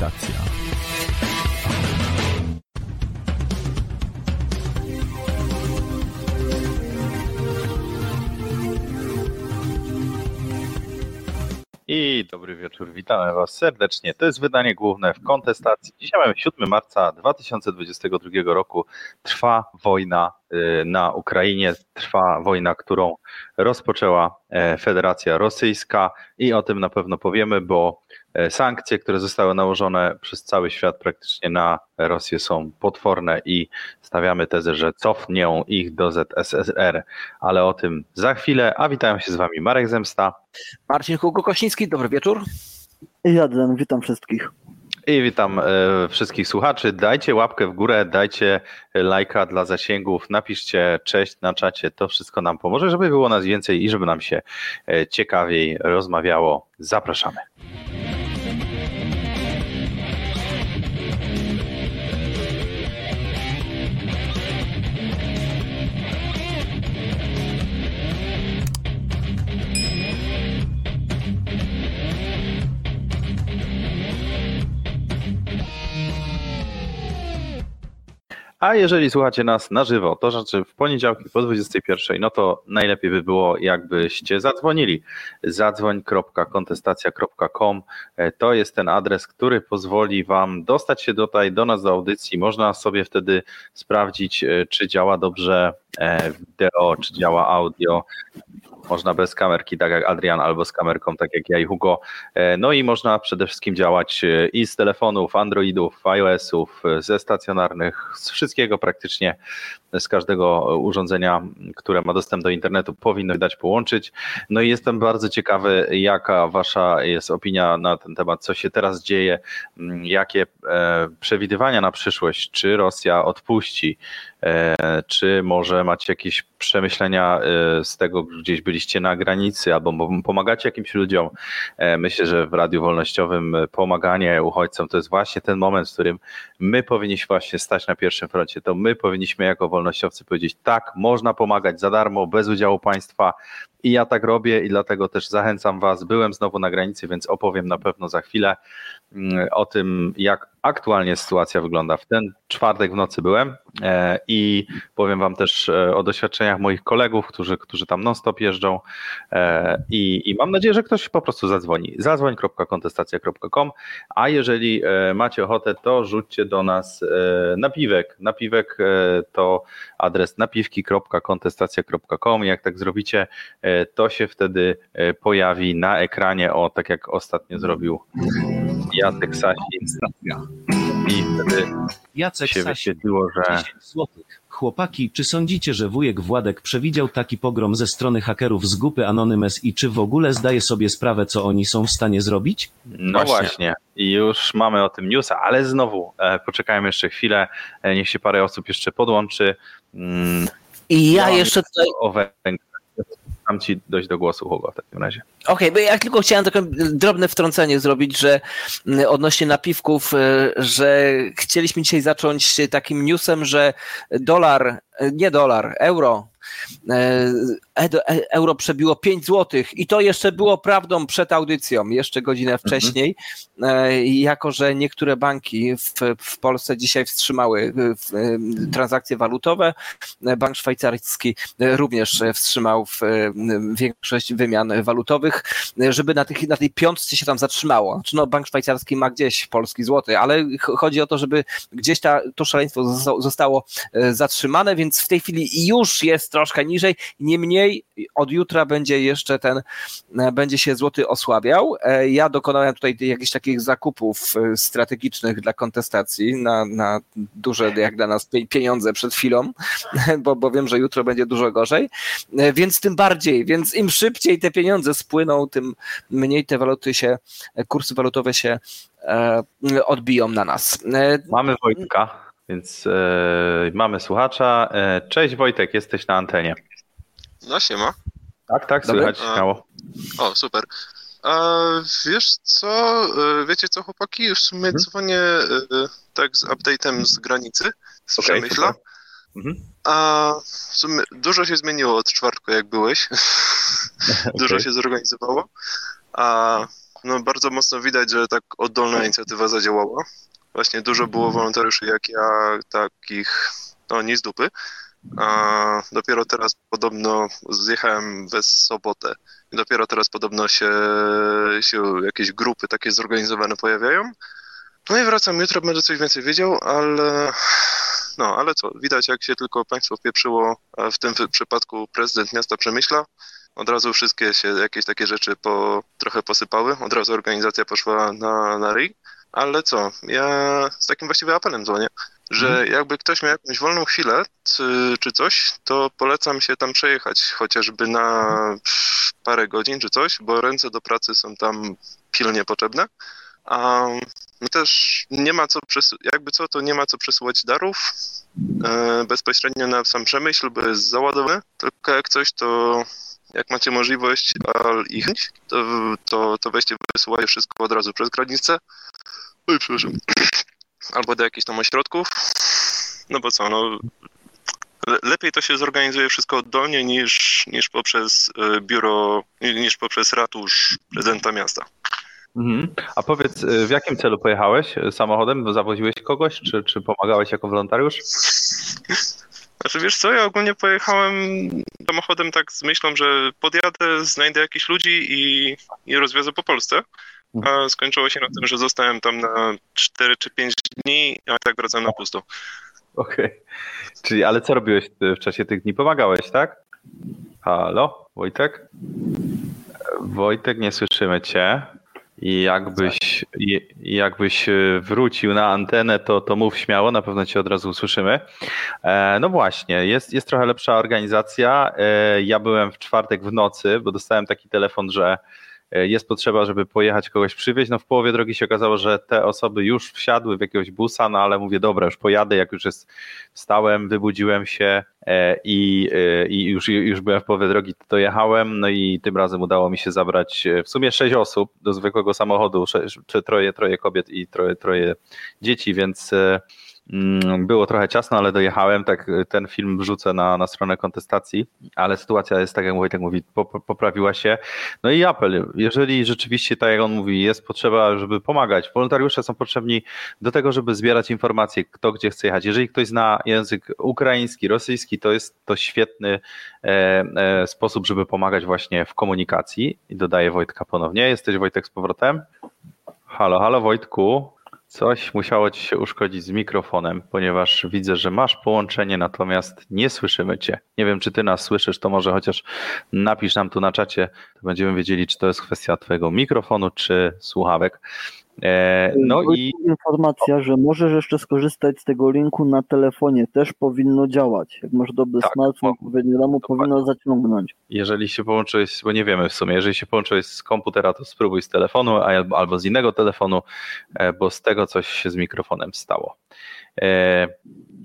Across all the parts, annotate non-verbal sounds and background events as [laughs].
Kontestacja. I dobry wieczór, witamy Was serdecznie. To jest wydanie główne w kontestacji. Dzisiaj mamy 7 marca 2022 roku. Trwa wojna y, na Ukrainie, trwa wojna, którą rozpoczęła e, Federacja Rosyjska i o tym na pewno powiemy, bo sankcje, które zostały nałożone przez cały świat praktycznie na Rosję są potworne i stawiamy tezę, że cofnią ich do ZSSR, ale o tym za chwilę. A witają się z Wami Marek Zemsta. Marcin Hugo-Kośnicki, dobry wieczór. I Adrian, witam wszystkich. I witam e, wszystkich słuchaczy. Dajcie łapkę w górę, dajcie lajka dla zasięgów, napiszcie cześć na czacie. To wszystko nam pomoże, żeby było nas więcej i żeby nam się e, ciekawiej rozmawiało. Zapraszamy. A jeżeli słuchacie nas na żywo, to znaczy w poniedziałki po 21, no to najlepiej by było, jakbyście zadzwonili. Zadzwoń.kontestacja.com e, to jest ten adres, który pozwoli Wam dostać się tutaj do nas do audycji. Można sobie wtedy sprawdzić, e, czy działa dobrze e, wideo, czy działa audio. Można bez kamerki, tak jak Adrian, albo z kamerką, tak jak ja i Hugo. No i można przede wszystkim działać i z telefonów, Androidów, iOS-ów, ze stacjonarnych, z wszystkiego praktycznie, z każdego urządzenia, które ma dostęp do internetu, powinno dać połączyć. No i jestem bardzo ciekawy, jaka Wasza jest opinia na ten temat, co się teraz dzieje, jakie przewidywania na przyszłość, czy Rosja odpuści E, czy może macie jakieś przemyślenia e, z tego, gdzieś byliście na granicy albo pomagacie jakimś ludziom? E, myślę, że w Radiu Wolnościowym pomaganie uchodźcom to jest właśnie ten moment, w którym my powinniśmy właśnie stać na pierwszym froncie. To my powinniśmy jako wolnościowcy powiedzieć tak, można pomagać za darmo, bez udziału państwa, i ja tak robię i dlatego też zachęcam Was. Byłem znowu na granicy, więc opowiem na pewno za chwilę mm, o tym, jak aktualnie sytuacja wygląda. W ten czwartek w nocy byłem e, i powiem Wam też e, o doświadczeniach moich kolegów, którzy, którzy tam non-stop jeżdżą e, i, i mam nadzieję, że ktoś po prostu zadzwoni. Zadzwoń.kontestacja.com, a jeżeli macie ochotę, to rzućcie do nas napiwek. Napiwek to adres napiwki.kontestacja.com. Jak tak zrobicie, to się wtedy pojawi na ekranie, o tak jak ostatnio zrobił Jacek Sasin. I wtedy Jacek się Sasin, wyświetliło, że 10 złotych. Chłopaki, czy sądzicie, że wujek Władek przewidział taki pogrom ze strony hakerów z grupy Anonymous i czy w ogóle zdaje sobie sprawę, co oni są w stanie zrobić? No właśnie. właśnie. I już mamy o tym newsa, ale znowu e, poczekajmy jeszcze chwilę, e, niech się parę osób jeszcze podłączy. Mm, I ja mam jeszcze tutaj... O. Dam ci dojść do głosu, Hugo, w takim razie. Okej, okay, bo ja tylko chciałem takie drobne wtrącenie zrobić, że mm, odnośnie napiwków, e, że chcieliśmy dzisiaj zacząć takim newsem, że dolar, nie dolar, euro euro przebiło 5 zł i to jeszcze było prawdą przed audycją, jeszcze godzinę mhm. wcześniej, mhm. jako że niektóre banki w, w Polsce dzisiaj wstrzymały transakcje walutowe, bank szwajcarski również wstrzymał większość wymian walutowych, żeby na, tych, na tej piątce się tam zatrzymało. Znaczy no, bank szwajcarski ma gdzieś polski złoty, ale chodzi o to, żeby gdzieś ta, to szaleństwo zostało e, zatrzymane, więc w tej chwili już jest troszkę niżej, niemniej od jutra będzie jeszcze ten, e, będzie się złoty osłabiał. E, ja dokonałem tutaj jakichś takich zakupów e, strategicznych dla kontestacji na, na duże jak dla nas pieniądze przed chwilą, [laughs] bo, bo wiem, że jutro będzie dużo gorzej, więc tym bardziej, więc im szybciej te pieniądze spłyną, tym mniej te waluty się, kursy walutowe się odbiją na nas. Mamy Wojtka. Więc e, mamy słuchacza. E, cześć Wojtek, jesteś na antenie. No siema. Tak, tak, Dobry. słychać śmiało. O, super. A wiesz co, e, wiecie co chłopaki, już w sumie mhm. dzwonię e, tak z update'em z granicy, z okay, Przemyśla. Mhm. A w sumie dużo się zmieniło od czwartku, jak byłeś. [laughs] dużo okay. się zorganizowało. A no bardzo mocno widać, że tak oddolna inicjatywa zadziałała. Właśnie dużo było wolontariuszy jak ja, takich, no nie z dupy. A dopiero teraz podobno zjechałem we sobotę. I dopiero teraz podobno się, się jakieś grupy takie zorganizowane pojawiają. No i wracam jutro, będę coś więcej wiedział, ale no, ale co, widać jak się tylko państwo wpieprzyło, a w tym przypadku prezydent miasta Przemyśla, od razu wszystkie się jakieś takie rzeczy po, trochę posypały, od razu organizacja poszła na, na ryj, ale co, ja z takim właściwie apelem dzwonię, że mhm. jakby ktoś miał jakąś wolną chwilę czy, czy coś, to polecam się tam przejechać chociażby na parę godzin czy coś, bo ręce do pracy są tam pilnie potrzebne. A też nie ma co, jakby co, to nie ma co przesyłać darów e, bezpośrednio na sam przemyśl, bo jest załadowany, tylko jak coś, to jak macie możliwość al ich to, to, to weźcie, wysyłacie wszystko od razu przez granicę. Oj, przepraszam. [clears throat] Albo do jakichś tam ośrodków. No bo co, no lepiej to się zorganizuje wszystko oddolnie niż, niż poprzez e, biuro, niż poprzez ratusz prezydenta miasta. Mhm. A powiedz, y, w jakim celu pojechałeś samochodem? Zawoziłeś kogoś, czy, czy pomagałeś jako wolontariusz? [laughs] Znaczy wiesz co, ja ogólnie pojechałem samochodem tak z myślą, że podjadę, znajdę jakichś ludzi i, i rozwiozę po Polsce. A skończyło się na tym, że zostałem tam na 4 czy 5 dni, a tak wracam na pusto. Okej. Okay. Czyli, ale co robiłeś w czasie tych dni? Pomagałeś, tak? Halo, Wojtek? Wojtek, nie słyszymy cię. I jakbyś, jakbyś e, wrócił na antenę, to, to mów śmiało, na pewno cię od razu usłyszymy. E, no właśnie, jest, jest trochę lepsza organizacja. E, ja byłem w czwartek w nocy, bo dostałem taki telefon, że jest potrzeba, żeby pojechać kogoś przywieźć. No w połowie drogi się okazało, że te osoby już wsiadły w jakiegoś busa, no ale mówię, dobra, już pojadę, jak już jest, wstałem, wybudziłem się e, i, e, i już, już byłem w połowie drogi, to jechałem, no i tym razem udało mi się zabrać w sumie sześć osób do zwykłego samochodu, czy troje, troje kobiet i troje, troje dzieci, więc było trochę ciasno, ale dojechałem. Tak, ten film wrzucę na, na stronę kontestacji, ale sytuacja jest tak, jak Wojtek mówi, poprawiła się. No i apel, jeżeli rzeczywiście, tak jak on mówi, jest potrzeba, żeby pomagać, wolontariusze są potrzebni do tego, żeby zbierać informacje, kto gdzie chce jechać. Jeżeli ktoś zna język ukraiński, rosyjski, to jest to świetny e, e, sposób, żeby pomagać właśnie w komunikacji. I dodaję Wojtka ponownie. Jesteś Wojtek z powrotem? Halo, halo Wojtku. Coś musiało ci się uszkodzić z mikrofonem, ponieważ widzę, że masz połączenie, natomiast nie słyszymy cię. Nie wiem, czy ty nas słyszysz, to może chociaż napisz nam tu na czacie, to będziemy wiedzieli, czy to jest kwestia twojego mikrofonu, czy słuchawek. E, no i informacja, że możesz jeszcze skorzystać z tego linku na telefonie, też powinno działać. Jak masz dobry tak, smartfon, ramu powinno zaciągnąć. Jeżeli się połączyłeś, bo nie wiemy w sumie, jeżeli się połączyłeś z komputera, to spróbuj z telefonu albo z innego telefonu, e, bo z tego coś się z mikrofonem stało. E,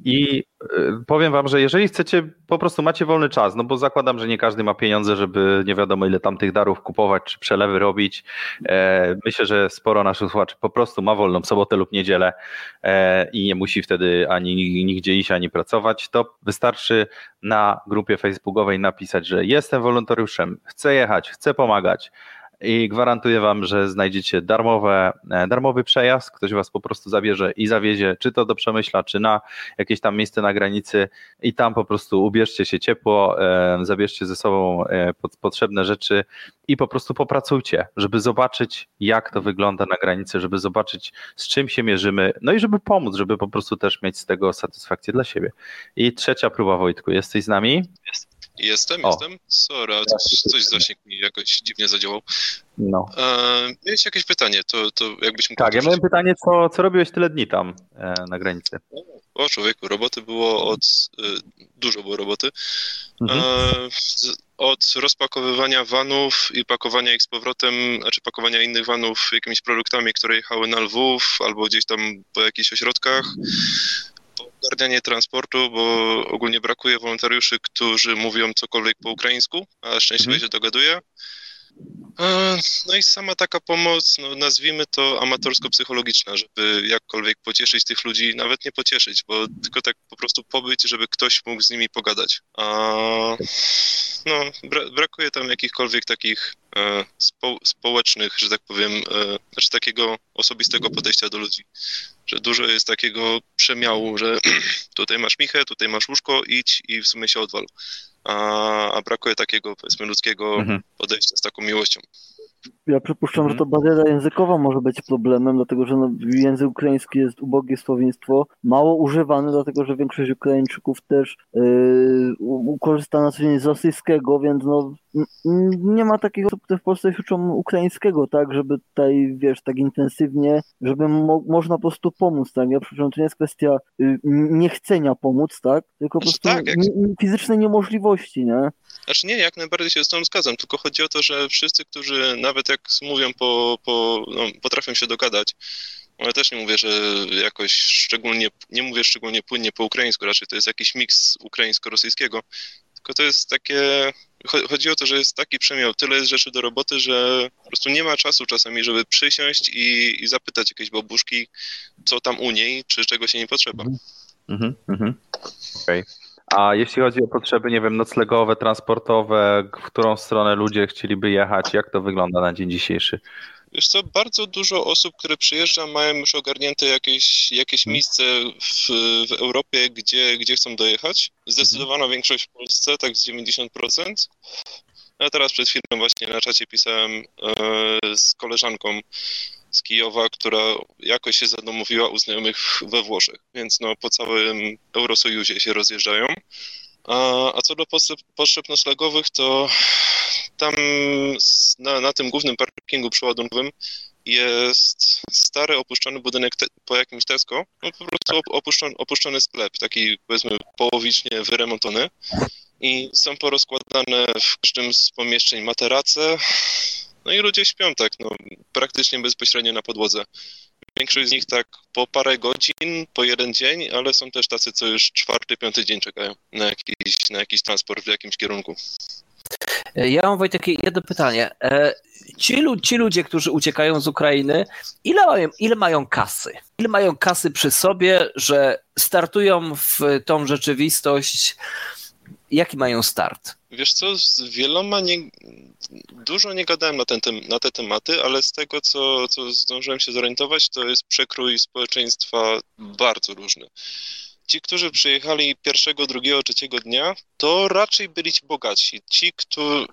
I e, powiem wam, że jeżeli chcecie, po prostu macie wolny czas, no bo zakładam, że nie każdy ma pieniądze, żeby nie wiadomo ile tam tych darów kupować, czy przelewy robić. E, myślę, że sporo naszych słuchaczy po prostu ma wolną sobotę lub niedzielę i nie musi wtedy ani nigdzie iść, ani pracować. To wystarczy na grupie facebookowej napisać, że jestem wolontariuszem, chcę jechać, chcę pomagać i gwarantuję Wam, że znajdziecie darmowe, e, darmowy przejazd. Ktoś Was po prostu zabierze i zawiezie, czy to do Przemyśla, czy na jakieś tam miejsce na granicy, i tam po prostu ubierzcie się ciepło, e, zabierzcie ze sobą e, potrzebne rzeczy i po prostu popracujcie, żeby zobaczyć, jak to wygląda na granicy, żeby zobaczyć, z czym się mierzymy, no i żeby pomóc, żeby po prostu też mieć z tego satysfakcję dla siebie. I trzecia próba, Wojtku, jesteś z nami? Jest. Jestem, o. jestem. Sorry, coś, coś zasięg mi jakoś dziwnie zadziałał. No. E, miałeś jakieś pytanie, to, to jakbyś mógł Tak, ja miałem pytanie, co, co robiłeś tyle dni tam e, na granicy? O, człowieku, roboty było od... E, dużo było roboty. Mhm. E, od rozpakowywania vanów i pakowania ich z powrotem, znaczy pakowania innych vanów jakimiś produktami, które jechały na Lwów albo gdzieś tam po jakichś ośrodkach, ogarnianie transportu, bo ogólnie brakuje wolontariuszy, którzy mówią cokolwiek po ukraińsku, a szczęśliwie mhm. się dogaduje. No i sama taka pomoc, no nazwijmy to amatorsko-psychologiczna, żeby jakkolwiek pocieszyć tych ludzi, nawet nie pocieszyć, bo tylko tak po prostu pobyć, żeby ktoś mógł z nimi pogadać. A no, bra brakuje tam jakichkolwiek takich spo, społecznych, że tak powiem, znaczy takiego osobistego podejścia do ludzi. Że dużo jest takiego przemiału, że [clears throat] tutaj masz michę, tutaj masz łóżko, idź i w sumie się odwal. A, a brakuje takiego, powiedzmy, ludzkiego mhm. podejścia z taką miłością. Ja przypuszczam, mhm. że to bariera językowa może być problemem, dlatego że no, język ukraiński jest ubogie słownictwo, mało używany, dlatego że większość Ukraińczyków też yy, korzysta na co dzień z rosyjskiego, więc no, nie ma takich osób, które w Polsce się uczą ukraińskiego, tak, żeby tutaj, wiesz, tak intensywnie, żeby mo można po prostu pomóc, tak. Ja przypuszczam, to nie jest kwestia yy, niechcenia pomóc, tak, tylko po znaczy, prostu tak, jak... fizycznej niemożliwości, nie? Znaczy nie, jak najbardziej się z tą zgadzam, tylko chodzi o to, że wszyscy, którzy nawet jak mówią po, po no, potrafią się dogadać, ale też nie mówię, że jakoś szczególnie, nie mówię szczególnie płynnie po ukraińsku, raczej to jest jakiś miks ukraińsko-rosyjskiego, tylko to jest takie, chodzi o to, że jest taki przemiał, tyle jest rzeczy do roboty, że po prostu nie ma czasu czasami, żeby przysiąść i, i zapytać jakiejś babuszki, co tam u niej, czy czego się nie potrzeba. Mhm, mhm. Okej. Okay. A jeśli chodzi o potrzeby, nie wiem, noclegowe, transportowe, w którą stronę ludzie chcieliby jechać, jak to wygląda na dzień dzisiejszy? Wiesz co, bardzo dużo osób, które przyjeżdża, mają już ogarnięte jakieś, jakieś hmm. miejsce w, w Europie, gdzie, gdzie chcą dojechać. Zdecydowana hmm. większość w Polsce, tak z 90%. Ja teraz przed chwilą właśnie na czacie pisałem e, z koleżanką, z Kijowa, która jakoś się zadomowiła u znajomych we Włoszech, więc no po całym Eurosojuzie się rozjeżdżają. A, a co do potrzeb, potrzeb to tam na, na tym głównym parkingu przeładunkowym jest stary, opuszczony budynek te, po jakimś Tesco, no po prostu opuszczony, opuszczony sklep, taki powiedzmy połowicznie wyremontowany. I są porozkładane w każdym z pomieszczeń materace, no i ludzie śpią tak, no, praktycznie bezpośrednio na podłodze. Większość z nich tak po parę godzin, po jeden dzień, ale są też tacy, co już czwarty, piąty dzień czekają na jakiś, na jakiś transport w jakimś kierunku. Ja mam Wojtek jedno pytanie. E, ci, ci, ludzie, którzy uciekają z Ukrainy, ile mają, ile mają kasy? Ile mają kasy przy sobie, że startują w tą rzeczywistość? Jaki mają start? Wiesz co, z wieloma nie, dużo nie gadałem na, ten, na te tematy, ale z tego, co, co zdążyłem się zorientować, to jest przekrój społeczeństwa bardzo różny. Ci, którzy przyjechali pierwszego, drugiego, trzeciego dnia, to raczej byli ci bogatsi. Ci, którzy,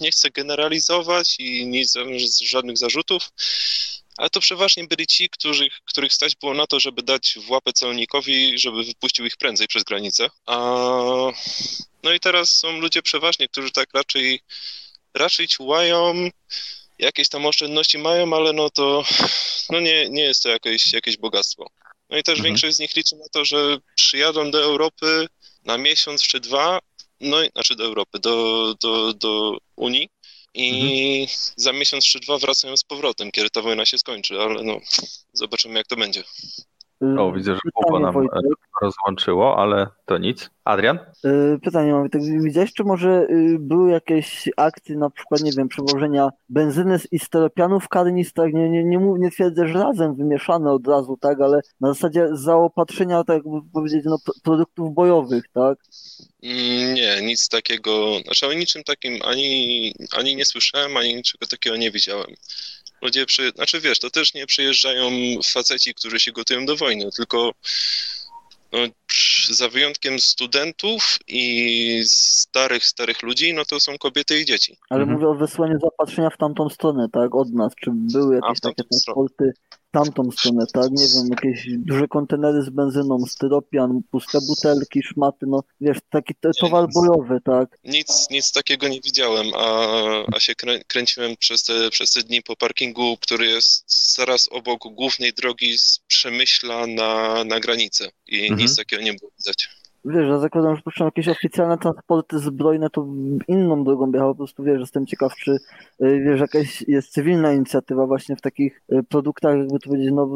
nie chcę generalizować i nie żadnych zarzutów, ale to przeważnie byli ci, których, których stać było na to, żeby dać w łapę celnikowi, żeby wypuścił ich prędzej przez granicę. A, no i teraz są ludzie przeważnie, którzy tak raczej raczej ciułają, jakieś tam oszczędności mają, ale no to no nie, nie jest to jakieś, jakieś bogactwo. No i też mhm. większość z nich liczy na to, że przyjadą do Europy na miesiąc czy dwa, no i, znaczy do Europy, do, do, do Unii i mhm. za miesiąc czy dwa wracają z powrotem, kiedy ta wojna się skończy, ale no zobaczymy jak to będzie. O, widzę, że Pytanie, nam Wojtek. rozłączyło, ale to nic. Adrian? Y, pytanie mam, tak widziałeś, czy może y, były jakieś akcje, na przykład, nie wiem, przewożenia benzyny i steropianów w karnistach, nie, nie, nie, nie twierdzę, że razem wymieszane od razu, tak, ale na zasadzie zaopatrzenia, tak jakby powiedzieć, no, produktów bojowych, tak? Mm, nie, nic takiego, znaczy o niczym takim ani, ani nie słyszałem, ani niczego takiego nie widziałem. Ludzie, przy... znaczy wiesz, to też nie przyjeżdżają faceci, którzy się gotują do wojny, tylko no, za wyjątkiem studentów i starych, starych ludzi, no to są kobiety i dzieci. Ale mhm. mówię o wysłaniu zapatrzenia w tamtą stronę, tak, od nas. Czy były jakieś takie transporty tamtą stronę, tak? Nie wiem, jakieś duże kontenery z benzyną, styropian, puste butelki, szmaty, no wiesz, taki towar bojowy, tak? Nic, nic takiego nie widziałem, a, a się krę, kręciłem przez te, przez te dni po parkingu, który jest zaraz obok głównej drogi z Przemyśla na, na granicę i mhm. nic takiego nie było widać wiesz, ja zakładam, że puszczą jakieś oficjalne transporty zbrojne, to inną drogą jechał, po prostu wiesz, jestem ciekaw, czy y, wiesz, jakaś jest cywilna inicjatywa właśnie w takich y, produktach, jakby to powiedzieć, no,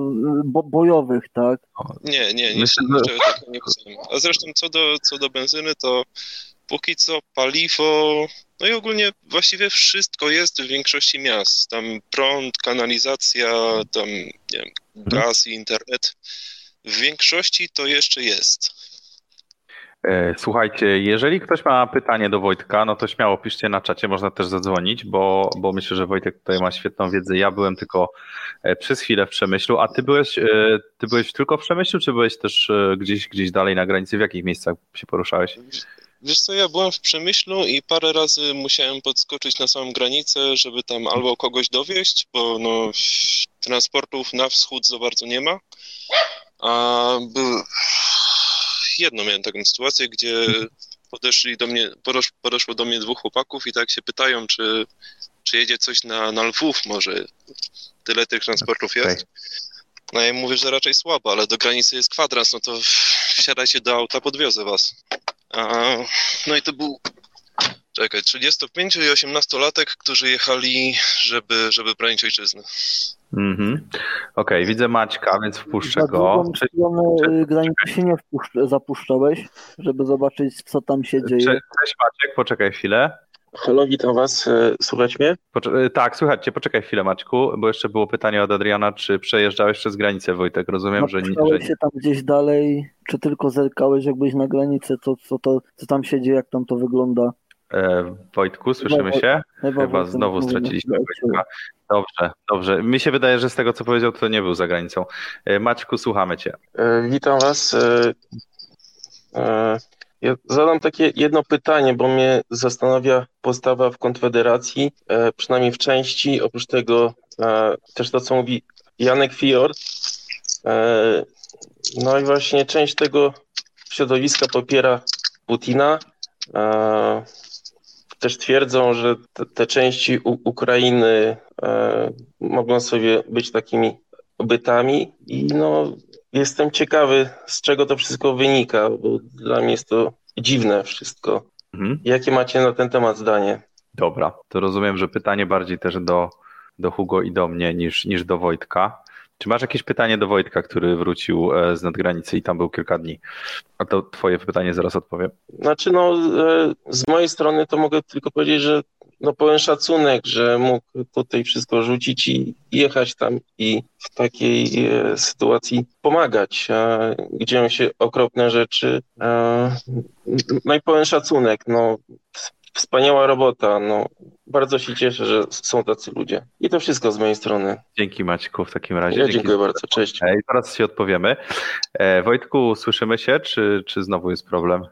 bo, bojowych, tak? Nie, nie, niczego takiego nie. A zresztą co do, co do benzyny, to póki co paliwo, no i ogólnie właściwie wszystko jest w większości miast. Tam prąd, kanalizacja, tam nie wiem, gaz i internet. W większości to jeszcze jest. E, słuchajcie, jeżeli ktoś ma pytanie do Wojtka, no to śmiało piszcie na czacie, można też zadzwonić, bo, bo myślę, że Wojtek tutaj ma świetną wiedzę. Ja byłem tylko e, przez chwilę w Przemyślu, a ty byłeś, e, ty byłeś tylko w Przemyślu, czy byłeś też gdzieś, gdzieś dalej na granicy? W jakich miejscach się poruszałeś? Wiesz co, ja byłem w Przemyślu i parę razy musiałem podskoczyć na samą granicę, żeby tam albo kogoś dowieść, bo no, transportów na wschód za bardzo nie ma, a był jedną miałem taką sytuację, gdzie podeszli do mnie, podeszło do mnie dwóch chłopaków i tak się pytają, czy, czy jedzie coś na, na Lwów może. Tyle tych transportów jest. No ja mówię, że raczej słabo, ale do granicy jest kwadrans, no to wsiadajcie do auta, podwiozę was. A, no i to był, czekaj, 35 i 18-latek, którzy jechali, żeby, żeby bronić ojczyzny. Mhm. Okej, okay, widzę Maćka, więc wpuszczę Za go. Czy, czy, granicy się nie wpuszcz, zapuszczałeś, żeby zobaczyć, co tam się dzieje? Cześć Maciek, poczekaj chwilę. Halo, witam Was. E, Słuchać mnie? Poczekaj, tak, słuchajcie, poczekaj chwilę Maćku, bo jeszcze było pytanie od Adriana, czy przejeżdżałeś przez granicę, Wojtek? Rozumiem, że nie. Że... się tam gdzieś dalej, czy tylko zerkałeś, jakbyś na granicę, co, co, to, co tam się dzieje, jak tam to wygląda? E, Wojtku, słyszymy się? Chyba, Chyba znowu straciliśmy Wojtka. Dobrze, dobrze. Mi się wydaje, że z tego, co powiedział, to nie był za granicą. E, Maćku, słuchamy Cię. E, witam Was. Ja zadam takie jedno pytanie, bo mnie zastanawia postawa w Konfederacji, przynajmniej w części. Oprócz tego też to, co mówi Janek Fior. No i właśnie część tego środowiska popiera Putina też twierdzą, że te, te części U Ukrainy e, mogą sobie być takimi bytami i no, jestem ciekawy, z czego to wszystko wynika, bo dla mnie jest to dziwne wszystko. Mhm. Jakie macie na ten temat zdanie? Dobra, to rozumiem, że pytanie bardziej też do, do Hugo i do mnie niż, niż do Wojtka. Czy masz jakieś pytanie do Wojtka, który wrócił e, z nadgranicy i tam był kilka dni? A to twoje pytanie zaraz odpowiem. Znaczy, no, e, z mojej strony to mogę tylko powiedzieć, że no pełen szacunek, że mógł tutaj wszystko rzucić i jechać tam i w takiej e, sytuacji pomagać, dzieją się okropne rzeczy. No i pełen szacunek, no wspaniała robota, no bardzo się cieszę, że są tacy ludzie. I to wszystko z mojej strony. Dzięki Maćku w takim razie. Ja dziękuję bardzo, cześć. I teraz się odpowiemy. E, Wojtku, słyszymy się, czy, czy znowu jest problem?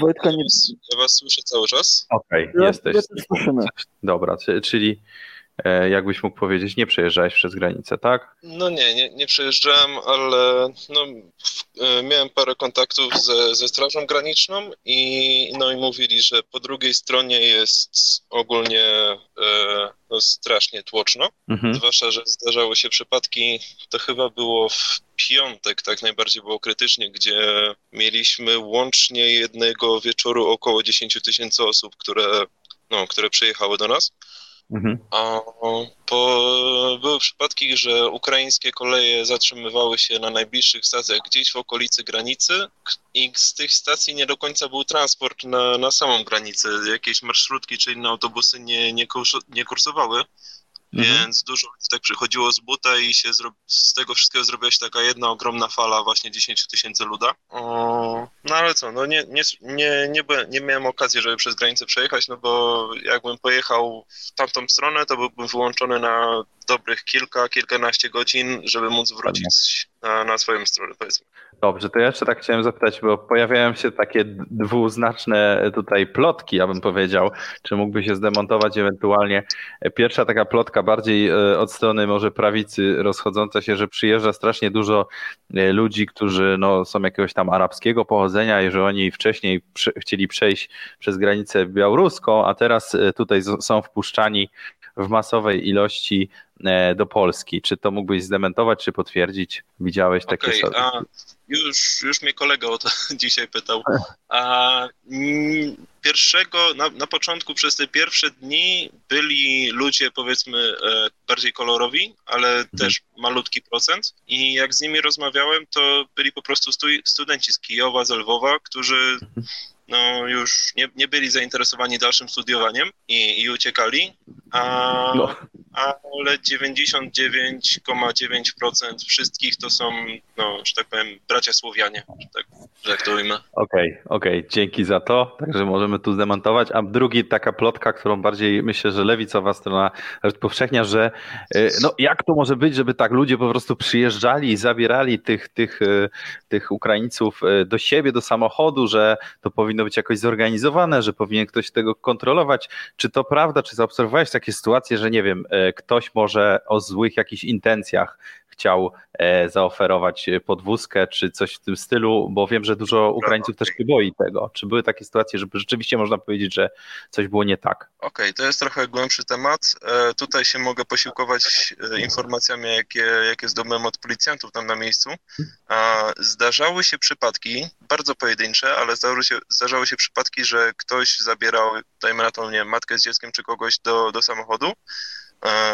Wojtka nie... Ja was słyszę cały czas. Okej, okay, jesteś. słyszymy. Dobra, czyli jakbyś mógł powiedzieć, nie przejeżdżałeś przez granicę, tak? No nie, nie, nie przejeżdżałem, ale no, e, miałem parę kontaktów ze, ze Strażą Graniczną i, no, i mówili, że po drugiej stronie jest ogólnie e, no, strasznie tłoczno, mhm. zwłaszcza, że zdarzały się przypadki, to chyba było w piątek, tak najbardziej było krytycznie, gdzie mieliśmy łącznie jednego wieczoru około 10 tysięcy osób, które, no, które przyjechały do nas. Mhm. A po, były przypadki, że ukraińskie koleje zatrzymywały się na najbliższych stacjach gdzieś w okolicy granicy i z tych stacji nie do końca był transport na, na samą granicę. Jakieś marszrutki czy inne autobusy nie, nie, nie kursowały. Mhm. Więc dużo ludzi tak przychodziło z buta i się z tego wszystkiego zrobiła się taka jedna ogromna fala właśnie 10 tysięcy luda. O, no ale co, no nie, nie, nie, nie, byłem, nie miałem okazji, żeby przez granicę przejechać, no bo jakbym pojechał w tamtą stronę, to byłbym wyłączony na dobrych kilka, kilkanaście godzin, żeby móc wrócić na, na swoją stronę, powiedzmy. Dobrze, to ja jeszcze tak chciałem zapytać, bo pojawiają się takie dwuznaczne tutaj plotki, ja bym powiedział, czy mógłby się zdemontować ewentualnie. Pierwsza taka plotka bardziej e, od strony może prawicy rozchodząca się, że przyjeżdża strasznie dużo e, ludzi, którzy no, są jakiegoś tam arabskiego pochodzenia i że oni wcześniej chcieli przejść przez granicę białoruską, a teraz e, tutaj są wpuszczani w masowej ilości do Polski. Czy to mógłbyś zdementować, czy potwierdzić? Widziałeś takie okay, sobie? A, już, już mnie kolega o to [laughs] dzisiaj pytał. [laughs] A, mm, pierwszego, na, na początku przez te pierwsze dni byli ludzie powiedzmy e, bardziej kolorowi, ale mhm. też malutki procent i jak z nimi rozmawiałem, to byli po prostu stu, studenci z Kijowa, z Lwowa, którzy mhm. No, już nie, nie byli zainteresowani dalszym studiowaniem i, i uciekali, a, no ale 99,9% wszystkich to są, no, że tak powiem, bracia Słowianie. Tak. że jak to ujmę. Okej, okay, okej, okay. dzięki za to. Także możemy tu zdemontować. A drugi taka plotka, którą bardziej myślę, że lewicowa strona powszechnia, że e, no jak to może być, żeby tak ludzie po prostu przyjeżdżali i zabierali tych, tych, e, tych Ukraińców e, do siebie, do samochodu, że to powinno być jakoś zorganizowane, że powinien ktoś tego kontrolować. Czy to prawda? Czy zaobserwowałeś takie sytuacje, że nie wiem, ktoś może o złych jakichś intencjach chciał e, zaoferować podwózkę czy coś w tym stylu, bo wiem, że dużo Ukraińców też się boi tego. Czy były takie sytuacje, żeby rzeczywiście można powiedzieć, że coś było nie tak? Okej, okay, to jest trochę głębszy temat. E, tutaj się mogę posiłkować e, informacjami, jakie, jakie zdobyłem od policjantów tam na miejscu. Zdarzały się przypadki, bardzo pojedyncze, ale zdarzały się, zdarzały się przypadki, że ktoś zabierał, dajmy na to, nie matkę z dzieckiem czy kogoś do, do samochodu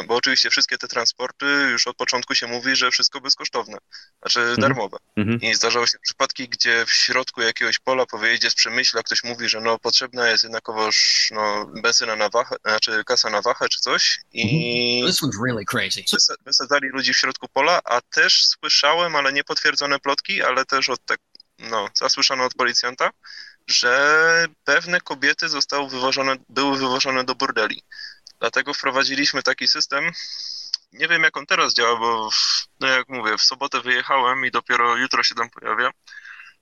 bo oczywiście wszystkie te transporty już od początku się mówi, że wszystko bezkosztowne, znaczy mhm. darmowe. Mhm. I zdarzały się przypadki, gdzie w środku jakiegoś pola po wyjeździe z Przemyśla ktoś mówi, że no potrzebna jest jednakowoż no, benzyna na wachę, znaczy kasa na wachę czy coś i mhm. This one's really crazy. wysadzali ludzi w środku pola, a też słyszałem, ale niepotwierdzone plotki, ale też od tak, no, zasłyszano od policjanta, że pewne kobiety zostały wywożone, były wywożone do bordeli. Dlatego wprowadziliśmy taki system. Nie wiem, jak on teraz działa, bo w, no jak mówię, w sobotę wyjechałem i dopiero jutro się tam pojawia.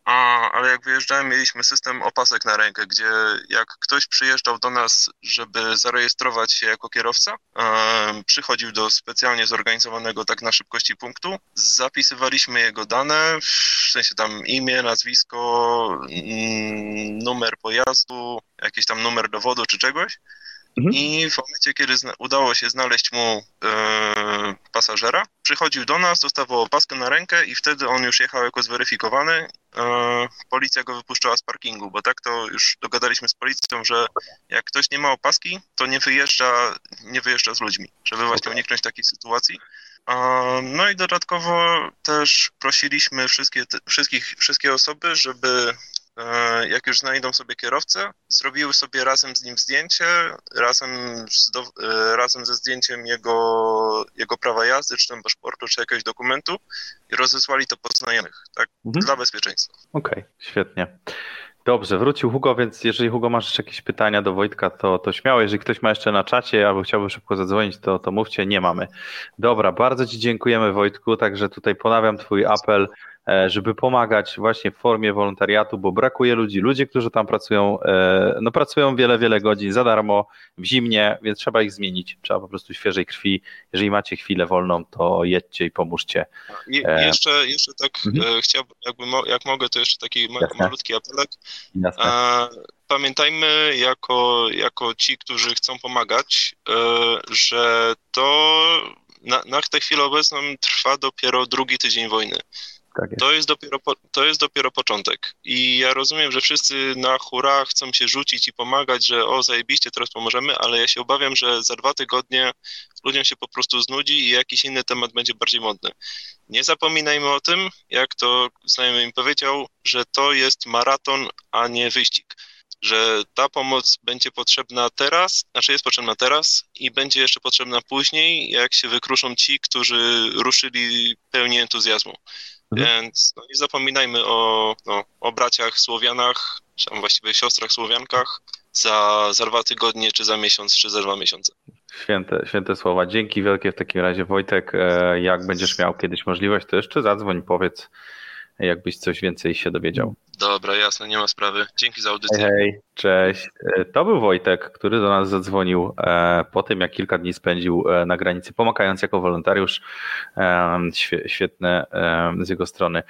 A, ale jak wyjeżdżałem, mieliśmy system opasek na rękę, gdzie jak ktoś przyjeżdżał do nas, żeby zarejestrować się jako kierowca, e, przychodził do specjalnie zorganizowanego tak na szybkości punktu, zapisywaliśmy jego dane, w sensie tam imię, nazwisko, numer pojazdu, jakiś tam numer dowodu czy czegoś Mhm. I w momencie, kiedy udało się znaleźć mu e, pasażera, przychodził do nas, dostawał opaskę na rękę i wtedy on już jechał jako zweryfikowany. E, policja go wypuszczała z parkingu, bo tak to już dogadaliśmy z policją, że jak ktoś nie ma opaski, to nie wyjeżdża, nie wyjeżdża z ludźmi, żeby właśnie uniknąć takiej sytuacji. E, no i dodatkowo też prosiliśmy wszystkie, wszystkich, wszystkie osoby, żeby jak już znajdą sobie kierowcę, zrobiły sobie razem z nim zdjęcie, razem, z do, e, razem ze zdjęciem jego, jego prawa jazdy, czy tam paszportu, czy jakiegoś dokumentu i rozesłali to po znajomych, tak, mhm. dla bezpieczeństwa. Okej, okay, świetnie. Dobrze, wrócił Hugo, więc jeżeli Hugo masz jeszcze jakieś pytania do Wojtka, to, to śmiało. Jeżeli ktoś ma jeszcze na czacie albo chciałby szybko zadzwonić, to, to mówcie, nie mamy. Dobra, bardzo Ci dziękujemy Wojtku, także tutaj ponawiam Twój apel E, żeby pomagać właśnie w formie wolontariatu, bo brakuje ludzi. Ludzie, którzy tam pracują, e, no pracują wiele, wiele godzin za darmo, w zimnie, więc trzeba ich zmienić. Trzeba po prostu świeżej krwi. Jeżeli macie chwilę wolną, to jedźcie i pomóżcie. Je, e, jeszcze, jeszcze tak mhm. chciałbym, jakby, jak mogę, to jeszcze taki malutki apelek. Jasne. Pamiętajmy jako, jako ci, którzy chcą pomagać, że to na, na tę chwilę obecną trwa dopiero drugi tydzień wojny. Tak jest. To, jest dopiero to jest dopiero początek. I ja rozumiem, że wszyscy na hura chcą się rzucić i pomagać, że o, zajebiście, teraz pomożemy, ale ja się obawiam, że za dwa tygodnie ludziom się po prostu znudzi i jakiś inny temat będzie bardziej modny. Nie zapominajmy o tym, jak to znajomy im powiedział, że to jest maraton, a nie wyścig że ta pomoc będzie potrzebna teraz, znaczy jest potrzebna teraz i będzie jeszcze potrzebna później, jak się wykruszą ci, którzy ruszyli pełni entuzjazmu. Mhm. Więc no, nie zapominajmy o, no, o braciach Słowianach, czy właściwie siostrach Słowiankach za, za dwa tygodnie, czy za miesiąc, czy za dwa miesiące. Święte, święte słowa. Dzięki wielkie w takim razie Wojtek. E, jak będziesz miał kiedyś możliwość, to jeszcze zadzwoń, powiedz, jakbyś coś więcej się dowiedział. Dobra, jasne, nie ma sprawy. Dzięki za audycję. Hej, cześć. E, to był Wojtek, który do nas zadzwonił e, po tym, jak kilka dni spędził e, na granicy, pomagając jako wolontariusz. Świetne z jego strony.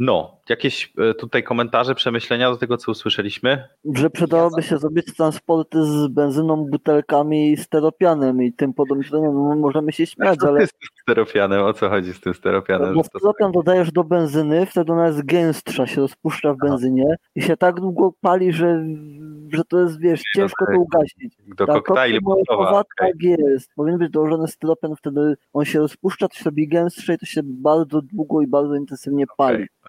No, jakieś e, tutaj komentarze, przemyślenia do tego, co usłyszeliśmy? Że przydałoby się zrobić transporty z benzyną, butelkami i steropianem i tym podobnym. No, możemy się śmiać, co ale... z tym steropianem? O co chodzi z tym steropianem? Bo steropian dodajesz do benzyny, wtedy ona jest gęstsza, się rozpuszcza w benzynie Aha. i się tak długo pali, że, że to jest, wiesz, ciężko to ugasić. Do tak, koktajli budowa. Tak jest. Powinien być dołożony steropian, wtedy on się rozpuszcza, to się robi gęstsze i to się bardzo długo i bardzo intensywnie pali. Okay.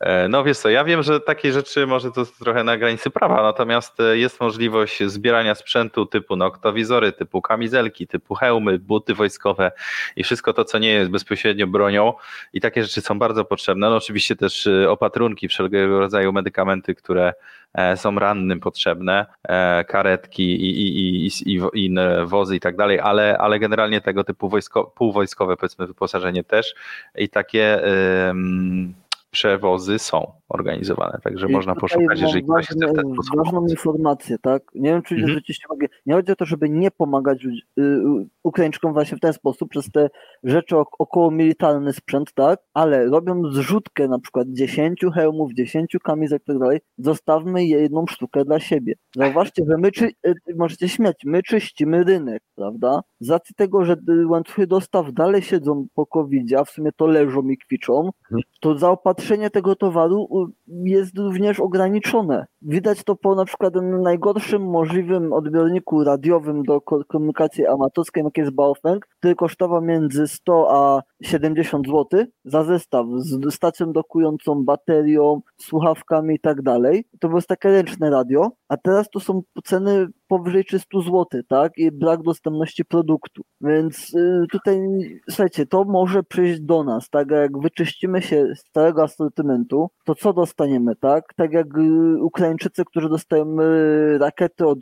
E, no wiesz co, ja wiem, że takie rzeczy może to trochę na granicy prawa, natomiast e, jest możliwość zbierania sprzętu typu noktowizory, typu kamizelki, typu hełmy, buty wojskowe i wszystko to, co nie jest bezpośrednio bronią. I takie rzeczy są bardzo potrzebne. No oczywiście też e, opatrunki, wszelkiego rodzaju medykamenty, które są rannym potrzebne, karetki i, i, i, i, i inne wozy i tak dalej, ale, ale generalnie tego typu wojsko, półwojskowe powiedzmy wyposażenie też. I takie przewozy są organizowane, także można poszukać, jeżeli ktoś chce w ten sposób. Ważną informację, tak? Nie wiem, czy mhm. zwróciliście uwagę. Nie chodzi o to, żeby nie pomagać y, Ukraińczykom właśnie w ten sposób, przez te rzeczy około militarny sprzęt, tak? Ale robiąc zrzutkę na przykład 10 hełmów, 10 kamizek i tak dalej, zostawmy jedną sztukę dla siebie. Zauważcie, że my, czy, y, możecie śmiać, my czyścimy rynek, prawda? Z racji tego, że łańcuchy dostaw dalej siedzą po covid a w sumie to leżą i kwiczą, mhm. to zaopatrzenie tego towaru jest również ograniczone. Widać to po na przykład najgorszym możliwym odbiorniku radiowym do komunikacji amatorskiej, jak jest Baofeng, który kosztował między 100 a 70 zł za zestaw z stacją dokującą, baterią, słuchawkami i tak dalej. To było takie ręczne radio, a teraz to są ceny powyżej 300 zł, tak? I brak dostępności produktu. Więc y, tutaj, słuchajcie, to może przyjść do nas, tak? Jak wyczyścimy się z całego asortymentu, to co dostaniemy, tak? Tak jak y, Ukraińczycy, którzy dostają y, rakiety od,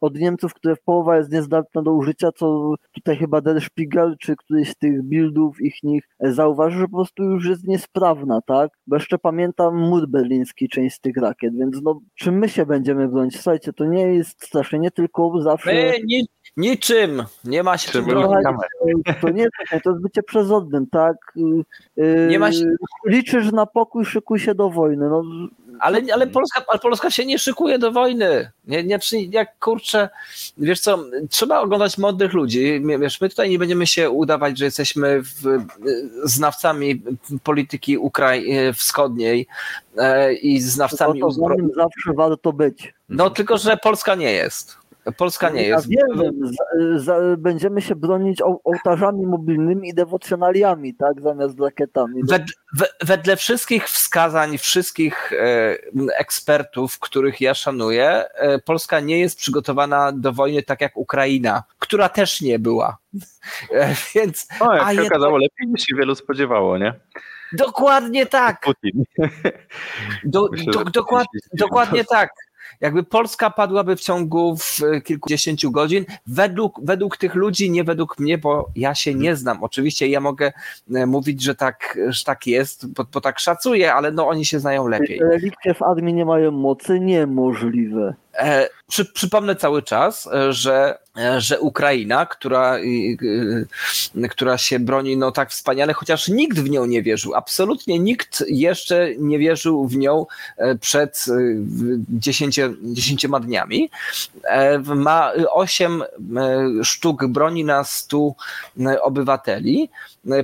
od Niemców, które w połowa jest niezdatna do użycia, co tutaj chyba Der Spiegel, czy któryś z tych buildów ich nich zauważy, że po prostu już jest niesprawna, tak? Bo jeszcze pamiętam mur berliński, część z tych rakiet, więc no, czym my się będziemy bronić? Słuchajcie, to nie jest strasznie nie tylko zawsze... My ni niczym, nie ma się czym bronić. To nie to jest bycie przezodnym, tak? Yy, nie ma się... Liczysz na pokój, szykuj się do wojny. No, ale, ale, Polska, ale Polska się nie szykuje do wojny. Nie, nie, jak kurczę, wiesz co, trzeba oglądać młodych ludzi. Wiesz, my tutaj nie będziemy się udawać, że jesteśmy w, znawcami polityki Ukrai wschodniej e, i znawcami. No to zawsze warto być. No tylko, że Polska nie jest. Polska nie jest. Ja wiem, z, z, będziemy się bronić ołtarzami mobilnymi i dewocjonaliami, tak, zamiast rakietami. Wedle, wedle wszystkich wskazań, wszystkich e, ekspertów, których ja szanuję, e, Polska nie jest przygotowana do wojny tak jak Ukraina, która też nie była. E, więc, no, jak się okazało, lepiej niż się wielu spodziewało, nie? Dokładnie tak. Putin. Do, do, dokład, dokładnie tak jakby Polska padłaby w ciągu w kilkudziesięciu godzin, według, według tych ludzi, nie według mnie, bo ja się nie znam. Oczywiście ja mogę e, mówić, że tak, że tak jest, bo, bo tak szacuję, ale no oni się znają lepiej. Relikwie w armii nie mają mocy? Niemożliwe. E, przy, przypomnę cały czas, e, że, e, że Ukraina, która, która się broni no tak wspaniale, chociaż nikt w nią nie wierzył, absolutnie nikt jeszcze nie wierzył w nią przed dziesięcio, dziesięcioma dniami, ma osiem sztuk broni na stu obywateli.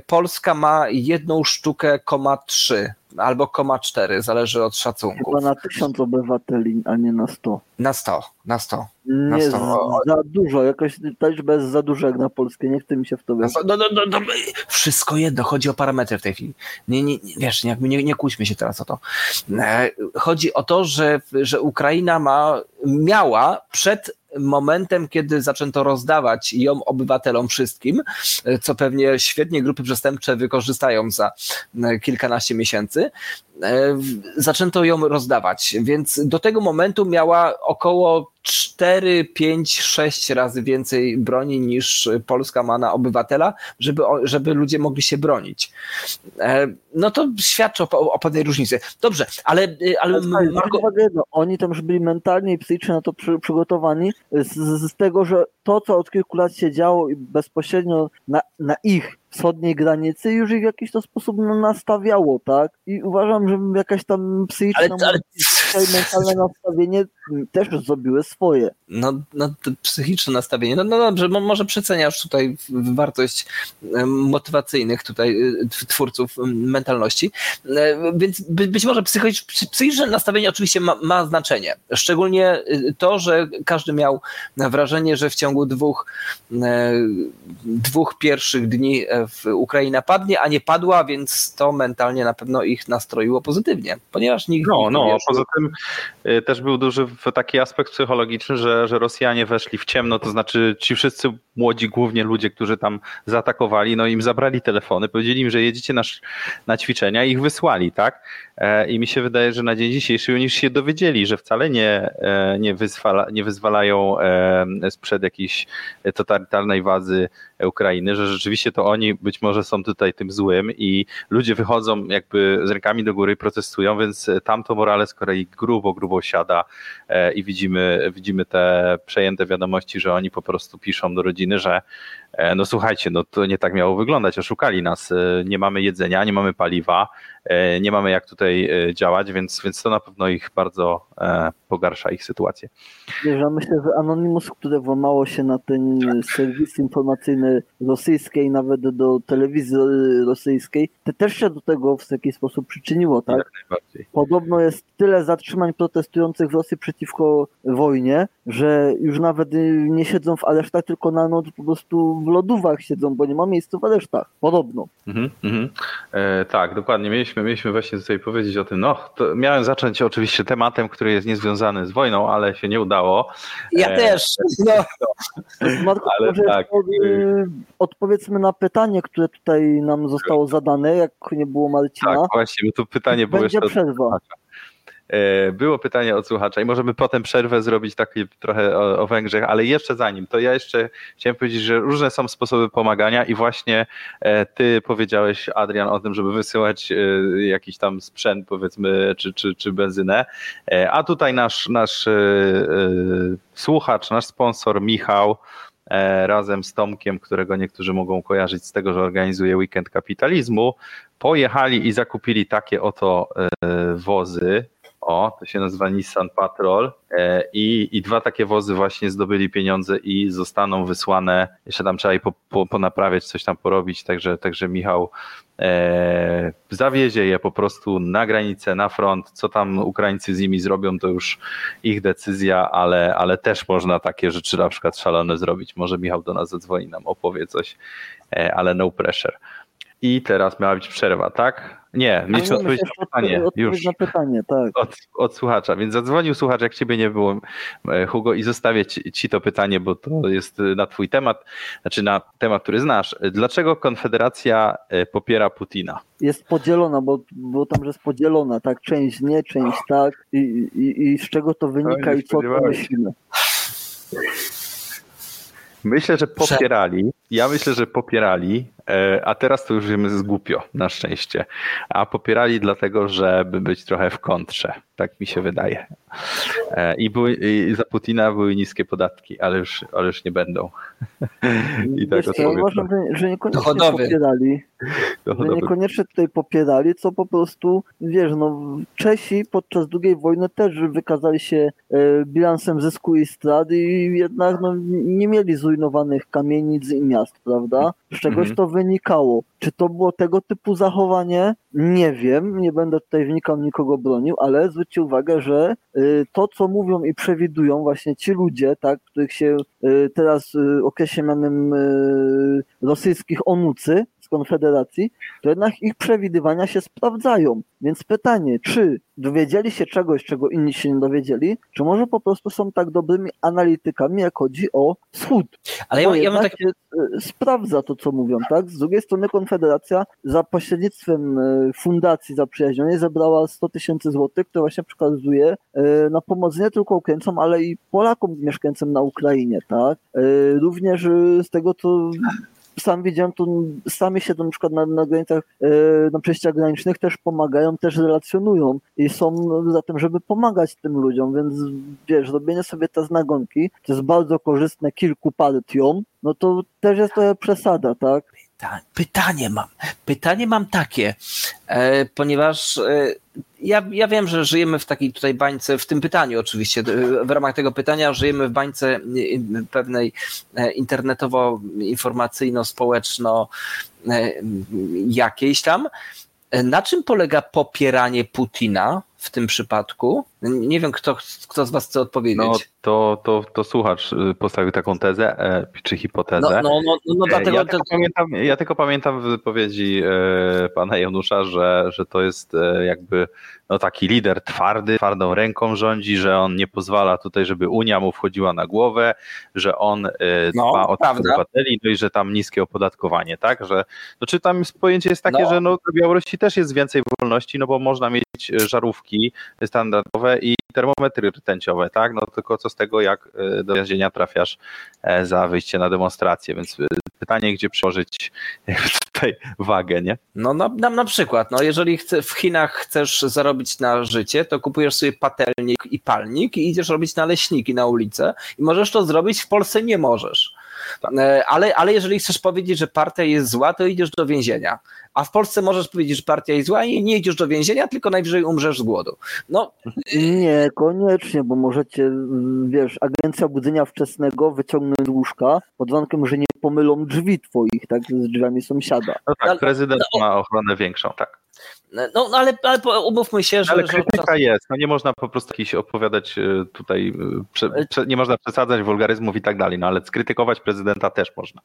Polska ma jedną sztukę, koma trzy albo koma 4, zależy od szacunku. Chyba na tysiąc obywateli, a nie na 100. Na 100, na 100. Na nie 100. za dużo, jakoś ta liczba jest za duża jak na Polskę, nie chcę mi się w to wierzyć. No, no, no, no, wszystko jedno, chodzi o parametry w tej chwili. Nie, nie, wiesz, nie, nie, nie kłóćmy się teraz o to. E, chodzi o to, że, że Ukraina ma, miała przed momentem, kiedy zaczęto rozdawać ją obywatelom wszystkim, co pewnie świetnie grupy przestępcze wykorzystają za e, kilkanaście miesięcy, e, zaczęto ją rozdawać, więc do tego momentu miała około 4, 5, 6 razy więcej broni niż Polska ma na obywatela, żeby, żeby ludzie mogli się bronić. E, no to świadczy o, o pewnej różnicy. Dobrze, ale... E, ale Marko... no, oni tam już byli mentalnie i psychicznie na to przy, przygotowani z, z, tego, że to, co od kilku lat się działo bezpośrednio na, na ich wschodniej granicy już ich w jakiś to sposób nastawiało, tak? I uważam, że jakaś tam psychiczna ale, ale... mentalne nastawienie też zrobiły swoje. No, no psychiczne nastawienie. No, no dobrze, może przeceniasz tutaj wartość motywacyjnych tutaj y, twórców mentalności, e, więc być może psychiczne nastawienie oczywiście ma, ma znaczenie. Szczególnie y, to, że każdy miał wrażenie, że w ciągu dwóch, e, dwóch pierwszych dni e, Ukraina padnie, a nie padła, więc to mentalnie na pewno ich nastroiło pozytywnie, ponieważ nikt. No, no, poza tym y, też był duży taki aspekt psychologiczny, że, że Rosjanie weszli w ciemno, to znaczy ci wszyscy młodzi, głównie ludzie, którzy tam zaatakowali, no im zabrali telefony, powiedzieli im, że jedziecie na, na ćwiczenia i ich wysłali, tak? E, I mi się wydaje, że na dzień dzisiejszy już się dowiedzieli, że wcale nie, e, nie, wyzwala, nie wyzwalają e, sprzed jakiejś totalitarnej wazy Ukrainy, że rzeczywiście to oni być może są tutaj tym złym i ludzie wychodzą jakby z rękami do góry i protestują, więc tam to morale z kolei grubo, grubo siada i widzimy, widzimy te przejęte wiadomości, że oni po prostu piszą do rodziny, że no słuchajcie, no to nie tak miało wyglądać, oszukali nas, nie mamy jedzenia, nie mamy paliwa, nie mamy jak tutaj działać, więc, więc to na pewno ich bardzo pogarsza ich sytuację. Wiesz, ja myślę, że Anonymous, które włamało się na ten serwis informacyjny rosyjskiej, nawet do telewizji rosyjskiej, to też się do tego w jakiś sposób przyczyniło, tak? Podobno jest tyle zatrzymań protestujących w Rosji przeciwko wojnie, że już nawet nie siedzą w aresztach, tylko na noc po prostu w lodówach siedzą, bo nie ma miejsca w aresztach. Podobno. Mhm, mhm. E, tak, dokładnie. Mieliśmy, mieliśmy właśnie tutaj powiedzieć o tym. No, miałem zacząć oczywiście tematem, który jest niezwiązany z wojną, ale się nie udało. Ja e, też. No. Marko, ale tak. Y, odpowiedzmy na pytanie, które tutaj nam zostało zadane, jak nie było Marcina. Tak, właśnie, bo to pytanie było Będzie jeszcze... przerwa. E, było pytanie od słuchacza i możemy potem przerwę zrobić taki trochę o, o, Węgrzech, ale jeszcze zanim, to ja jeszcze chciałem powiedzieć, że różne są sposoby pomagania i właśnie e, ty powiedziałeś, Adrian, o tym, żeby wysyłać e, jakiś tam sprzęt, powiedzmy, czy, czy, czy benzynę, a tutaj nasz, nasz słuchacz, nasz sponsor Michał, razem z Tomkiem, którego niektórzy mogą kojarzyć z tego, że organizuje Weekend Kapitalizmu, pojechali i zakupili takie oto wozy o, to się nazywa Nissan Patrol. E, i, i dwa takie wozy właśnie zdobyli pieniądze i zostaną wysłane, jeszcze tam trzeba je po, po, ponaprawiać, coś tam porobić, także, także Michał e, zawiezie je po prostu na granicę, na front, co tam Ukraińcy z nimi zrobią, to już ich decyzja, ale, ale też można takie rzeczy na przykład szalone zrobić, może Michał do nas zadzwoni, nam opowie coś, e, ale no pressure. I teraz miała być przerwa, tak? Nie, mieliśmy odpowiedzieć na pytanie. Już. na pytanie, tak. Od, od, słuchacza. Więc zadzwonił słuchacz, jak ciebie nie było, e, Hugo, i zostawię ci, ci, to pytanie, bo to jest na twój temat, znaczy na temat, który znasz. Dlaczego Konfederacja e, popiera Putina? Jest podzielona, bo, bo tam jest podzielona, tak? Część nie, część tak. I, i, i z czego to wynika i co to myślimy? Myślę, że popierali. Ja myślę, że popierali, e, a teraz to już wiemy z głupio, na szczęście. A popierali dlatego, żeby być trochę w kontrze. Tak mi się wydaje. E, I, były, i za Putina były niskie podatki, ale już, ale już nie będą. [laughs] I tak Wiesz, ja uważam, że, że niekoniecznie Dochodowy. popierali. Dochodowy. Że niekoniecznie tutaj popierali, co po prostu, wiesz, no Czesi podczas II wojny też wykazali się e, bilansem zysku i strat i jednak no, nie mieli zrujnowanych kamienic i miast, prawda? Z czegoś mhm. to wynikało. Czy to było tego typu zachowanie? Nie wiem, nie będę tutaj wnikał, nikogo bronił, ale zwróćcie uwagę, że y, to, co mówią i przewidują właśnie ci ludzie, tak, których się y, teraz y, okresie mianem rosyjskich onucy, Konfederacji, to jednak ich przewidywania się sprawdzają. Więc pytanie, czy dowiedzieli się czegoś, czego inni się nie dowiedzieli, czy może po prostu są tak dobrymi analitykami, jak chodzi o wschód. Ale ja, ja mam tak... e, sprawdza to, co mówią, tak? Z drugiej strony Konfederacja za pośrednictwem e, fundacji zaprzyjaźnionej zebrała 100 tysięcy złotych, które właśnie przekazuje e, na pomoc nie tylko Ukraińcom, ale i Polakom mieszkającym na Ukrainie, tak? Również z tego, co sam widziałem, to sami się to na przykład na, na granicach, e, na przejściach granicznych też pomagają, też relacjonują i są za tym, żeby pomagać tym ludziom, więc wiesz, robienie sobie te znagonki, to jest bardzo korzystne kilku partiom, no to też jest to przesada, tak? Pytanie mam. Pytanie mam takie, e, ponieważ e, ja, ja wiem, że żyjemy w takiej tutaj bańce, w tym pytaniu oczywiście, w ramach tego pytania żyjemy w bańce pewnej internetowo-informacyjno-społeczno jakiejś tam. Na czym polega popieranie Putina w tym przypadku? Nie wiem, kto, kto z Was chce odpowiedzieć. No, to, to, to słuchacz y, postawił taką tezę, e, czy hipotezę. No, no, no, no e, dlatego... Ja tylko, pamiętam, ja tylko pamiętam w wypowiedzi e, pana Janusza, że, że to jest jakby no, taki lider twardy, twardą ręką rządzi, że on nie pozwala tutaj, żeby Unia mu wchodziła na głowę, że on no, dba no, o obywateli, no i że tam niskie opodatkowanie, tak? Że, no, czy tam pojęcie jest takie, no. że no, w Białorusi też jest więcej wolności, no bo można mieć żarówki standardowe i termometry rtęciowe, tak? No tylko co z tego, jak e, do więzienia trafiasz e, za wyjście na demonstrację, więc e, pytanie, gdzie przełożyć tutaj wagę, nie? No na, na, na przykład, no jeżeli chce, w Chinach chcesz zarobić na życie, to kupujesz sobie patelnik i palnik i idziesz robić naleśniki na ulicę i możesz to zrobić, w Polsce nie możesz. Tak. Ale, ale jeżeli chcesz powiedzieć, że partia jest zła, to idziesz do więzienia. A w Polsce możesz powiedzieć, że partia jest zła i nie idziesz do więzienia, tylko najwyżej umrzesz z głodu. No. Nie, koniecznie, bo możecie, wiesz, agencja budzenia wczesnego wyciągnąć z łóżka pod warunkiem, że nie pomylą drzwi twoich, tak, z drzwiami sąsiada. No tak, prezydent no, ma ochronę większą, tak. No, no ale, ale umówmy się, że. Ale krytyka że... jest. No nie można po prostu jakiś opowiadać e, tutaj, e, prze, prze, nie można przesadzać wulgaryzmów i tak dalej, no ale skrytykować prezydenta też można.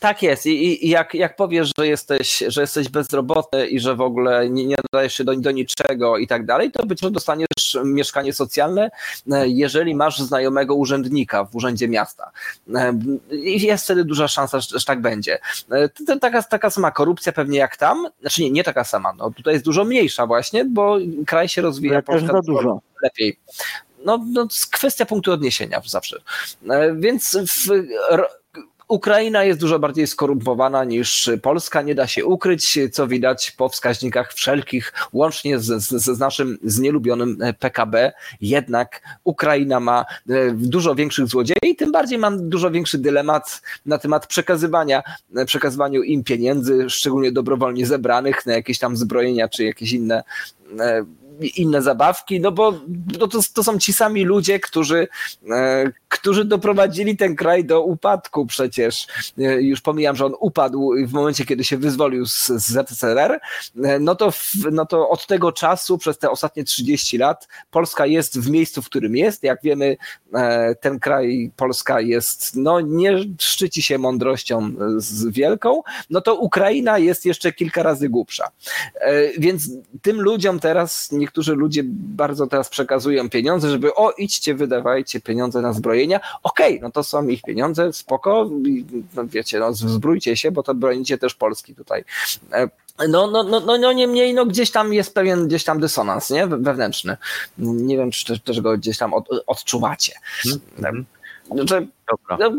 Tak jest. I, i jak, jak powiesz, że jesteś, że jesteś bezrobotny i że w ogóle nie, nie nadajesz się do, do niczego i tak dalej, to być może dostaniesz mieszkanie socjalne, e, jeżeli masz znajomego urzędnika w urzędzie miasta. I jest wtedy duża szansa, że, że tak będzie. To, taka, taka sama korupcja pewnie jak tam, znaczy nie, nie taka sama, no tutaj jest dużo mniejsza właśnie, bo kraj się rozwija też za dużo. lepiej. No, no, kwestia punktu odniesienia zawsze. E, więc w, Ukraina jest dużo bardziej skorumpowana niż Polska, nie da się ukryć, co widać po wskaźnikach wszelkich, łącznie z, z, z naszym znielubionym PKB. Jednak Ukraina ma e, dużo większych złodziei, tym bardziej mam dużo większy dylemat na temat przekazywania, e, przekazywaniu im pieniędzy, szczególnie dobrowolnie zebranych na jakieś tam zbrojenia czy jakieś inne e, inne zabawki, no bo no to, to są ci sami ludzie, którzy, którzy doprowadzili ten kraj do upadku przecież. E, już pomijam, że on upadł w momencie, kiedy się wyzwolił z, ZSRR, e, no to, no to od tego czasu, przez te ostatnie 30 lat, Polska jest w miejscu, w którym jest. Jak wiemy, ten kraj, Polska jest, no nie szczyci się mądrością z wielką, no to Ukraina jest jeszcze kilka razy głupsza. Więc tym ludziom teraz nie niektórzy ludzie bardzo teraz przekazują pieniądze, żeby o idźcie, wydawajcie pieniądze na zbrojenia. Okej, okay, no to są ich pieniądze, spoko, no wiecie, no zbrójcie się, bo to bronicie też Polski tutaj. E, no, no, no, no, no niemniej, no gdzieś tam jest pewien gdzieś tam dysonans, nie? Wewnętrzny. Nie wiem, czy też, też go gdzieś tam od, odczuwacie. Hmm. Że, Dobra. No,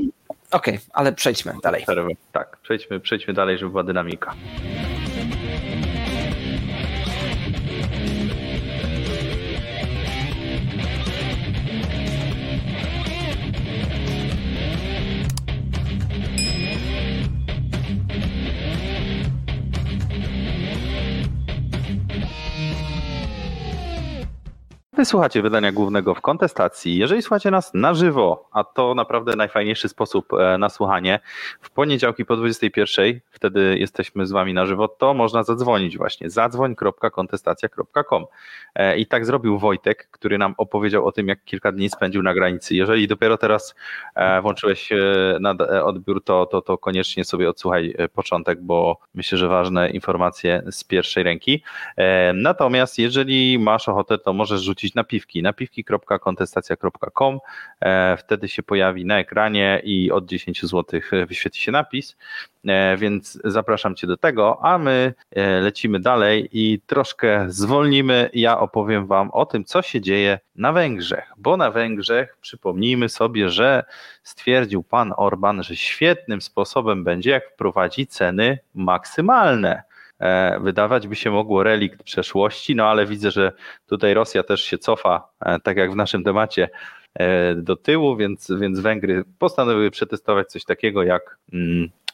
Okej, okay, ale przejdźmy dalej. Tak, przejdźmy, przejdźmy dalej, żeby była dynamika. Wysłuchacie wydania głównego w kontestacji. Jeżeli słuchacie nas na żywo, a to naprawdę najfajniejszy sposób e, na słuchanie, w poniedziałki po 21, wtedy jesteśmy z wami na żywo, to można zadzwonić właśnie. Zadzwoń.kontestacja.com. E, I tak zrobił Wojtek, który nam opowiedział o tym, jak kilka dni spędził na granicy. Jeżeli dopiero teraz e, włączyłeś odbiór, to, to, to koniecznie sobie odsłuchaj początek, bo myślę, że ważne informacje z pierwszej ręki. Natomiast jeżeli masz ochotę, to możesz rzucić wrzucić napiwki, napiwki.kontestacja.com, e, wtedy się pojawi na ekranie i od 10 zł wyświetli się napis, e, więc zapraszam Cię do tego, a my e, lecimy dalej i troszkę zwolnimy. Ja opowiem Wam o tym, co się dzieje na Węgrzech, bo na Węgrzech przypomnijmy sobie, że stwierdził pan Orban, że świetnym sposobem będzie, jak wprowadzi ceny maksymalne. E, wydawać by się mogło relikt przeszłości, no ale widzę, że tutaj Rosja też się cofa, e, tak jak w naszym temacie, e, do tyłu, więc, więc Węgry postanowiły przetestować coś takiego jak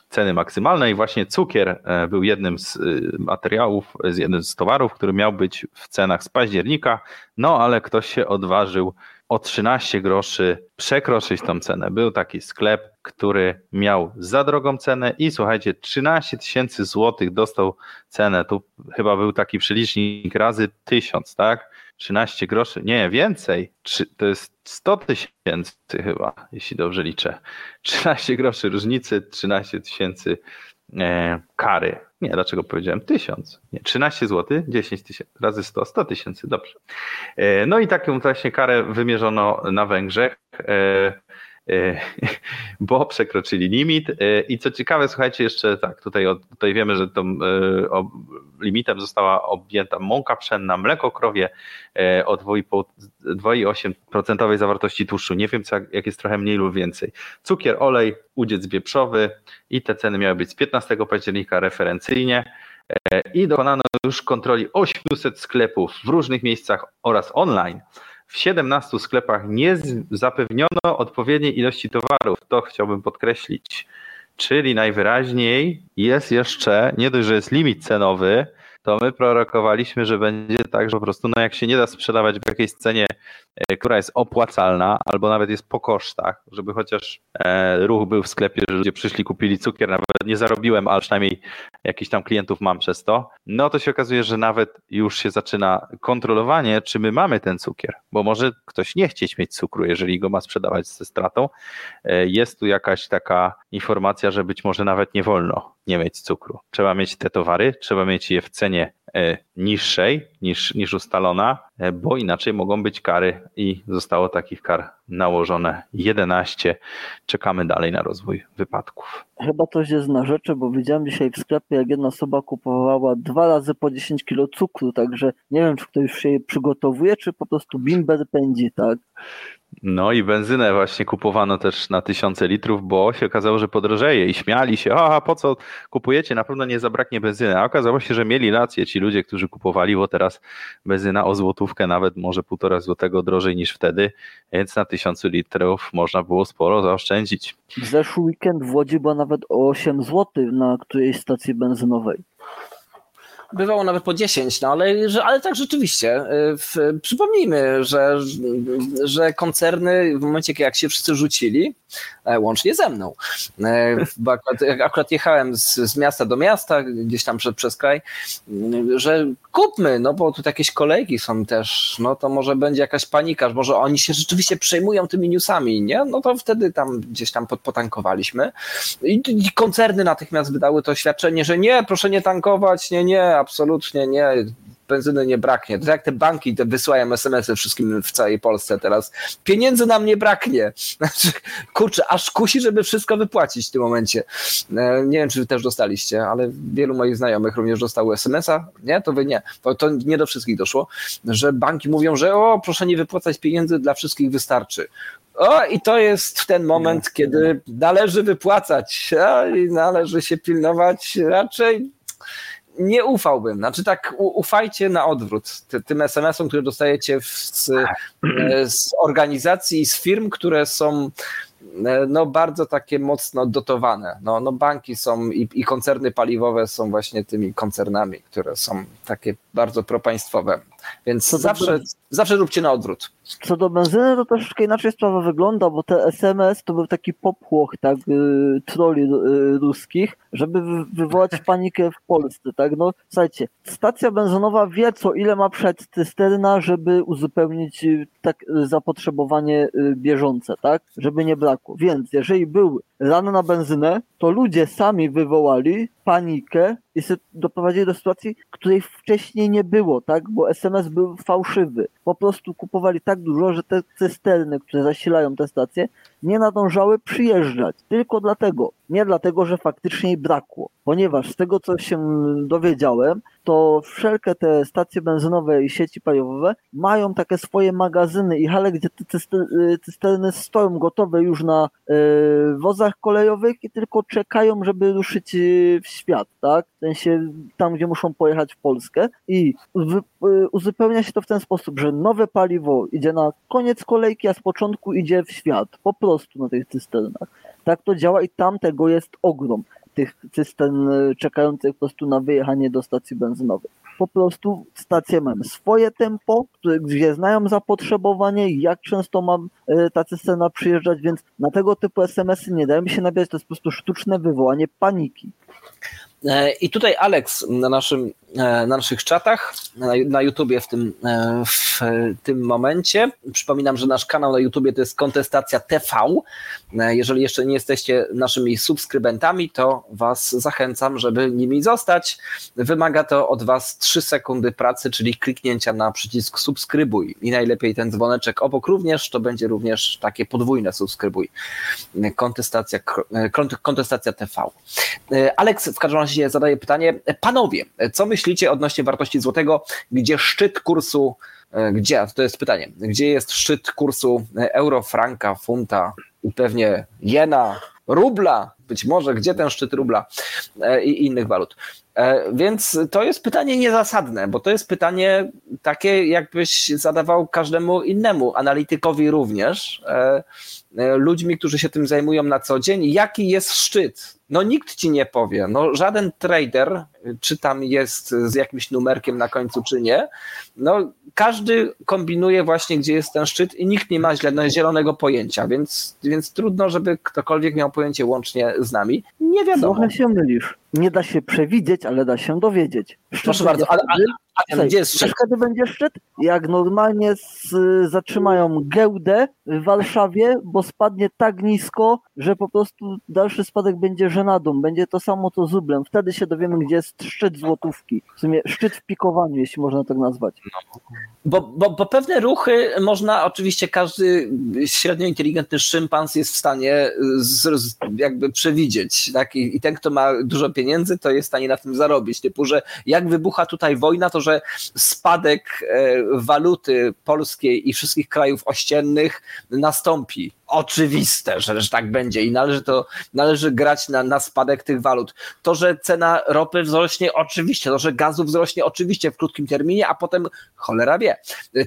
ceny maksymalnej. Właśnie cukier e, był jednym z materiałów, z jednym z towarów, który miał być w cenach z października, no ale ktoś się odważył o 13 groszy przekroczyć tą cenę. Był taki sklep, który miał za drogą cenę i słuchajcie, 13 tysięcy złotych dostał cenę. Tu chyba był taki przelicznik razy 1000, tak? 13 groszy, nie, więcej, to jest 100 tysięcy chyba, jeśli dobrze liczę. 13 groszy różnicy, 13 tysięcy e, kary. Nie, dlaczego powiedziałem 1000? Nie, 13 zł, 10 tysięcy, razy 100, 100 tysięcy, dobrze. E, no i taką właśnie karę wymierzono na Węgrzech. E, [laughs] bo przekroczyli limit. E, I co ciekawe, słuchajcie, jeszcze tak, tutaj, tutaj wiemy, że tą e, limitem została objęta mąka pszenna, mleko krowie o 2,8% zawartości tłuszczu. Nie wiem, co, jak jest trochę mniej lub więcej. Cukier, olej, udziec wieprzowy i te ceny miały być z 15 października referencyjnie i dokonano już kontroli 800 sklepów w różnych miejscach oraz online w 17 sklepach nie zapewniono odpowiedniej ilości towarów. To chciałbym podkreślić. Czyli najwyraźniej jest jeszcze, nie dość, że jest limit cenowy, to my prorokowaliśmy, że będzie tak, że po prostu no jak się nie da sprzedawać w jakiejś cenie, e, która jest opłacalna, albo nawet jest po kosztach, żeby chociaż e, ruch był w sklepie, że ludzie przyszli, kupili cukier, nawet nie zarobiłem, ale przynajmniej jakiś tam klientów mam przez to, no to się okazuje, że nawet już się zaczyna kontrolowanie, czy my mamy ten cukier, bo może ktoś nie chcieć mieć cukru, jeżeli go ma sprzedawać ze stratą. E, jest tu jakaś taka informacja, że być może nawet nie wolno nie mieć cukru. Trzeba mieć te towary, trzeba mieć je w cenie E, niższej niż, niż ustalona, e, bo inaczej mogą być kary i zostało takich kar nałożone 11. Czekamy dalej na rozwój wypadków. Chyba coś jest na rzeczy, bo widziałem dzisiaj w sklepie, jak jedna osoba kupowała dwa razy po 10 kilo cukru, także nie wiem, czy ktoś się przygotowuje, czy po prostu bimber pędzi, tak? No i benzynę właśnie kupowano też na tysiące litrów, bo się okazało, że podrożeje i śmiali się, a po co kupujecie, na pewno nie zabraknie benzyny. A okazało się, że mieli rację ci ludzie, którzy kupowali, bo teraz benzyna o złotówkę, nawet może półtora złotego drożej niż wtedy, więc na tysiącu litrów można było sporo zaoszczędzić. W zeszły weekend w Łodzi była nawet o 8 zł na którejś stacji benzynowej bywało nawet po 10, no ale, że, ale tak rzeczywiście. Y, w, przypomnijmy, że, że koncerny w momencie, jak się wszyscy rzucili, e, łącznie ze mną, e, bo akurat, akurat jechałem z, z, miasta do miasta, gdzieś tam przed, przez kraj, że kupmy, no bo tu jakieś kolejki są też, no to może będzie jakaś panika, może oni się rzeczywiście przejmują tymi newsami, nie? No to wtedy tam gdzieś tam potankowaliśmy i, i koncerny natychmiast wydały to oświadczenie, że nie, proszę nie tankować, nie, nie, absolutnie nie, benzyny nie braknie. To jak te banki te wysyłają SMS-y wszystkim w całej Polsce teraz. Pieniędzy nam nie braknie. [laughs] Znaczy, kurczę, aż kusi, żeby wszystko wypłacić w tym momencie. E, nie wiem, czy wy też dostaliście, ale wielu moich znajomych również dostało SMS-a. Nie, to wy nie. To, to nie do wszystkich doszło, że banki mówią, że o, proszę nie wypłacać pieniędzy, dla wszystkich wystarczy. O, i to jest ten moment, kiedy należy wypłacać a, i należy się pilnować raczej nie ufałbym. Znaczy tak, ufajcie na odwrót tym SMS-om, które dostajecie z, z organizacji i z firm, które są e, no, bardzo takie mocno dotowane. No, no banki są i, i koncerny paliwowe są właśnie tymi koncernami, które są takie bardzo propaństwowe. Więc zawsze, zawsze róbcie na odwrót. Co do benzyny, to troszeczkę inaczej sprawa wygląda, bo te SMS to był taki popłoch, tak, y, troli y, ruskich, żeby wywołać [laughs] panikę w Polsce, tak, no, słuchajcie, stacja benzynowa wie, co ile ma przed cysterna, żeby uzupełnić y, tak zapotrzebowanie bieżące, tak, żeby nie brakło, więc jeżeli był ran na benzynę, to ludzie sami wywołali panikę i doprowadzili do sytuacji, której wcześniej nie było, tak? Bo SMS był fałszywy. Po prostu kupowali tak dużo, że te cysterny, które zasilają te stacje, nie nadążały przyjeżdżać. Tylko dlatego. Nie dlatego, że faktycznie jej brakło. Ponieważ z tego, co się dowiedziałem, to wszelkie te stacje benzynowe i sieci paliwowe mają takie swoje magazyny i hale, gdzie te cysterny stoją gotowe już na y, wozach kolejowych i tylko czekają, żeby ruszyć y, w świat, tak? W sensie tam, gdzie muszą pojechać w Polskę i y, uzupełnia się to w ten sposób, że nowe paliwo idzie na koniec kolejki, a z początku idzie w świat. Po prostu na tych cysternach. Tak to działa i tam tego jest ogrom. tych cystern e, czekających po prostu na wyjechanie do stacji benzynowej. Po prostu stacje mają swoje tempo, gdzie znają zapotrzebowanie, jak często ma e, ta cysterna przyjeżdżać, więc na tego typu SMS-y nie dają się nabierać, to jest po prostu sztuczne wywołanie paniki. E, I tutaj Alex na, naszym, e, na naszych czatach, na, YouTubie w tym, e, w tym momencie. Przypominam, że nasz kanał na YouTubie to jest kontestacja TV. Jeżeli jeszcze nie jesteście naszymi subskrybentami, to Was zachęcam, żeby nimi zostać. Wymaga to od Was 3 sekundy pracy, czyli kliknięcia na przycisk subskrybuj. I najlepiej ten dzwoneczek obok również, to będzie również takie podwójne subskrybuj. Kontestacja, kontestacja TV. Alex w każdym razie razie zadaję pytanie. Panowie, co myślicie odnośnie wartości złotego? Gdzie szczyt kursu, e, gdzie, to jest pytanie, gdzie jest szczyt kursu euro, franka, funta i pewnie jena, rubla, być może, gdzie ten szczyt rubla e, i innych walut. E, więc to jest pytanie niezasadne, bo to jest pytanie takie, jakbyś zadawał każdemu innemu, analitykowi również, ludźmi, którzy się tym zajmują na co dzień, jaki jest szczyt no nikt ci nie powie. No, żaden trader, czy tam jest z jakimś numerkiem na końcu, czy nie. No, każdy kombinuje właśnie, gdzie jest ten szczyt i nikt nie ma zielonego pojęcia, więc, więc trudno, żeby ktokolwiek miał pojęcie łącznie z nami. Nie wiadomo. Trochę się mylisz. Nie da się przewidzieć, ale da się dowiedzieć. Szczyt Proszę bardzo, ale, ale, ale gdzie jest szczyt? Wtedy będzie szczyt, jak normalnie z, zatrzymają giełdę w Warszawie, bo spadnie tak nisko, że po prostu dalszy spadek będzie żenadą. Będzie to samo co z Zublem. Wtedy się dowiemy, gdzie jest szczyt złotówki. W sumie szczyt w pikowaniu, jeśli można tak nazwać. Bo, bo, bo pewne ruchy można, oczywiście każdy średnio inteligentny szympans jest w stanie z, jakby przewidzieć. Tak? I, I ten, kto ma dużo pieniędzy, to jest w stanie na tym zarobić. Typu, że jak wybucha tutaj wojna, to że spadek e, waluty polskiej i wszystkich krajów ościennych nastąpi oczywiste, że, że tak będzie i należy to, należy grać na, na spadek tych walut. To, że cena ropy wzrośnie, oczywiście, to, że gazu wzrośnie, oczywiście w krótkim terminie, a potem cholera wie.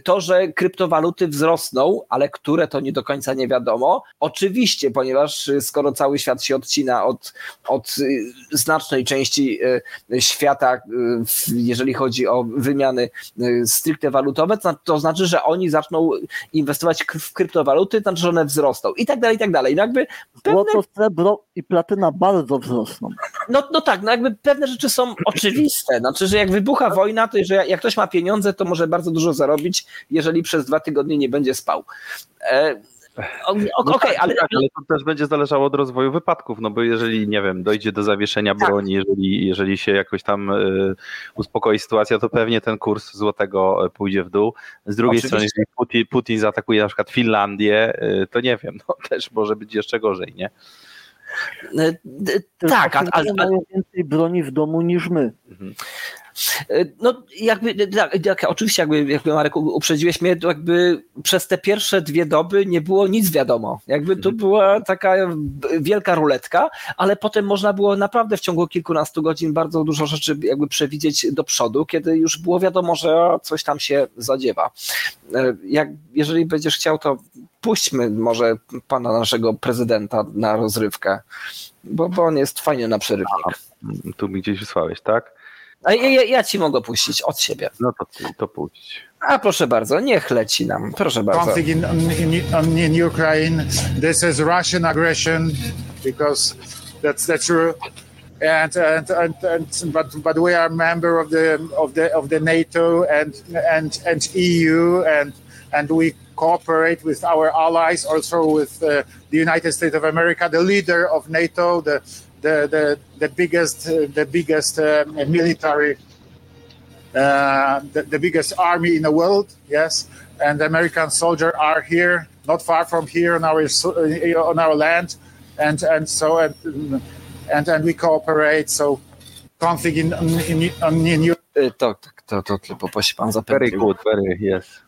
To, że kryptowaluty wzrosną, ale które to nie do końca nie wiadomo, oczywiście, ponieważ skoro cały świat się odcina od, od y, znacznej części y, świata, y, jeżeli chodzi o wymiany stricte walutowe, to znaczy, że oni zaczną inwestować w kryptowaluty, to znaczy, że one wzrosną i tak dalej, i tak dalej. No jakby pewne... Złoto, srebro i platyna bardzo wzrosną. No, no tak, no jakby pewne rzeczy są oczywiste. Znaczy, że jak wybucha wojna, to że jak ktoś ma pieniądze, to może bardzo dużo zarobić, jeżeli przez dwa tygodnie nie będzie spał. E, Okej, no okay, tak, ale... Tak, ale to też będzie zależało od rozwoju wypadków, no bo jeżeli, nie wiem, dojdzie do zawieszenia tak. broni, jeżeli, jeżeli się jakoś tam y, uspokoi sytuacja, to pewnie ten kurs złotego e, pójdzie w dół. Z drugiej Oczywiście. strony, jeżeli Putin, Putin zaatakuje na przykład Finlandię, y, to nie wiem, no [laughs] też może być jeszcze gorzej, nie? Tak, ale... ale... mają więcej broni w domu niż my. Mhm. No jakby, tak, tak, oczywiście jakby, jakby Marek uprzedziłeś mnie, to jakby przez te pierwsze dwie doby nie było nic wiadomo. Jakby to mhm. była taka wielka ruletka, ale potem można było naprawdę w ciągu kilkunastu godzin bardzo dużo rzeczy jakby przewidzieć do przodu, kiedy już było wiadomo, że coś tam się zadziewa. E, jak, jeżeli będziesz chciał, to puśćmy może pana naszego prezydenta na rozrywkę, bo, bo on jest fajny na przerywnik. tu mi gdzieś wysłałeś, tak? A ja, ja, ci mogę puścić od siebie. No to, to puść. A proszę bardzo, niech leci nam. Proszę bardzo. in, in, in Ukraine, this is Russian aggression because that's that's true. And, and, and, and but but we are a member of the of the of the NATO and and and EU and and we cooperate with our allies also with uh, the United States of America the leader of NATO the the the, the biggest uh, the biggest uh, military uh, the, the, biggest army in the world yes and the american soldiers are here not far from here on our on our land and and so and and, and we cooperate so config in in, in, in to, to, to, to tylko pan zapewnił. Very good, very, yes.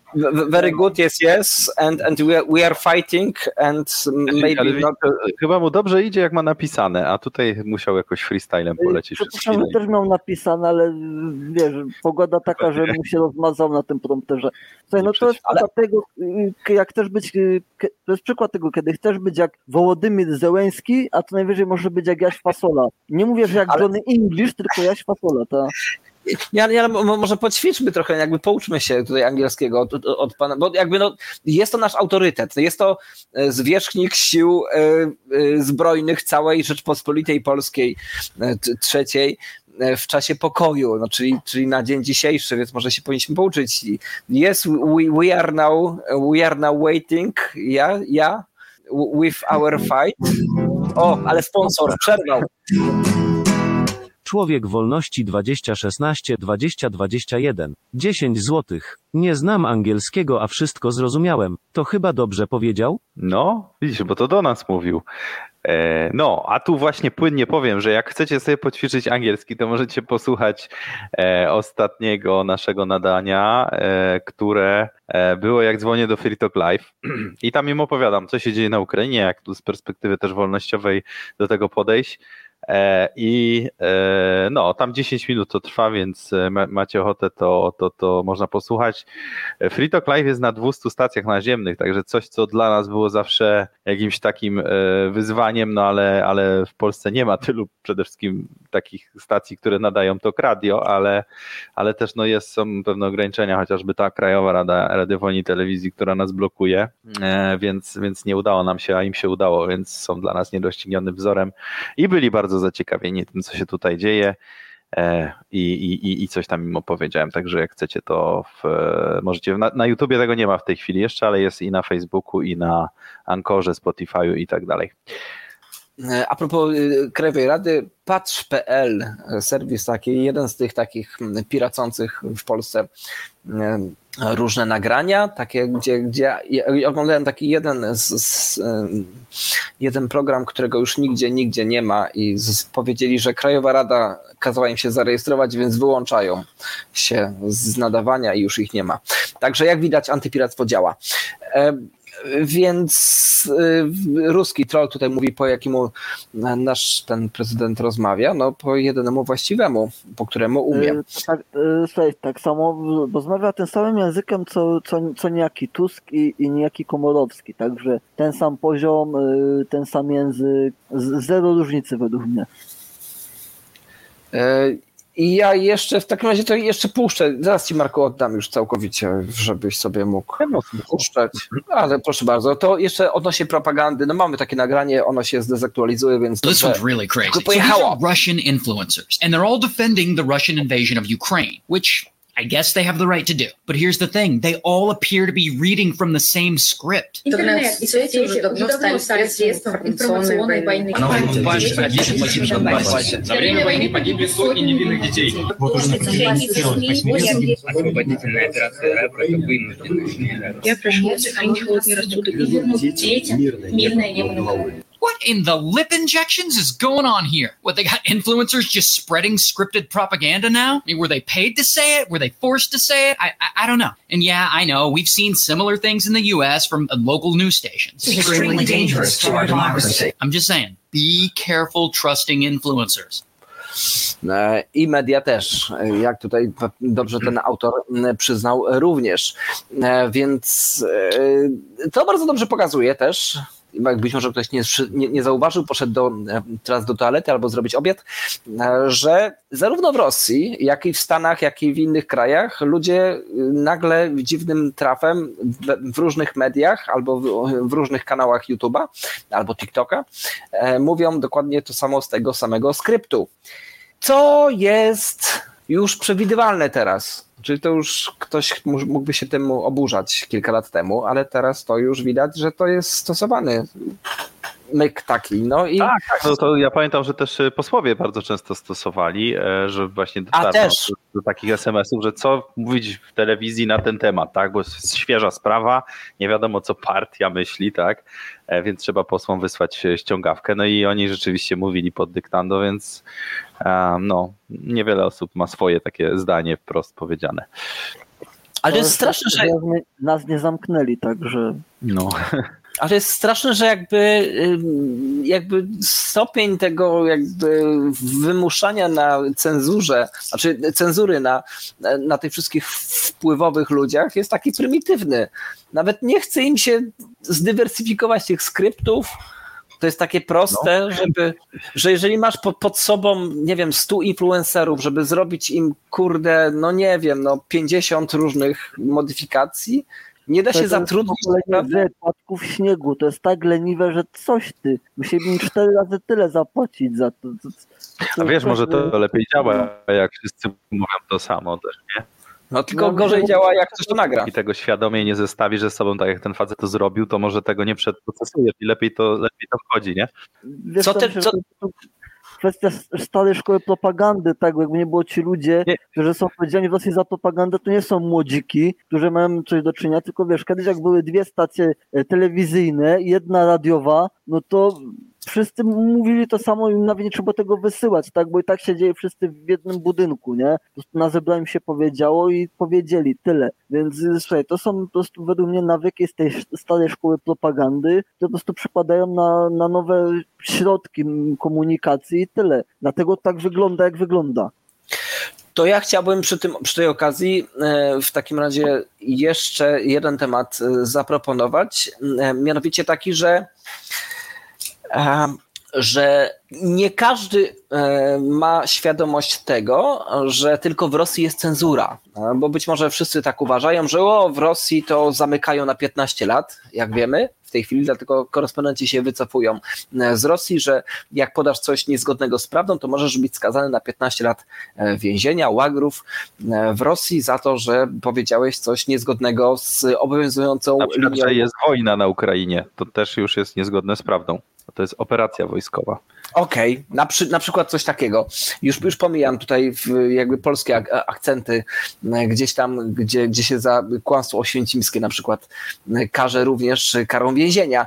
Very good, yes, yes, and, and we, are, we are fighting and maybe not... Chyba mu dobrze idzie, jak ma napisane, a tutaj musiał jakoś freestylem polecieć. Przepraszam, że też miał napisane, ale wiesz, pogoda taka, że [laughs] mu się rozmazał na tym prompterze. Słuchaj, no to jest ale... tego, jak chcesz być, to jest przykład tego, kiedy chcesz być jak Wołodymyr Zełęski, a to najwyżej może być jak Jaś Fasola. Nie mówię, że jak ale... Johnny English, tylko Jaś Fasola, to... Ja, ja, może poćwiczmy trochę, jakby pouczmy się tutaj angielskiego od, od, pana, bo jakby no, jest to nasz autorytet, jest to e, zwierzchnik sił y, y, zbrojnych całej Rzeczpospolitej Polskiej trzeciej w czasie pokoju, no, czyli, czyli na dzień dzisiejszy, więc może się powinniśmy pouczyć. Yes, we, we are now we are now waiting, yeah, yeah, with our fight. O, ale sponsor przerwał. Człowiek Wolności 2016 2021 10 złotych. Nie znam angielskiego, a wszystko zrozumiałem. To chyba dobrze powiedział? No, widzisz, bo to do nas mówił. E, no, a tu właśnie płynnie powiem, że jak chcecie sobie poćwiczyć angielski, to możecie posłuchać e, ostatniego naszego nadania, e, które było jak dzwonię do Free Talk Live [clears throat] i tam im opowiadam, co się dzieje na Ukrainie, jak tu z perspektywy też wolnościowej do tego podejść. E, I e, no, tam 10 minut to trwa, więc e, macie ochotę, to, to, to można posłuchać. Free Live jest na 200 stacjach naziemnych, także coś, co dla nas było zawsze jakimś takim wyzwaniem, no ale, ale w Polsce nie ma tylu przede wszystkim takich stacji, które nadają to radio, ale, ale też no jest, są pewne ograniczenia, chociażby ta Krajowa Rada Radiofonii i Telewizji, która nas blokuje, więc, więc nie udało nam się, a im się udało, więc są dla nas niedoścignionym wzorem i byli bardzo bardzo zaciekawieni tym, co się tutaj dzieje. E, I, i, i coś tam im opowiedziałem. Także jak chcecie, to w, możecie. Na, na YouTubie tego nie ma w tej chwili jeszcze, ale jest i na Facebooku, i na Ankorze, Spotify'u i tak dalej. E, a propos y, Krajowej Rady, patrz.pl, serwis taki, jeden z tych takich piracących w Polsce różne nagrania, takie, gdzie, gdzie ja oglądałem taki jeden, z, z, jeden program, którego już nigdzie, nigdzie nie ma i z, powiedzieli, że Krajowa Rada kazała im się zarejestrować, więc wyłączają się z nadawania i już ich nie ma. Także jak widać antypiractwo działa. Więc y, ruski troll tutaj mówi, po jakiemu nasz ten prezydent rozmawia, no po jednemu właściwemu, po któremu umie. Y, tak, y, tak samo rozmawia tym samym językiem, co, co, co niejaki Tusk i, i niejaki Komorowski, także ten sam poziom, ten sam język, zero różnicy według mnie. I ja jeszcze w takim razie to jeszcze puszczę. Zaraz ci Marku oddam już całkowicie, żebyś sobie mógł puszczać. Ale proszę bardzo, to jeszcze odnośnie propagandy. No mamy takie nagranie, ono się zdezaktualizuje, więc This one's really crazy. So these are Russian influencers and they're all defending the Russian invasion of Ukraine, which I guess they have the right to do. But here's the thing they all appear to be reading from the same script. Интернет и соцсети давно стали средством информационной войны. За время войны погибли сотни невинных детей. Вот уже освободительная операция РЭП – это вынужденная. Я прошу сохранить холодный рассудок и вернуть детям мирное небо what in the lip injections is going on here? What, they got influencers just spreading scripted propaganda now? I mean, were they paid to say it? Were they forced to say it? I, I, I don't know. And yeah, I know we've seen similar things in the U.S. from uh, local news stations. It's extremely dangerous to our democracy. I'm just saying, be careful trusting influencers. I media też, jak tutaj dobrze ten autor przyznał również. Więc to bardzo dobrze pokazuje też być może ktoś nie, nie, nie, zauważył, poszedł do, e, teraz do toalety albo zrobić obiad, e, że zarówno w Rosji, jak i w Stanach, jak i w innych krajach ludzie e, nagle dziwnym trafem w, w różnych mediach albo w, w, różnych kanałach YouTube'a albo TikToka mówią dokładnie to samo z tego samego skryptu. Co jest już przewidywalne teraz. Czyli to już ktoś mógłby się temu oburzać kilka lat temu, ale teraz to już widać, że to jest stosowany myk taki. No i... Tak, tak. No to ja pamiętam, że też posłowie bardzo często stosowali, e, że właśnie dotarło do, do, takich SMS-ów, że co mówić w telewizji na ten temat, tak? Bo jest świeża sprawa, nie wiadomo co partia myśli, tak? E, więc trzeba posłom wysłać ściągawkę. No i oni rzeczywiście mówili pod dyktando, więc no, niewiele osób ma swoje takie zdanie wprost powiedziane. Ale jest straszne, że... Nas nie zamknęli, także... No. Ale jest straszne, że jakby, jakby stopień tego jakby wymuszania na cenzurze, znaczy cenzury na, na tych wszystkich wpływowych ludziach jest taki prymitywny. Nawet nie chce im się zdywersyfikować tych skryptów, to jest takie proste, no. żeby, że jeżeli masz pod, pod sobą, nie wiem, 100 influencerów, żeby zrobić im, kurde, no nie wiem, no 50 różnych modyfikacji, nie da się zatrudnić. To płatków śniegu, to jest tak leniwe, że coś ty. Musieliby cztery razy tyle zapłacić za to. to, to A wiesz, może to lepiej działa, jak wszyscy mówią to samo też, nie? No tylko no, gorzej no, działa, jak ktoś to nagra. I tego świadomie nie zestawi, że z sobą, tak jak ten facet to zrobił, to może tego nie przedprocesujesz i lepiej to, lepiej to wchodzi, nie? Wiesz, co ty, co... Kwestia starej szkoły propagandy, tak, jakby nie było ci ludzie, nie. którzy są odpowiedzialni w Rosji za propagandę, to nie są młodziki, którzy mają coś do czynienia, tylko wiesz, kiedyś jak były dwie stacje e, telewizyjne, jedna radiowa, no to wszyscy mówili to samo i nawet nie trzeba tego wysyłać, tak? Bo i tak się dzieje wszyscy w jednym budynku, nie? Na zebraniu się powiedziało i powiedzieli tyle. Więc słuchaj, to są po prostu według mnie nawyki z tej starej szkoły propagandy, które po prostu przepadają na, na nowe środki komunikacji i tyle. Dlatego tak wygląda, jak wygląda. To ja chciałbym przy, tym, przy tej okazji e, w takim razie jeszcze jeden temat e, zaproponować, e, mianowicie taki, że że nie każdy e, ma świadomość tego, że tylko w Rosji jest cenzura, bo być może wszyscy tak uważają, że o, w Rosji to zamykają na 15 lat, jak wiemy w tej chwili, dlatego korespondenci się wycofują e, z Rosji, że jak podasz coś niezgodnego z prawdą, to możesz być skazany na 15 lat e, więzienia, łagrów w Rosji za to, że powiedziałeś coś niezgodnego z obowiązującą na przykład, linią. Że jest wojna na Ukrainie, to też już jest niezgodne z prawdą. To jest operacja wojskowa. Okej, okay. na, przy, na przykład coś takiego. Już, już pomijam tutaj jakby polskie akcenty e, gdzieś tam, gdzie, gdzie się za kłamstwo oświęcimskie na przykład e, karze również karą więzienia,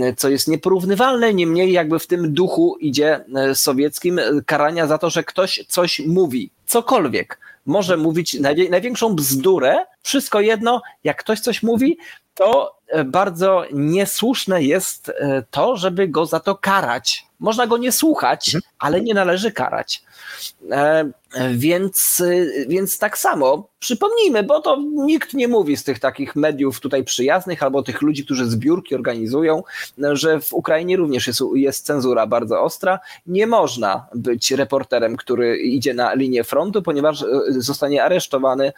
e, co jest nieporównywalne, niemniej jakby w tym duchu idzie sowieckim karania za to, że ktoś coś mówi, cokolwiek. Może mówić największą bzdurę, wszystko jedno, jak ktoś coś mówi, to e, bardzo niesłuszne jest e, to, żeby go za to karać. Można go nie słuchać, mhm. Ale nie należy karać. E, więc, więc tak samo przypomnijmy, bo to nikt nie mówi z tych takich mediów tutaj przyjaznych albo tych ludzi, którzy zbiórki organizują, że w Ukrainie również jest, jest cenzura bardzo ostra. Nie można być reporterem, który idzie na linię frontu, ponieważ zostanie aresztowany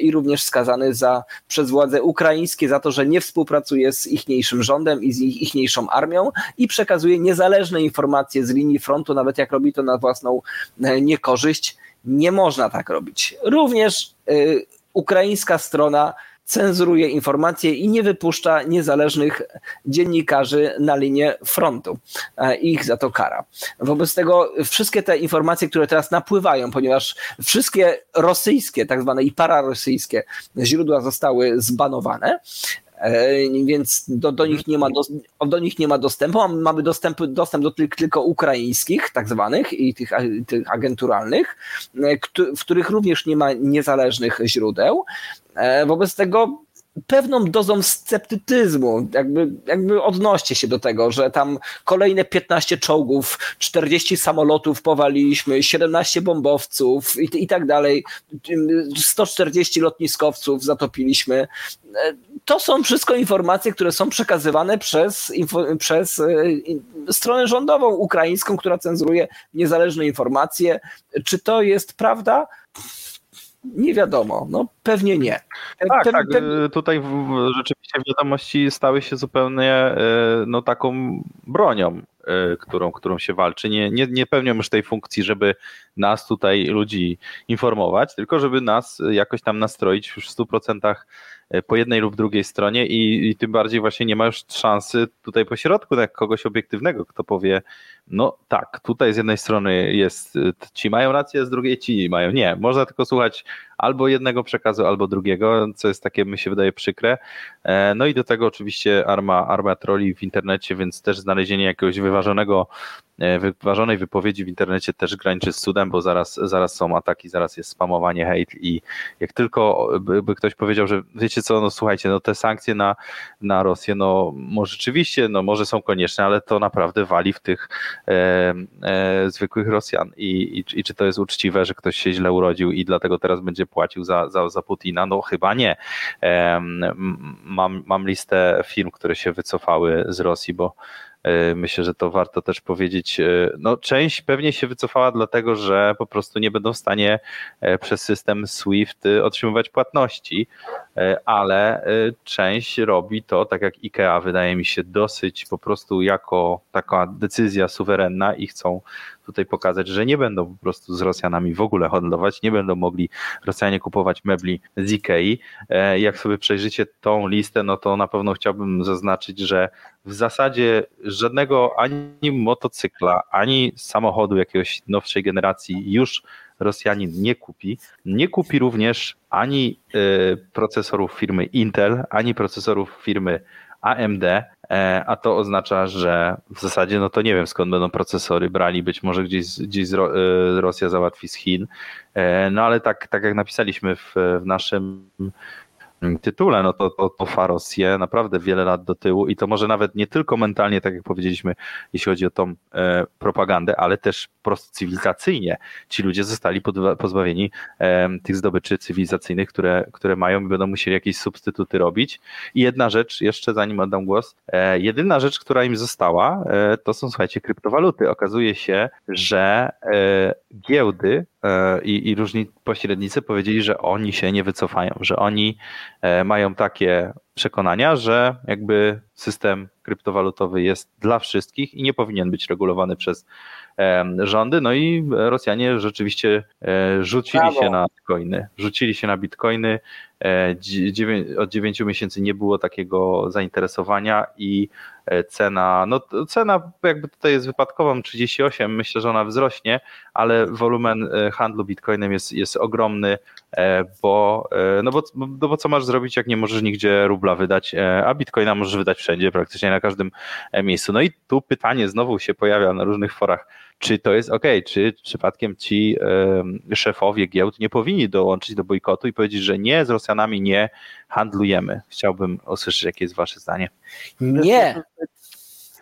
i również skazany za, przez władze ukraińskie za to, że nie współpracuje z ichniejszym rządem i z ich, ichniejszą armią i przekazuje niezależne informacje z linii frontu, nawet jak robi to na własną e, niekorzyść. Nie można tak robić. Również y, ukraińska strona cenzuruje informacje i nie wypuszcza niezależnych dziennikarzy na linię frontu. Ich za to kara. Wobec tego wszystkie te informacje, które teraz napływają, ponieważ wszystkie rosyjskie, tak zwane i pararosyjskie źródła zostały zbanowane, E, więc do, do, nich nie ma do, do nich nie ma dostępu. Mamy dostęp, dostęp do tych tylko ukraińskich, tak zwanych, i tych, tych agenturalnych, e, w których również nie ma niezależnych źródeł. E, wobec tego pewną dozą sceptycyzmu, jakby, jakby odnoście się do tego, że tam kolejne 15 czołgów, 40 samolotów powaliliśmy, 17 bombowców i, i tak dalej, 140 lotniskowców zatopiliśmy. To są wszystko informacje, które są przekazywane przez, przez e, stronę rządową ukraińską, która cenzuruje niezależne informacje. Czy to jest prawda? Nie wiadomo, no pewnie nie. Tak, tak. Tutaj rzeczywiście wiadomości stały się zupełnie e, no, taką bronią, którą, którą się walczy. Nie, nie, nie pełnią już tej funkcji, żeby nas tutaj ludzi informować, tylko żeby nas jakoś tam nastroić już w 100% E, po jednej lub drugiej stronie i, i tym bardziej właśnie nie ma już szansy tutaj po środku jak kogoś obiektywnego, kto powie, no tak, tutaj z jednej strony jest, ci mają rację, z drugiej ci mają. Nie, można tylko słuchać albo jednego przekazu, albo drugiego, co jest takie, mi się wydaje, przykre. E, no i do tego oczywiście arma, arma troli w internecie, więc też znalezienie jakiegoś wyważonego wyważonej wypowiedzi w internecie też graniczy z cudem, bo zaraz, zaraz są ataki, zaraz jest spamowanie, hejt i jak tylko by, by ktoś powiedział, że wiecie co, no słuchajcie, no te sankcje na, na Rosję, no może rzeczywiście, no może są konieczne, ale to naprawdę wali w tych e, e, zwykłych Rosjan I, i, i czy to jest uczciwe, że ktoś się źle urodził i dlatego teraz będzie płacił za, za, za Putina? No chyba nie. E, mam, mam listę firm, które się wycofały z Rosji, bo E, myślę, że to warto też powiedzieć. E, no, część pewnie się wycofała, dlatego że po prostu nie będą w stanie e, przez system SWIFT otrzymywać płatności, ale część robi to, tak jak IKEA, wydaje mi się, dosyć po prostu jako taka decyzja suwerenna i chcą tutaj pokazać, że nie będą po prostu z Rosjanami w ogóle handlować, nie będą mogli Rosjanie kupować mebli z Ikei. E, jak sobie przejrzycie tą listę, no to na pewno chciałbym zaznaczyć, że w zasadzie żadnego ani motocykla, ani samochodu jakiegoś nowszej generacji już Rosjanin nie kupi. Nie kupi również ani e, procesorów firmy Intel, ani procesorów firmy AMD, a to oznacza, że w zasadzie, no to nie wiem skąd będą procesory brali, być może gdzieś, gdzieś e, Rosja załatwi z Chin, e, no ale tak, tak jak napisaliśmy w, w naszym tytule, no to, to, to fa Rosję naprawdę wiele lat do tyłu i to może nawet nie tylko mentalnie, tak jak powiedzieliśmy, jeśli chodzi o tą e, propagandę, ale też prosto cywilizacyjnie. Ci ludzie zostali pozbawieni e, tych zdobyczy cywilizacyjnych, które, które mają i będą musieli jakieś substytuty robić. I jedna rzecz, jeszcze zanim oddam głos, e, jedyna rzecz, która im została, e, to są, słuchajcie, kryptowaluty. Okazuje się, że e, giełdy e, i, i różni pośrednicy powiedzieli, że oni się nie wycofają, że oni mają takie przekonania, że jakby system kryptowalutowy jest dla wszystkich i nie powinien być regulowany przez rządy. No i Rosjanie rzeczywiście e, rzucili Brawo. się na bitcoiny. Rzucili się na bitcoiny. Od 9 miesięcy nie było takiego zainteresowania i E, cena, no cena jakby tutaj jest wypadkową 38, myślę, że ona wzrośnie, ale wolumen e, handlu bitcoinem jest, jest ogromny, e, bo, no bo, no bo co masz zrobić, jak nie możesz nigdzie rubla wydać, a bitcoina możesz wydać wszędzie, praktycznie na każdym miejscu. No i tu pytanie znowu się pojawia na różnych forach, czy to jest ok, czy przypadkiem ci szefowie giełd nie powinni dołączyć do bojkotu i powiedzieć, że nie, z Rosjanami nie handlujemy. Chciałbym usłyszeć, jakie jest wasze zdanie. Nie.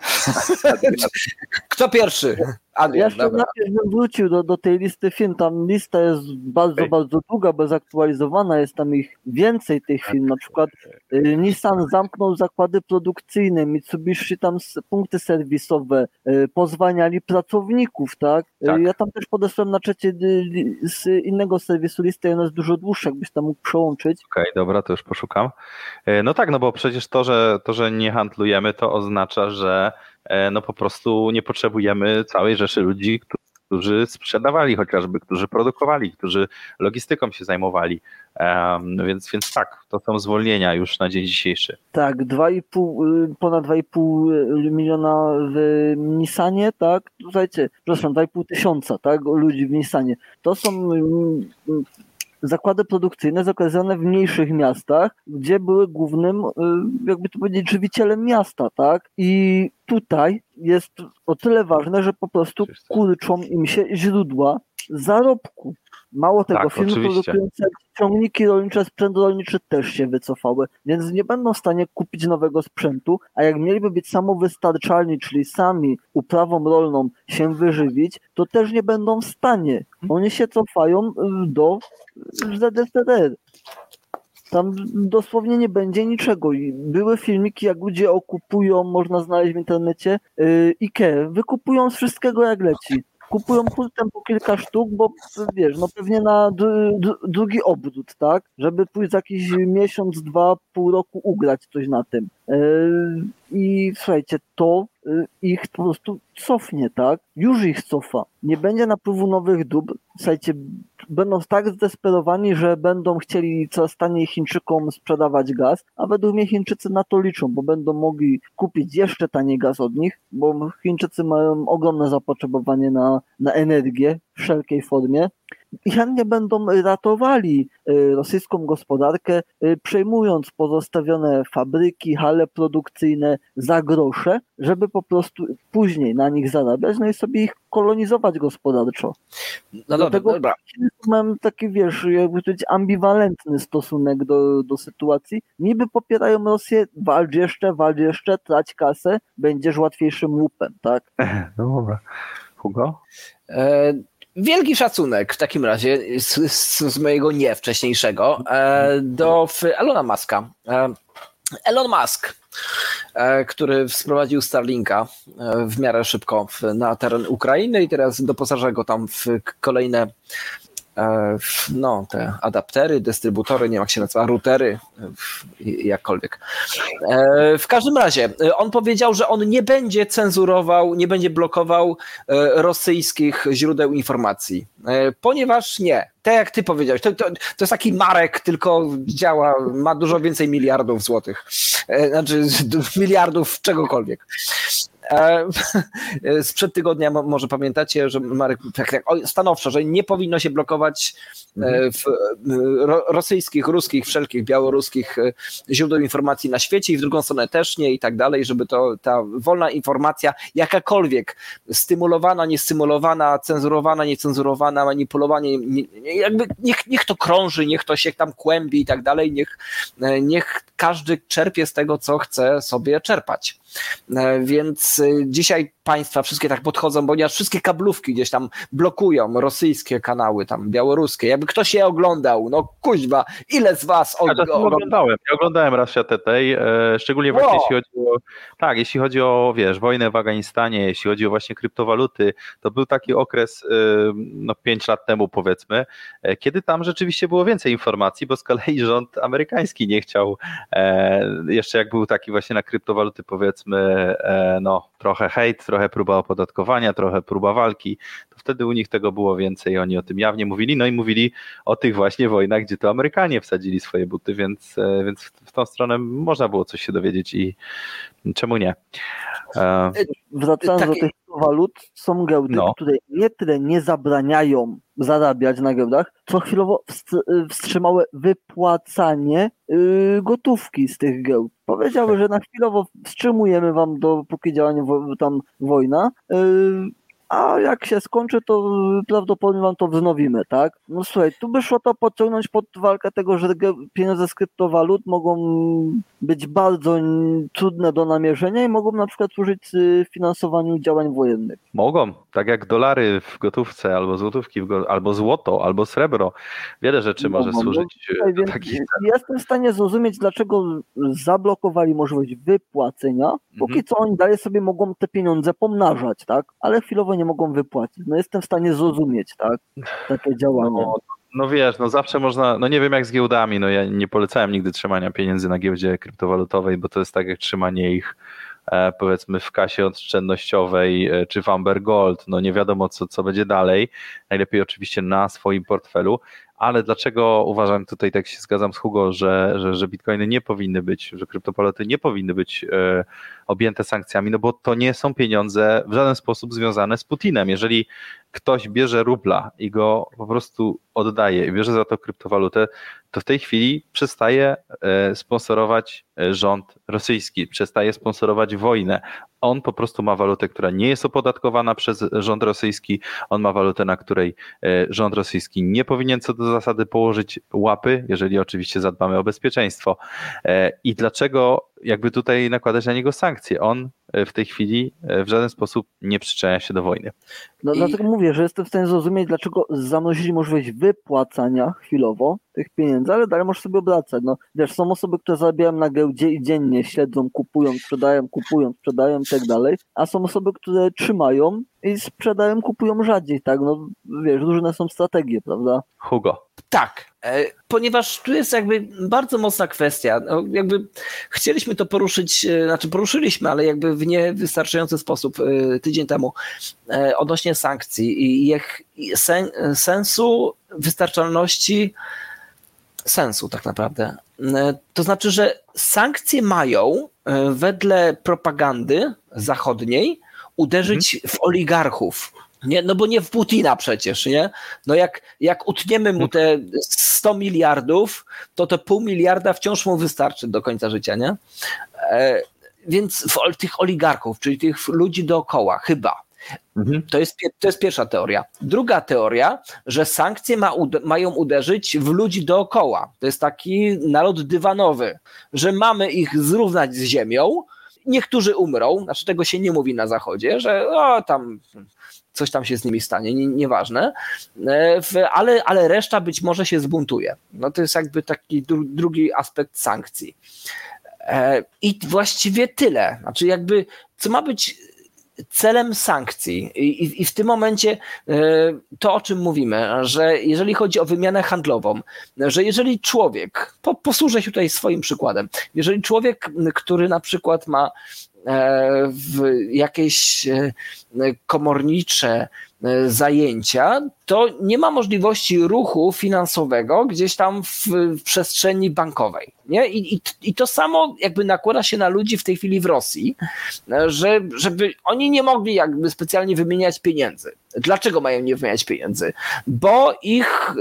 [laughs] Kto pierwszy? Adrian, ja jeszcze najpierw bym wrócił do, do tej listy firm. Tam lista jest bardzo, okay. bardzo długa, zaktualizowana. Jest tam ich więcej tych firm. Na przykład y, Nissan zamknął zakłady produkcyjne, Mitsubishi tam punkty serwisowe, y, pozwaniali pracowników, tak? Y, tak? Ja tam też podesłałem na czacie z innego serwisu listę, ona jest dużo dłuższa, jakbyś tam mógł przełączyć. Okej, okay, dobra, to już poszukam. No tak, no bo przecież to, że to, że nie handlujemy, to oznacza, że no po prostu nie potrzebujemy całej rzeszy ludzi, którzy sprzedawali chociażby, którzy produkowali, którzy logistyką się zajmowali. Um, więc, więc tak, to są zwolnienia już na dzień dzisiejszy. Tak, 2,5, y, ponad 2,5 miliona w Nissanie, tak? Słuchajcie, przepraszam, 2,5 tysiąca tak, ludzi w Nissanie. To są mm, zakłady produkcyjne zakazane w mniejszych miastach, gdzie były głównym, y, jakby to powiedzieć, żywicielem miasta, tak? I tutaj jest o tyle ważne, że po prostu kurczą im się źródła zarobku. Mało tego, tak, firmy oczywiście. produkujące ciągniki rolnicze, sprzęt rolniczy też się wycofały, więc nie będą w stanie kupić nowego sprzętu, a jak mieliby być samowystarczalni, czyli sami uprawą rolną się wyżywić, to też nie będą w stanie. Oni się cofają y, do ZSRR. Tam dosłownie nie będzie niczego. Były filmiki, jak ludzie okupują, można znaleźć w internecie, yy, IKEA. Wykupują z wszystkiego jak leci kupują hurtem po kilka sztuk, bo wiesz, no pewnie na drugi obrót, tak? Żeby pójść za jakiś miesiąc, dwa, pół roku ugrać coś na tym. Yy, I słuchajcie, to yy, ich po prostu cofnie, tak? Już ich cofa. Nie będzie napływu nowych dóbr. Słuchajcie, będą tak zdesperowani, że będą chcieli coraz taniej Chińczykom sprzedawać gaz, a według mnie Chińczycy na to liczą, bo będą mogli kupić jeszcze taniej gaz od nich, bo Chińczycy mają ogromne zapotrzebowanie na, na energię w wszelkiej formie i chętnie będą ratowali y, rosyjską gospodarkę, y, przejmując pozostawione fabryki, hale produkcyjne za grosze, żeby po prostu później na nich zarabiać, no i sobie ich kolonizować gospodarczo. No Dlatego dobra, mam taki, wiesz, jakby powiedzieć, ambiwalentny stosunek do, do sytuacji. Niby popierają Rosję, walcz jeszcze, walcz jeszcze, trać kasę, będziesz łatwiejszym łupem, tak? [laughs] No dobra. Hugo? Wielki szacunek w takim razie z, z, mojego nie wcześniejszego e, do Elona Muska. E, Elon Musk, e, który sprowadził Starlinka w miarę szybko na teren Ukrainy i teraz doposaża go tam w kolejne no, te adaptery, dystrybutory, nie wiem jak się nazywa, routery, jakkolwiek. E, w każdym razie, e, on powiedział, że on nie będzie cenzurował, nie będzie blokował rosyjskich źródeł informacji, ponieważ nie. Tak jak ty powiedziałeś, to, to, to jest taki Marek, tylko działa, ma dużo więcej miliardów złotych. Znaczy [laughs] miliardów czegokolwiek. [laughs] E, sprzed tygodnia może pamiętacie, że Marek tak, tak, stanowczo, że nie powinno się blokować e, mhm. w, rosyjskich, ruskich, wszelkich białoruskich e, źródeł informacji na świecie i w drugą stronę też nie i tak dalej, żeby to ta wolna informacja jakakolwiek stymulowana, niestymulowana, cenzurowana, niecenzurowana, manipulowanie, jakby niech, niech to krąży, niech to się tam kłębi i tak dalej, niech, niech każdy czerpie z tego, co chce sobie czerpać. Więc dzisiaj państwa wszystkie tak podchodzą, ponieważ wszystkie kablówki gdzieś tam blokują rosyjskie kanały, tam białoruskie. Jakby ktoś je oglądał, no kuźba, ile z was og- ja oglądałem? Ja oglądałem raz tej, e, szczególnie właśnie jeśli chodzi o, tak, jeśli chodzi o, wiesz, wojnę w Afganistanie, jeśli chodzi o właśnie kryptowaluty, to był taki okres, e, no pięć lat temu powiedzmy, e, kiedy tam rzeczywiście było więcej informacji, bo z kolei rząd amerykański nie chciał, jeszcze jak był taki właśnie na kryptowaluty powiedzmy, no trochę hejt, trochę próba opodatkowania, trochę próba walki, to wtedy u nich tego było więcej, oni o tym jawnie mówili, no i mówili o tych właśnie wojnach, gdzie to Amerykanie wsadzili swoje buty, więc, e, więc w tą stronę można było coś się dowiedzieć i czemu nie. E... Wracając do tych walut, są giełdy, no. które nie tyle nie zabraniają zarabiać na giełdach, co chwilowo wstrzymały wypłacanie yy, gotówki z tych giełd. Powiedziały, że na chwilowo wstrzymujemy wam dopóki działanie tam wojna, yy, a jak się skończy, to prawdopodobnie wam to wznowimy, tak? No słuchaj, tu by szło to podciągnąć pod walkę tego, że pieniądze z kryptowalut mogą być bardzo trudne do namierzenia i mogą na przykład służyć y, finansowaniu działań wojennych. Mogą, tak jak dolary w gotówce, albo złotówki, albo złoto, albo srebro. Wiele rzeczy mogą, może służyć. No, takich... Jestem w stanie zrozumieć, dlaczego zablokowali możliwość wypłacenia. Póki mhm. co oni dalej sobie mogą te pieniądze pomnażać, tak? Ale chwilowo nie mogą wypłacić. No jestem w stanie zrozumieć, tak? Takie działania. No, no wiesz, no zawsze można, no nie wiem jak z giełdami, no ja nie polecałem nigdy trzymania pieniędzy na giełdzie kryptowalutowej, bo to jest tak jak trzymanie ich e, powiedzmy w kasie oszczędnościowej e, czy w Amber Gold, no nie wiadomo co, co będzie dalej, najlepiej oczywiście na swoim portfelu, ale dlaczego uważam, tutaj tak się zgadzam z Hugo, że, że, że bitcoiny nie powinny być, że kryptowaluty nie powinny być e, objęte sankcjami, no bo to nie są pieniądze w żaden sposób związane z Putinem. Jeżeli ktoś bierze rubla i go po prostu oddaje i bierze za to kryptowalutę, to w tej chwili przestaje e, sponsorować rząd rosyjski, przestaje sponsorować wojnę. On po prostu ma walutę, która nie jest opodatkowana przez rząd rosyjski, on ma walutę, na której e, rząd rosyjski nie powinien co do zasady położyć łapy, jeżeli oczywiście zadbamy o bezpieczeństwo. I dlaczego jakby tutaj nakładać na niego sankcje. On e, w tej chwili e, w żaden sposób nie przyczynia się do wojny. No, I... Dlatego mówię, że jestem w stanie zrozumieć, dlaczego zamrozili możliwość wypłacania chwilowo tych pieniędzy, ale dalej możesz sobie obracać. No, wiesz, są osoby, które zarabiają na giełdzie i dziennie śledzą, kupują, sprzedają, kupują, sprzedają i tak dalej, a są osoby, które trzymają i sprzedają, kupują rzadziej, tak? No wiesz, różne są strategie, prawda? Hugo. Tak, ponieważ tu jest jakby bardzo mocna kwestia. No, jakby chcieliśmy to poruszyć, e, znaczy poruszyliśmy, ale jakby w niewystarczający sposób e, tydzień temu odnośnie sankcji i ich sen, sensu, wystarczalności, sensu tak naprawdę. To znaczy, że sankcje mają wedle propagandy zachodniej uderzyć mhm. w oligarchów Nie, no bo nie w Putina przecież, nie? No jak, jak utniemy mu te 100 miliardów, to to pół miliarda wciąż mu wystarczy do końca życia, nie? E, więc w, tych oligarchów, czyli tych ludzi dookoła, chyba. Mhm. To, jest, to jest pierwsza teoria. Druga teoria, że sankcje ma, mają uderzyć w ludzi dookoła. To jest taki nalot dywanowy, że mamy ich zrównać z ziemią, niektórzy umrą, znaczy tego się nie mówi na zachodzie, że o, tam coś tam się z nimi stanie, nie, nieważne, e, ale, ale reszta być może się zbuntuje. No to jest jakby taki dru, drugi aspekt sankcji. E, I właściwie tyle. Znaczy, jakby, co ma być celem sankcji. I, I, w tym momencie e, to, o czym mówimy, że jeżeli chodzi o wymianę handlową, że jeżeli człowiek, po, posłużę się tutaj swoim przykładem, jeżeli człowiek, który na przykład ma w jakieś e, komornicze e, zajęcia, to nie ma możliwości ruchu finansowego gdzieś tam w, w przestrzeni bankowej. Nie? I, i, I, to samo jakby nakłada się na ludzi w tej chwili w Rosji, że, żeby oni nie mogli jakby specjalnie wymieniać pieniędzy. Dlaczego mają nie wymieniać pieniędzy? Bo ich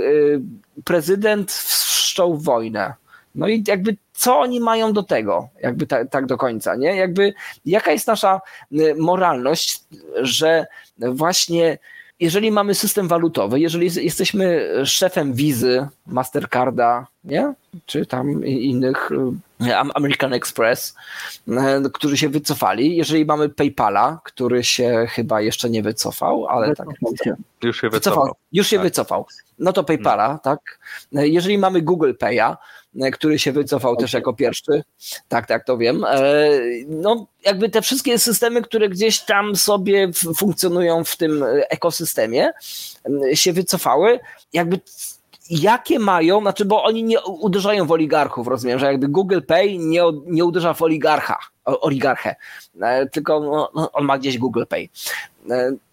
prezydent wszczął wojnę. No i jakby co oni mają do tego, jakby tak, tak do końca, nie? Jakby jaka jest nasza y, moralność, że właśnie jeżeli mamy system walutowy, jeżeli jesteśmy szefem wizy, Mastercarda, nie? czy tam innych, y, American Express, y, którzy się wycofali, jeżeli mamy PayPala, który się chyba jeszcze nie wycofał, ale tak. Już się wycofał. wycofał już się tak. wycofał. No to PayPala, tak. Jeżeli mamy Google Pay'a, który się wycofał też jako pierwszy. Tak, tak, to wiem. E, no, jakby te wszystkie systemy, które gdzieś tam sobie funkcjonują w tym ekosystemie, się wycofały. Jakby jakie mają, znaczy, bo oni nie uderzają w oligarchów, rozumiem, że jakby Google Pay nie, nie uderza w oligarcha, oligarchę, e, tylko no, no, on ma gdzieś Google Pay.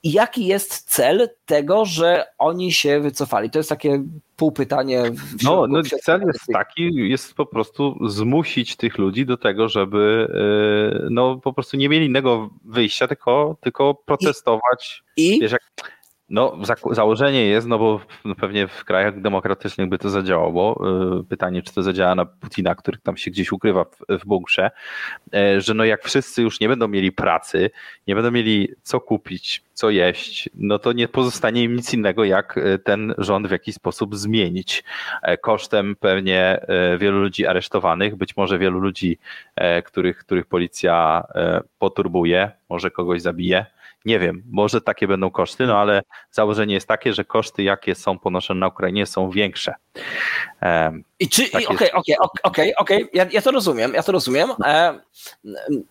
Jaki jest cel tego, że oni się wycofali? To jest takie półpytanie. No, no cel jest taki, jest po prostu zmusić tych ludzi do tego, żeby e, no po prostu nie mieli innego wyjścia, tylko, tylko protestować. I, wiesz, jak, no, założenie jest, no bo pewnie w krajach demokratycznych by to zadziałało. E, pytanie, czy to zadziała na Putina, który tam się gdzieś ukrywa w, w bunkrze, e, że no jak wszyscy już nie będą mieli pracy, nie będą mieli co kupić, co jeść, no to nie pozostanie im nic innego, jak e, ten rząd w jakiś sposób zmienić. Kosztem pewnie wielu ludzi aresztowanych, być może wielu ludzi, których, których policja poturbuje, może kogoś zabije nie wiem, może takie będą koszty, no ale założenie jest takie, że koszty, jakie są ponoszone na Ukrainie, są większe. I czy, okej, okej, okej, okej, ja to rozumiem, ja to rozumiem. E,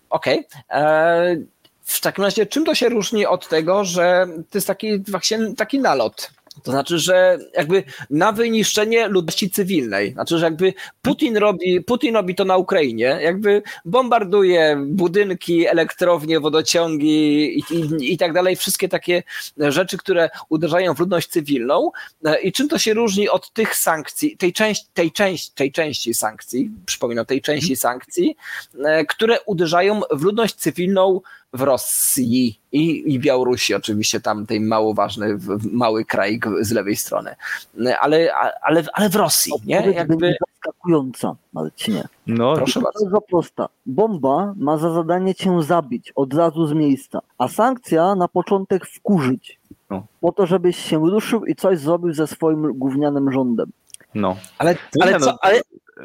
okej. Okay. E, w takim razie, czym to się różni od tego, że to jest taki właśnie taki nalot? To znaczy, że jakby na wyniszczenie ludności cywilnej. Znaczy, że jakby Putin robi, Putin robi to na Ukrainie, jakby bombarduje budynki, elektrownie, wodociągi i, i, i tak dalej, wszystkie takie rzeczy, które uderzają w ludność cywilną. I czym to się różni od tych sankcji, tej, części, tej, części, tej części sankcji, przypominam, tej części sankcji, które uderzają w ludność cywilną w Rosji i, i Białorusi, oczywiście tam tej mało ważny, mały kraj z lewej strony, ale, ale, ale w Rosji, nie? Jakby... zaskakująca, Marcinie. No, Proszę bardzo. To jest prosta. Bomba ma za zadanie cię zabić od razu z miejsca, a sankcja na początek wkurzyć. No. Po to, żebyś się ruszył i coś zrobił ze swoim gównianym rządem. No. Ale, ale, co, ale,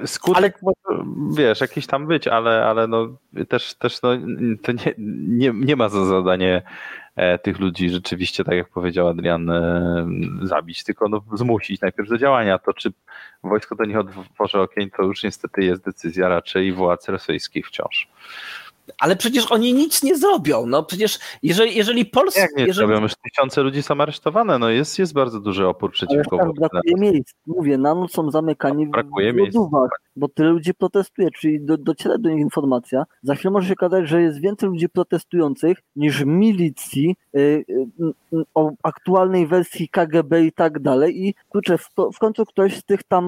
Skutek ale... wiesz, jakiś tam być, ale, ale no, też, też no, to nie, nie, nie ma za zadanie e, tych ludzi rzeczywiście, tak jak powiedział Adrian, e, zabić, tylko no, zmusić najpierw do działania. To czy wojsko do nich otworzy okień, to już niestety jest decyzja raczej władz rosyjskich wciąż. Ale przecież oni nic nie zrobią. No przecież jeżeli, jeżeli Polska. Jak nie jeżeli... zrobią? Już tysiące ludzi są aresztowane. No jest, jest bardzo duży opór przeciwko. Ale brakuje miejsc. Mówię, na noc są zamykani brakuje w lodówach, bo tyle ludzi protestuje, czyli do, dociera do nich informacja. Za chwilę może się okazać, że jest więcej ludzi protestujących niż milicji yy, yy, o aktualnej wersji KGB i tak dalej. I kurczę, w, w końcu ktoś z tych tam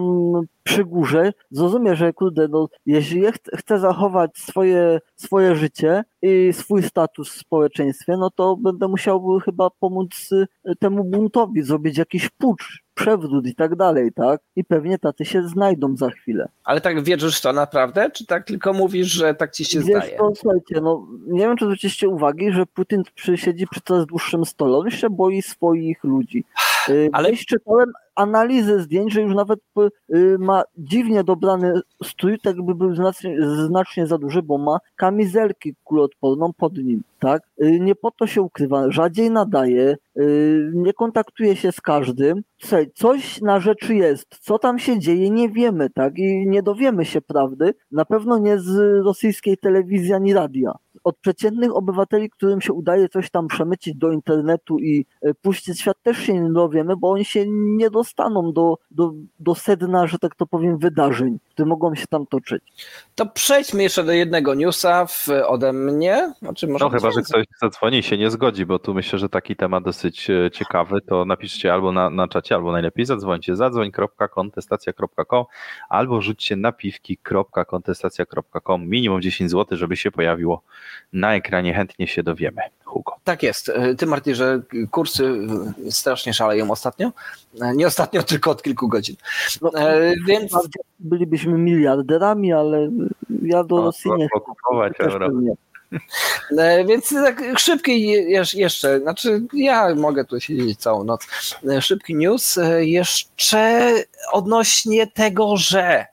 przy górze, zrozumie, że kurde, no, jeśli chcę zachować swoje, swoje życie i swój status w społeczeństwie, no to będę musiał chyba pomóc y, temu buntowi, zrobić jakiś pucz, przewrót i tak dalej, tak? I pewnie taty się znajdą za chwilę. Ale tak wierzysz to naprawdę, czy tak tylko mówisz, że tak ci się Wiesz, zdaje? To, słuchajcie, no nie wiem, czy zwróciliście uwagi, że Putin siedzi przy coraz dłuższym stole, on się boi swoich ludzi. Y, Ale... Gdzieś czytałem analizy zdjęć, że już nawet y, ma dziwnie dobrany strój, tak by był znacznie, znacznie za duży, bo ma kamizelki kuloodporną pod nim, tak? Y, nie po to się ukrywa, rzadziej nadaje, nie kontaktuje się z każdym. Słuchaj, coś na rzeczy jest, co tam się dzieje, nie wiemy, tak? I nie dowiemy się prawdy, na pewno nie z rosyjskiej telewizji ani radia od przeciętnych obywateli, którym się udaje coś tam przemycić do internetu i e, puścić świat, też się nie dowiemy, bo oni się nie dostaną do, do, do sedna, że tak to powiem, wydarzeń, które mogą się tam toczyć. To przejdźmy jeszcze do jednego newsa w, ode mnie. Znaczy, może no chyba, że ktoś zadzwoni i się nie zgodzi, bo tu myślę, że taki temat dosyć e, ciekawy, to napiszcie albo na, na czacie, albo najlepiej zadzwońcie. Zadzwoń.kontestacja.com albo rzućcie napiwki.kontestacja.com minimum 10 zł, żeby się pojawiło na ekranie, chętnie się dowiemy. Hugo. Tak jest. E, ty Marty, że kursy strasznie szaleją ostatnio. E, nie ostatnio, [laughs] tylko od kilku godzin. No, e, więc bylibyśmy miliarderami, ale ja do Rosji nie chcę. E, [laughs] więc tak szybki jeszcze, znaczy ja mogę tu siedzieć całą noc. Szybki news jeszcze odnośnie tego, że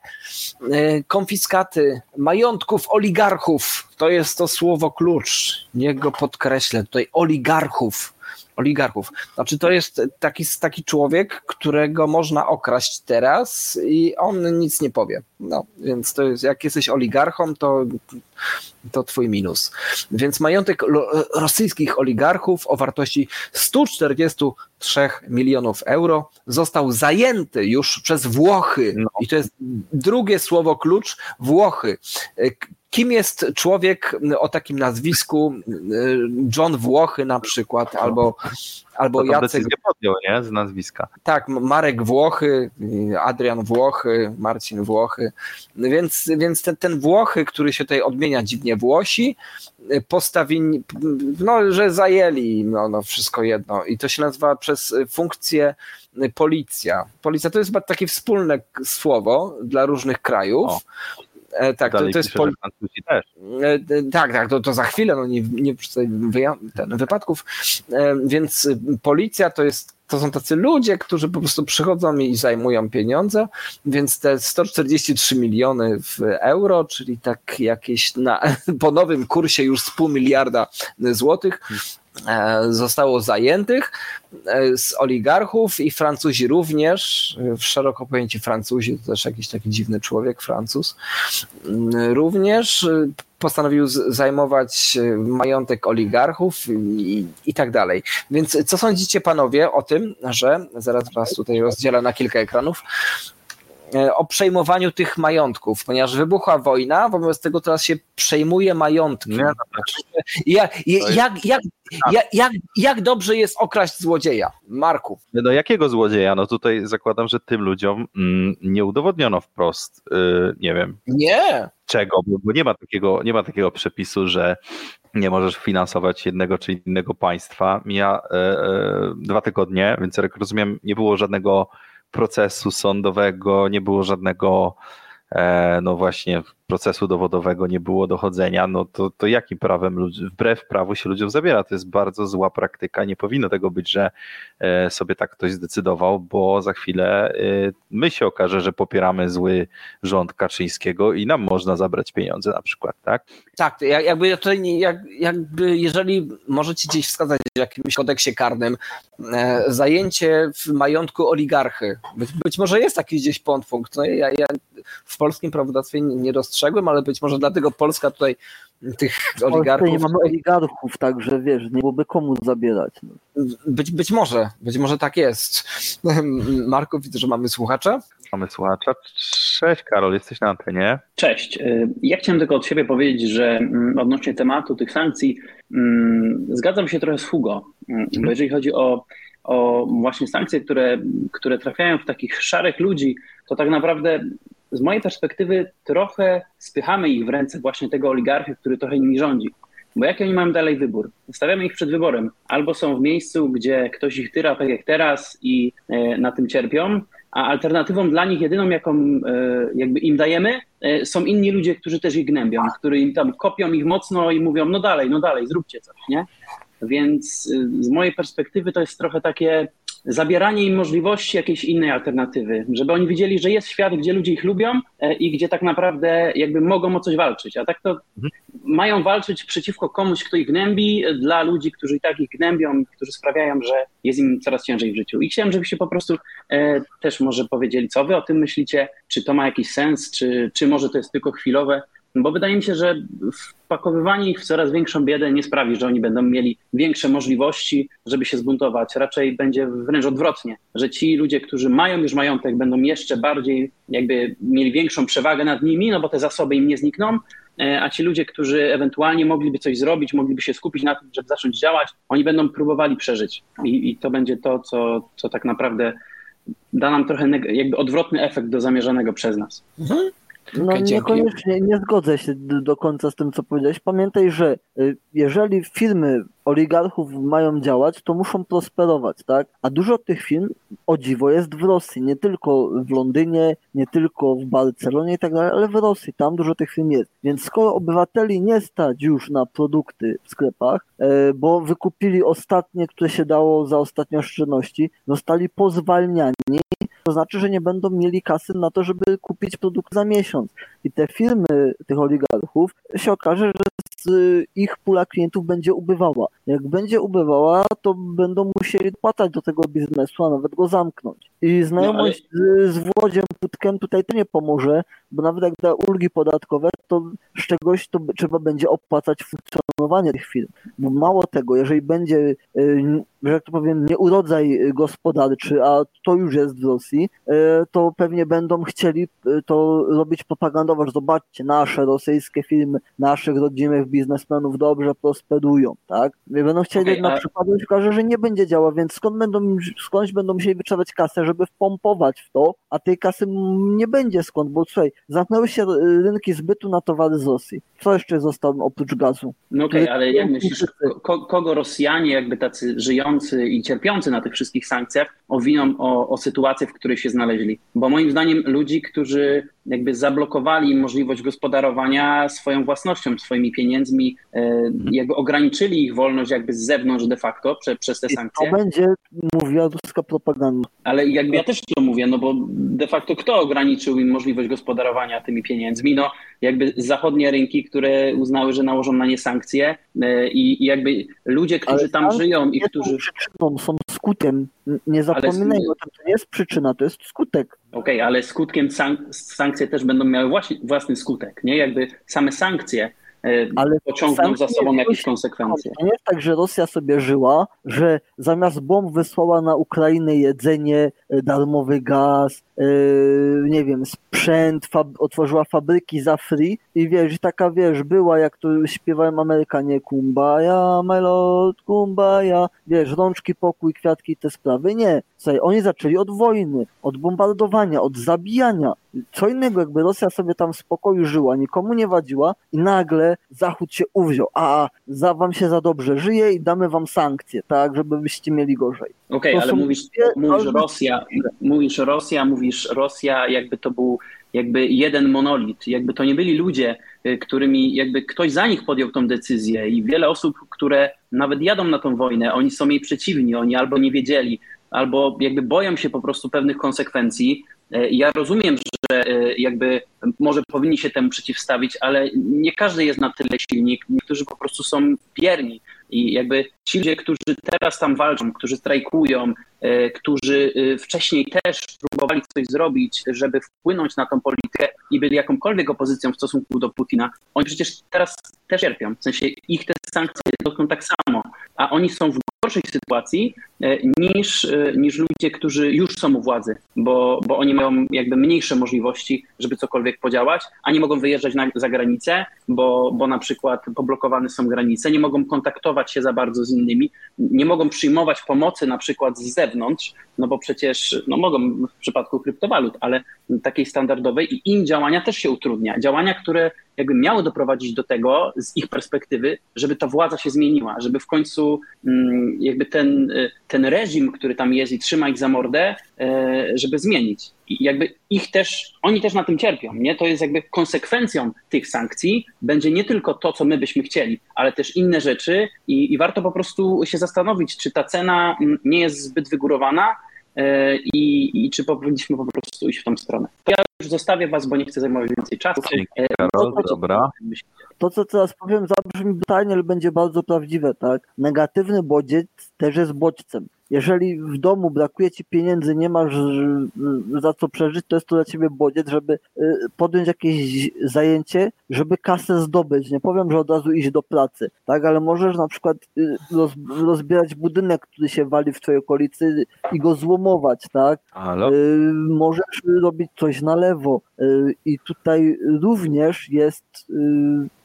konfiskaty majątków oligarchów to jest to słowo klucz. Niech go podkreślę. Tutaj oligarchów oligarchów. Znaczy to jest taki, taki człowiek, którego można okraść teraz i on nic nie powie. No, więc to jest, jak jesteś oligarchą, to, to twój minus. Więc majątek rosyjskich oligarchów o wartości 143 milionów euro został zajęty już przez Włochy. No. I to jest drugie słowo klucz, Włochy. Kim jest człowiek o takim nazwisku, John Włochy na przykład, albo, albo to Jacek... podjął, nie? Z nazwiska. Tak, Marek Włochy, Adrian Włochy, Marcin Włochy. Więc, więc ten, ten Włochy, który się tutaj odmienia dziwnie Włosi, postawili, no, że zajęli no, no, wszystko jedno. I to się nazywa przez funkcję policja. Policja to jest takie wspólne słowo dla różnych krajów. O. E, tak, to, to jest poli... też. E, tak, tak, to, to za chwilę, no nie, nie ten, wypadków. E, więc policja to jest to są tacy ludzie, którzy po prostu przychodzą i zajmują pieniądze, więc te 143 miliony w euro, czyli tak jakieś na, [laughs] po nowym kursie już z pół miliarda złotych, E, zostało zajętych e, z oligarchów i Francuzi również, w szeroko pojęci Francuzi, to też jakiś taki dziwny człowiek, Francuz, również postanowił zajmować e, majątek oligarchów i, i tak dalej. Więc co sądzicie panowie o tym, że zaraz was tutaj rozdzielę na kilka ekranów, o przejmowaniu tych majątków, ponieważ wybuchła wojna, wobec tego teraz się przejmuje majątki. Nie, no tak. jak, jak, jak, jak, jak, dobrze jest okraść złodzieja? Marku. Do jakiego złodzieja? No tutaj zakładam, że tym ludziom mm, nie udowodniono wprost, yy, nie wiem. Nie. Czego, bo, bo nie, ma takiego, nie ma takiego przepisu, że nie możesz finansować jednego czy innego państwa. Mija e, e, dwa tygodnie, więc jak rozumiem, nie było żadnego procesu sądowego, nie było żadnego no właśnie procesu dowodowego nie było dochodzenia, no to, to jakim prawem, wbrew prawu się ludziom zabiera? To jest bardzo zła praktyka. Nie powinno tego być, że e, sobie tak ktoś zdecydował, bo za chwilę e, my się okaże, że popieramy zły rząd Kaczyńskiego i nam można zabrać pieniądze na przykład, tak? Tak, jakby jakby jeżeli możecie gdzieś wskazać w jakimś kodeksie karnym e, zajęcie w majątku oligarchy, być, może jest taki gdzieś podpunkt, no ja, ja w polskim prawodawstwie nie, dostrzegłem, ale być może dlatego Polska tutaj tych oligarchów... nie mamy oligarchów, także wiesz, nie byłoby komu zabierać. No. Być, być może, być może tak jest. [laughs] Marku, widzę, że mamy słuchacza. Mamy słuchacza. Cześć Karol, jesteś na antenie. Cześć. Y, ja chciałem tylko od siebie powiedzieć, że mm, odnośnie tematu tych sankcji mm, zgadzam się trochę z Hugo, mm, bo jeżeli chodzi o o właśnie sankcje, które, które trafiają w takich szarych ludzi, to tak naprawdę z mojej perspektywy trochę spychamy ich w ręce właśnie tego oligarchy, który trochę nimi rządzi. Bo jaki oni mają dalej wybór? Stawiamy ich przed wyborem. Albo są w miejscu, gdzie ktoś ich tyra tak jak teraz i e, na tym cierpią, a alternatywą dla nich, jedyną jaką e, jakby im dajemy, e, są inni ludzie, którzy też ich gnębią, którzy im tam kopią ich mocno i mówią, no dalej, no dalej, zróbcie coś, nie? Więc z mojej perspektywy to jest trochę takie zabieranie im możliwości jakiejś innej alternatywy, żeby oni widzieli, że jest świat, gdzie ludzie ich lubią e, i gdzie tak naprawdę jakby mogą o coś walczyć, a tak to mhm. mają walczyć przeciwko komuś, kto ich gnębi, dla ludzi, którzy i tak ich gnębią, którzy sprawiają, że jest im coraz ciężej w życiu. I chciałem, żebyście po prostu e, też może powiedzieli, co wy o tym myślicie, czy to ma jakiś sens, czy, czy może to jest tylko chwilowe, bo wydaje mi się, że wpakowywanie ich w coraz większą biedę nie sprawi, że oni będą mieli większe możliwości, żeby się zbuntować. Raczej będzie wręcz odwrotnie, że ci ludzie, którzy mają już majątek, będą jeszcze bardziej jakby mieli większą przewagę nad nimi, no bo te zasoby im nie znikną, e, a ci ludzie, którzy ewentualnie mogliby coś zrobić, mogliby się skupić na tym, żeby zacząć działać, oni będą próbowali przeżyć. I, i to będzie to, co, co tak naprawdę da nam trochę jakby odwrotny efekt do zamierzonego przez nas. Mhm. No niekoniecznie, nie zgodzę się do końca z tym, co powiedziałeś. Pamiętaj, że y, jeżeli firmy oligarchów mają działać, to muszą prosperować, tak? A dużo tych firm, o dziwo, jest w Rosji, nie tylko w Londynie, nie tylko w Barcelonie i tak dalej, ale w Rosji, tam dużo tych firm jest. Więc skoro obywateli nie stać już na produkty w sklepach, e, bo wykupili ostatnie, które się dało za ostatnie oszczędności, zostali pozwalniani to znaczy, że nie będą mieli kasy na to, żeby kupić produkt za miesiąc. I te firmy tych oligarchów się okaże, że z ich pula klientów będzie ubywała. Jak będzie ubywała, to będą musieli płatać do tego biznesu, a nawet go zamknąć. I znajomość no, ale... z, z Włodziem Putkiem tutaj to nie pomoże, bo nawet jak da ulgi podatkowe, to z czegoś to trzeba będzie opłacać funkcjonowanie tych firm. Bo mało tego, jeżeli będzie, y, że jak to powiem, nieurodzaj gospodarczy, a to już jest w Rosji, y, to pewnie będą chcieli y, to robić propagandowo, że zobaczcie, nasze rosyjskie firmy, naszych rodzimych biznesmenów dobrze prosperują, tak? Będą chcieli okay, na a... przykład, okaże, że nie będzie działał, więc skąd będą, skądś będą musieli wyczerpać kasę, żeby wpompować w to, a tej kasy nie będzie skąd, bo słuchaj, zamknęły się rynki zbytu na towary z Rosji. Co jeszcze zostało oprócz gazu? No okej, okay, ale jak myślisz, ko kogo Rosjanie, jakby tacy i cierpiący na tych wszystkich sankcjach, owiną o, o sytuację, w której się znaleźli? Bo moim zdaniem ludzi, którzy jakby zablokowali możliwość gospodarowania swoją własnością, swoimi pieniędzmi, e, jakby ograniczyli ich wolność jakby z zewnątrz de facto prze, przez te sankcje. To będzie mówiła ruska propaganda. Ale jakby ja też to mówię, no bo de facto kto ograniczył im możliwość gospodarowania tymi pieniędzmi? No jakby zachodnie rynki, które uznały, że nałożą na nie sankcje e, i, i jakby ludzie, którzy tam żyją i którzy... Są skutkiem. Nie zapominajmy o tym, to nie jest przyczyna, to jest skutek. Okej, okay, ale skutkiem sank sankcje też będą miały właśnie, własny skutek, nie? Jakby same sankcje ale pociągną za sobą jakieś konsekwencje. To nie jest tak, że Rosja sobie żyła, że zamiast bomb wysłała na Ukrainę jedzenie, e, darmowy gaz, Yy, nie wiem, sprzęt, fab otworzyła fabryki za free i wiesz, taka wiesz, była jak to śpiewałem Amerykanie kumbaya, my lord, kumbaya, wiesz, rączki, pokój, kwiatki, te sprawy. Nie, Słuchaj, oni zaczęli od wojny, od bombardowania, od zabijania. Co innego, jakby Rosja sobie tam w spokoju żyła, nikomu nie wadziła i nagle Zachód się uwziął, a za wam się za dobrze żyje i damy wam sankcje, tak, żeby byście mieli gorzej. Okej, okay, ale mówisz, mówisz Rosja, mówisz Rosja, mówisz Rosja, jakby to był jakby jeden monolit, jakby to nie byli ludzie, y, którymi jakby ktoś za nich podjął tą decyzję i wiele osób, które nawet jadą na tą wojnę, oni są jej przeciwni, oni albo nie wiedzieli, albo jakby boją się po prostu pewnych konsekwencji. Y, ja rozumiem, że y, jakby może powinni się temu przeciwstawić, ale nie każdy jest na tyle silny, niektórzy po prostu są pierni. I jakby ci ludzie, którzy teraz tam walczą, którzy strajkują, e, którzy e, wcześniej też próbowali coś zrobić, żeby wpłynąć na tą politykę i byli jakąkolwiek opozycją w stosunku do Putina, oni przecież teraz też cierpią. W sensie ich te sankcje dotkną tak samo, a oni są w gorszej sytuacji niż, niż ludzie, którzy już są u władzy, bo, bo oni mają jakby mniejsze możliwości, żeby cokolwiek podziałać, a nie mogą wyjeżdżać na, za granicę, bo, bo na przykład poblokowane są granice, nie mogą kontaktować się za bardzo z innymi, nie mogą przyjmować pomocy na przykład z zewnątrz, no bo przecież no mogą w przypadku kryptowalut, ale takiej standardowej i im działania też się utrudnia. Działania, które jakby miały doprowadzić do tego z ich perspektywy, żeby ta władza się zmieniła, żeby w końcu mm, jakby ten, y, ten reżim, który tam jest i trzyma ich za mordę, e, żeby zmienić. I jakby ich też, oni też na tym cierpią, nie? To jest jakby konsekwencją tych sankcji będzie nie tylko to, co my byśmy chcieli, ale też inne rzeczy i, i warto po prostu się zastanowić, czy ta cena mm, nie jest zbyt wygórowana, e, i, i czy powinniśmy po prostu iść w tą stronę. Ja już zostawię was, bo nie chcę zajmować więcej czasu. Dzięki, Karol, to, dobra. To, co teraz powiem, zabrzmi brutalnie, ale będzie bardzo prawdziwe, tak? Negatywny bodziec też jest bodźcem jeżeli w domu brakuje ci pieniędzy, nie masz za co przeżyć, to jest to dla ciebie bodziec, żeby y, podjąć jakieś zajęcie, żeby kasę zdobyć. Nie powiem, że od razu iść do pracy, tak, ale możesz na przykład y, roz, rozbierać budynek, który się wali w twojej okolicy i go złomować, tak. Halo? Y, możesz robić coś na lewo i tutaj również jest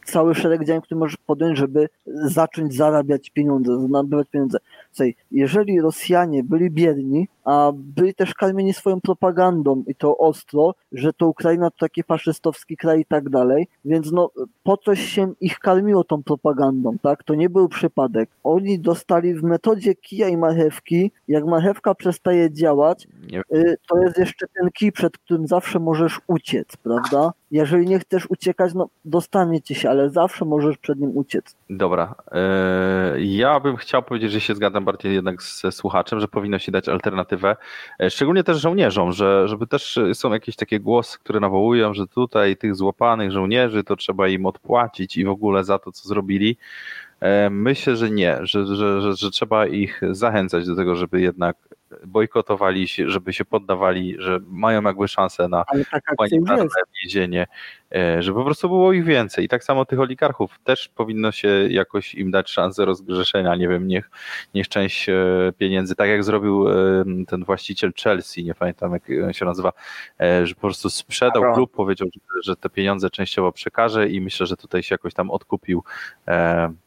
cały szereg działań, które możesz podjąć, żeby zacząć zarabiać pieniądze, nabywać pieniądze. Słuchaj, jeżeli Rosjanie byli biedni, a byli też karmieni swoją propagandą i to ostro, że to Ukraina to taki faszystowski kraj i tak dalej, więc no po coś się ich karmiło tą propagandą, tak? To nie był przypadek. Oni dostali w metodzie kija i marchewki, jak marchewka przestaje działać, y, to jest jeszcze ten kij, przed którym zawsze możesz uciec, prawda? Jeżeli nie chcesz uciekać, no dostaniecie się, ale zawsze możesz przed nim uciec. Dobra. E, ja bym chciał powiedzieć, że się zgadzam bardziej jednak ze słuchaczem, że powinno się dać alternatywę, e, szczególnie też żołnierzom, że, żeby też są jakieś takie głosy, które nawołują, że tutaj tych złapanych żołnierzy to trzeba im odpłacić i w ogóle za to, co zrobili. E, myślę, że nie, że, że, że, że trzeba ich zachęcać do tego, żeby jednak bojkotowali się, żeby się poddawali, że mają jakby szansę na humanitarne więzienie, e, żeby po prostu było ich więcej. I tak samo tych oligarchów też powinno się jakoś im dać szansę rozgrzeszenia, nie wiem, niech, niech część e, pieniędzy, tak jak zrobił e, ten właściciel Chelsea, nie pamiętam jak się nazywa, że po prostu sprzedał klub, powiedział, że te pieniądze częściowo przekaże i myślę, że tutaj się jakoś tam odkupił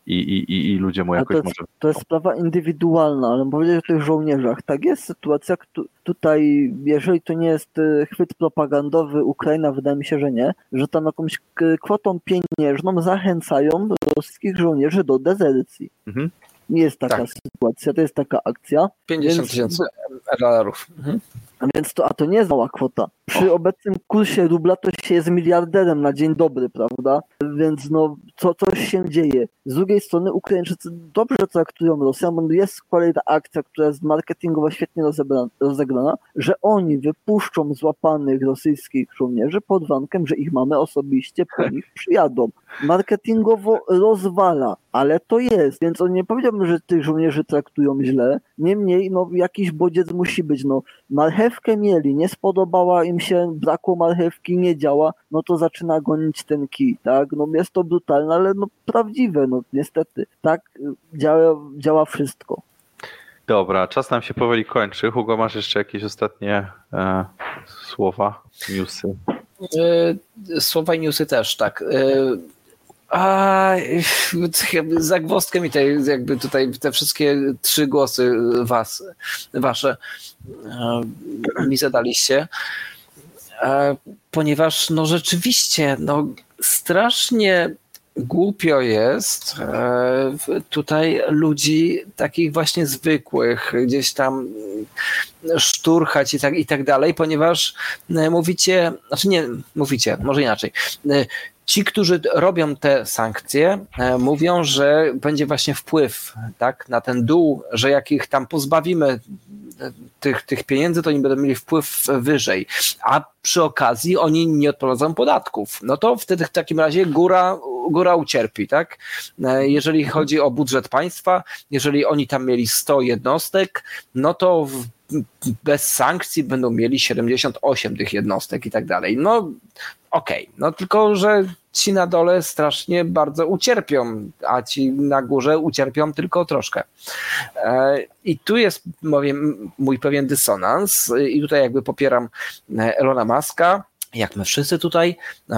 i, i, i ludzie mu jakoś to jest, może... To jest sprawa indywidualna, ale powiedzieć o tych żołnierzach, tak jest sytuacja, tutaj, jeżeli to nie jest chwyt propagandowy Ukraina, wydaje mi się, że nie, że tam jakąś kwotą pieniężną zachęcają rosyjskich żołnierzy do dezercji. Mhm. Jest taka tak. sytuacja, to jest taka akcja. 50 tysięcy dolarów. Mhm. Więc to, a to nie jest mała kwota. Przy obecnym kursie rubla to się jest miliarderem na dzień dobry, prawda? Więc no, co, coś się dzieje. Z drugiej strony Ukraińczycy dobrze traktują Rosjan, bo jest ta akcja, która jest marketingowo świetnie rozegrana, że oni wypuszczą złapanych rosyjskich żołnierzy pod warunkiem, że ich mamy osobiście po [laughs] nich przyjadą. Marketingowo rozwala, ale to jest, więc on nie powiedziałbym, że tych żołnierzy traktują źle. Niemniej, no, jakiś bodziec musi być. No, marchewkę mieli, nie spodobała im się, brakło marchewki, nie działa, no to zaczyna gonić ten kij, tak? No jest to brutalne, ale no prawdziwe, no niestety. Tak działa, działa wszystko. Dobra, czas nam się powoli kończy. Hugo, masz jeszcze jakieś ostatnie e, słowa, newsy? E, słowa i newsy też, tak. E, a zagwozdkę mi tej, jakby tutaj te wszystkie trzy głosy was, wasze e, mi zadaliście, e, ponieważ no rzeczywiście no strasznie głupio jest e, tutaj ludzi takich właśnie zwykłych gdzieś tam szturchać i tak, i tak dalej, ponieważ mówicie, znaczy nie, mówicie, może inaczej, ci, którzy robią te sankcje, e, mówią, że będzie właśnie wpływ tak, na ten dół, że jak ich tam pozbawimy e, tych, tych pieniędzy, to oni będą mieli wpływ wyżej. A przy okazji oni nie odprowadzą podatków. No to wtedy w takim razie góra, góra ucierpi, tak? E, jeżeli chodzi o budżet państwa, jeżeli oni tam mieli 100 jednostek, no to bez sankcji będą mieli 78 tych jednostek i tak dalej. No okej, okay. no tylko, że ci na dole strasznie bardzo ucierpią, a ci na górze ucierpią tylko troszkę. E, I tu jest mój pewien dysonans i tutaj jakby popieram Elona Muska, jak my wszyscy tutaj,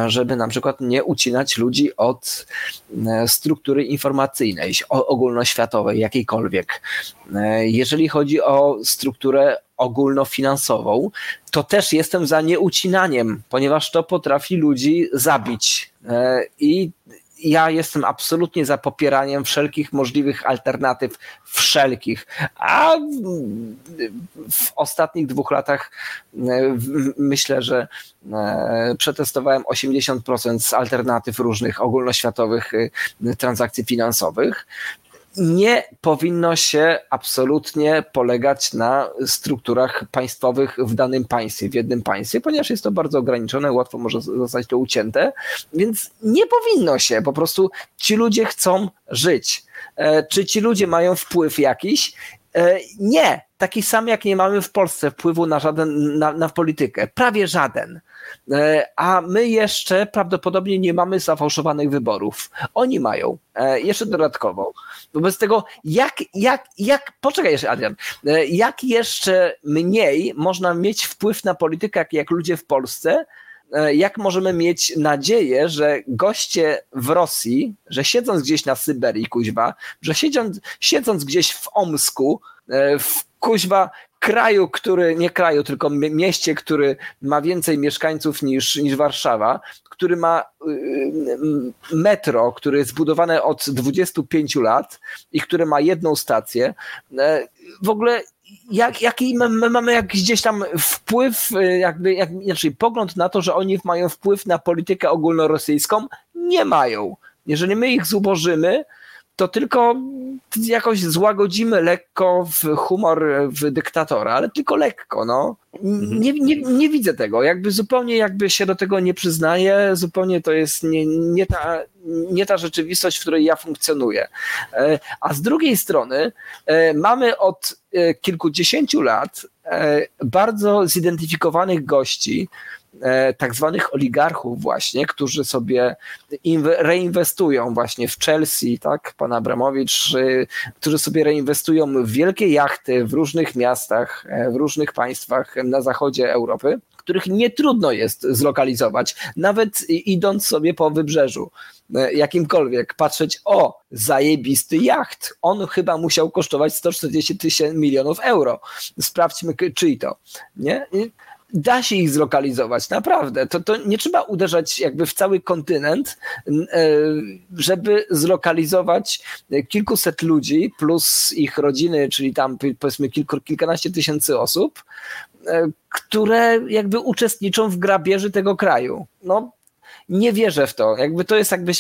żeby na przykład nie ucinać ludzi od e, struktury informacyjnej, ogólnoświatowej, jakiejkolwiek. E, jeżeli chodzi o strukturę ogólnofinansową, to też jestem za nieucinaniem, ponieważ to potrafi ludzi zabić. E, I ja jestem absolutnie za popieraniem wszelkich możliwych alternatyw, wszelkich. A w ostatnich dwóch latach e, myślę, że e, przetestowałem 80% z alternatyw różnych ogólnoświatowych e, transakcji finansowych nie powinno się absolutnie polegać na strukturach państwowych w danym państwie, w jednym państwie, ponieważ jest to bardzo ograniczone, łatwo może zostać to ucięte, więc nie powinno się, po prostu ci ludzie chcą żyć. E, czy ci ludzie mają wpływ jakiś? E, nie, taki sam jak nie mamy w Polsce wpływu na żaden, na, na politykę, prawie żaden. E, a my jeszcze prawdopodobnie nie mamy zafałszowanych wyborów. Oni mają, e, jeszcze dodatkowo. Wobec tego, jak, jak, jak, poczekaj jeszcze Adrian, jak jeszcze mniej można mieć wpływ na politykę, jak, jak ludzie w Polsce, jak możemy mieć nadzieję, że goście w Rosji, że siedząc gdzieś na Syberii, kuźwa, że siedząc, siedząc gdzieś w Omsku, w kuźwa kraju, który, nie kraju, tylko mieście, który ma więcej mieszkańców niż, niż Warszawa, który ma y, y, metro, które jest zbudowane od 25 lat i które ma jedną stację. E, w ogóle jak, jaki my, my, mamy jakiś gdzieś tam wpływ, y, jakby, jak, znaczy pogląd na to, że oni mają wpływ na politykę ogólnorosyjską? Nie mają. Jeżeli my ich zubożymy, to tylko jakoś złagodzimy lekko w humor w dyktatora, ale tylko lekko, no. Mhm. Nie, nie, nie widzę tego, jakby zupełnie jakby się do tego nie przyznaję, zupełnie to jest nie, nie, ta, nie ta rzeczywistość, w której ja funkcjonuję. E, a z drugiej strony e, mamy od e, kilkudziesięciu lat bardzo zidentyfikowanych gości, tak zwanych oligarchów właśnie, którzy sobie reinwestują właśnie w Chelsea, tak, pan Abramowicz, y, którzy sobie reinwestują w wielkie jachty w różnych miastach, e, w różnych państwach na zachodzie Europy, których nie trudno jest zlokalizować, nawet idąc sobie po wybrzeżu e, jakimkolwiek, patrzeć, o, zajebisty jacht, on chyba musiał kosztować 140 tysięcy milionów euro, sprawdźmy czyj to, nie? Da się ich zlokalizować, naprawdę. To, to nie trzeba uderzać jakby w cały kontynent, e, żeby zlokalizować kilkuset ludzi plus ich rodziny, czyli tam powiedzmy kilku, kilkanaście tysięcy osób, e, które jakby uczestniczą w grabieży tego kraju. No, nie wierzę w to. Jakby to jest jakby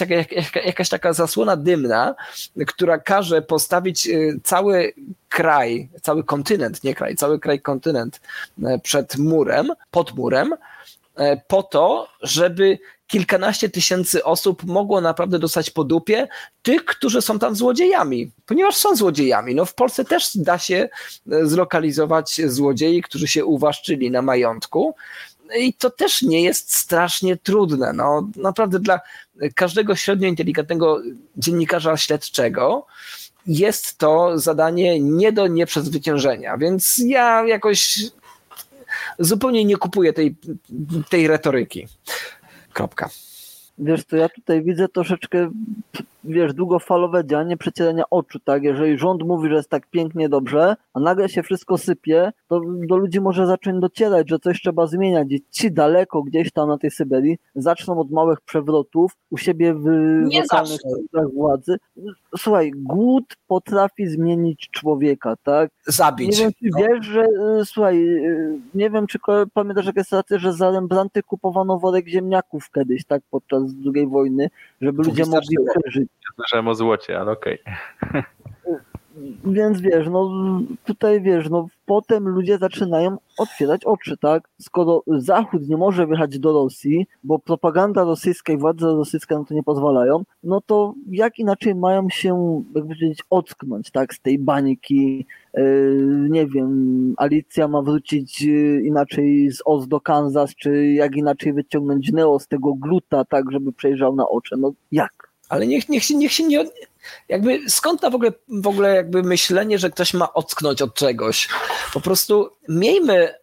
jakaś taka zasłona dymna, która każe postawić y, cały kraj, cały kontynent, nie kraj, cały kraj, kontynent e, przed murem, pod murem, e, po to, żeby kilkanaście tysięcy osób mogło naprawdę dostać po dupie tych, którzy są tam złodziejami, ponieważ są złodziejami. No w Polsce też da się e, zlokalizować złodziei, którzy się uwłaszczyli na majątku i to też nie jest strasznie trudne. No, naprawdę dla każdego średnio inteligentnego dziennikarza śledczego jest to zadanie nie do nieprzezwyciężenia, więc ja jakoś zupełnie nie kupuję tej, tej retoryki. Kropka. Wiesz to ja tutaj widzę troszeczkę wiesz, długofalowe działanie przecierania oczu, tak? Jeżeli rząd mówi, że jest tak pięknie dobrze, a nagle się wszystko sypie, to do ludzi może zacząć docierać, że coś trzeba zmieniać. I ci daleko gdzieś tam na tej Syberii zaczną od małych przewrotów u siebie w Nie lokalnych strukturach władzy. Słuchaj, głód potrafi zmienić człowieka, tak? Zabić. Nie wiem, czy no. wiesz, że y, słuchaj, y, nie wiem, czy pamiętasz, jak jest sytuacja, że za Rembrandty kupowano worek ziemniaków kiedyś, tak? Podczas II wojny, żeby ludzie mogli przeżyć. Słyszałem o złocie, ale okej. Więc wiesz, no tutaj wiesz, no potem ludzie zaczynają otwierać oczy, tak? Skoro Zachód nie może wjechać do Rosji, bo propaganda rosyjska i władze rosyjskie na to nie pozwalają, no to jak inaczej mają się, jakby powiedzieć, ocknąć, tak? Z tej bańki, yy, nie wiem, Alicja ma wrócić yy, inaczej z Oz do Kansas, czy jak inaczej wyciągnąć Neo z tego gluta, tak, żeby przejrzał na oczy, no jak? Ale niech, niech, się, niech się nie, jakby skąd ta w ogóle, w ogóle jakby myślenie, że ktoś ma ocknąć od czegoś? Po prostu miejmy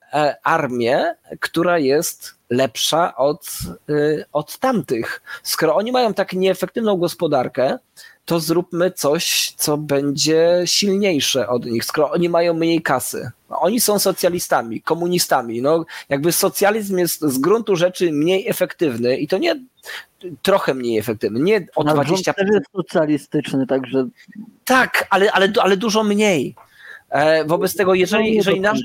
armię, która jest lepsza od, y, od tamtych. Skoro oni mają tak nieefektywną gospodarkę, to zróbmy coś, co będzie silniejsze od nich, skoro oni mają mniej kasy. Oni są socjalistami, komunistami. No, jakby socjalizm jest z gruntu rzeczy mniej efektywny i to nie trochę mniej efektywny, nie o 20%. Też jest socjalistyczny, także. Tak, ale, ale, ale dużo mniej. E, wobec tego, jeżeli, jeżeli, nasz,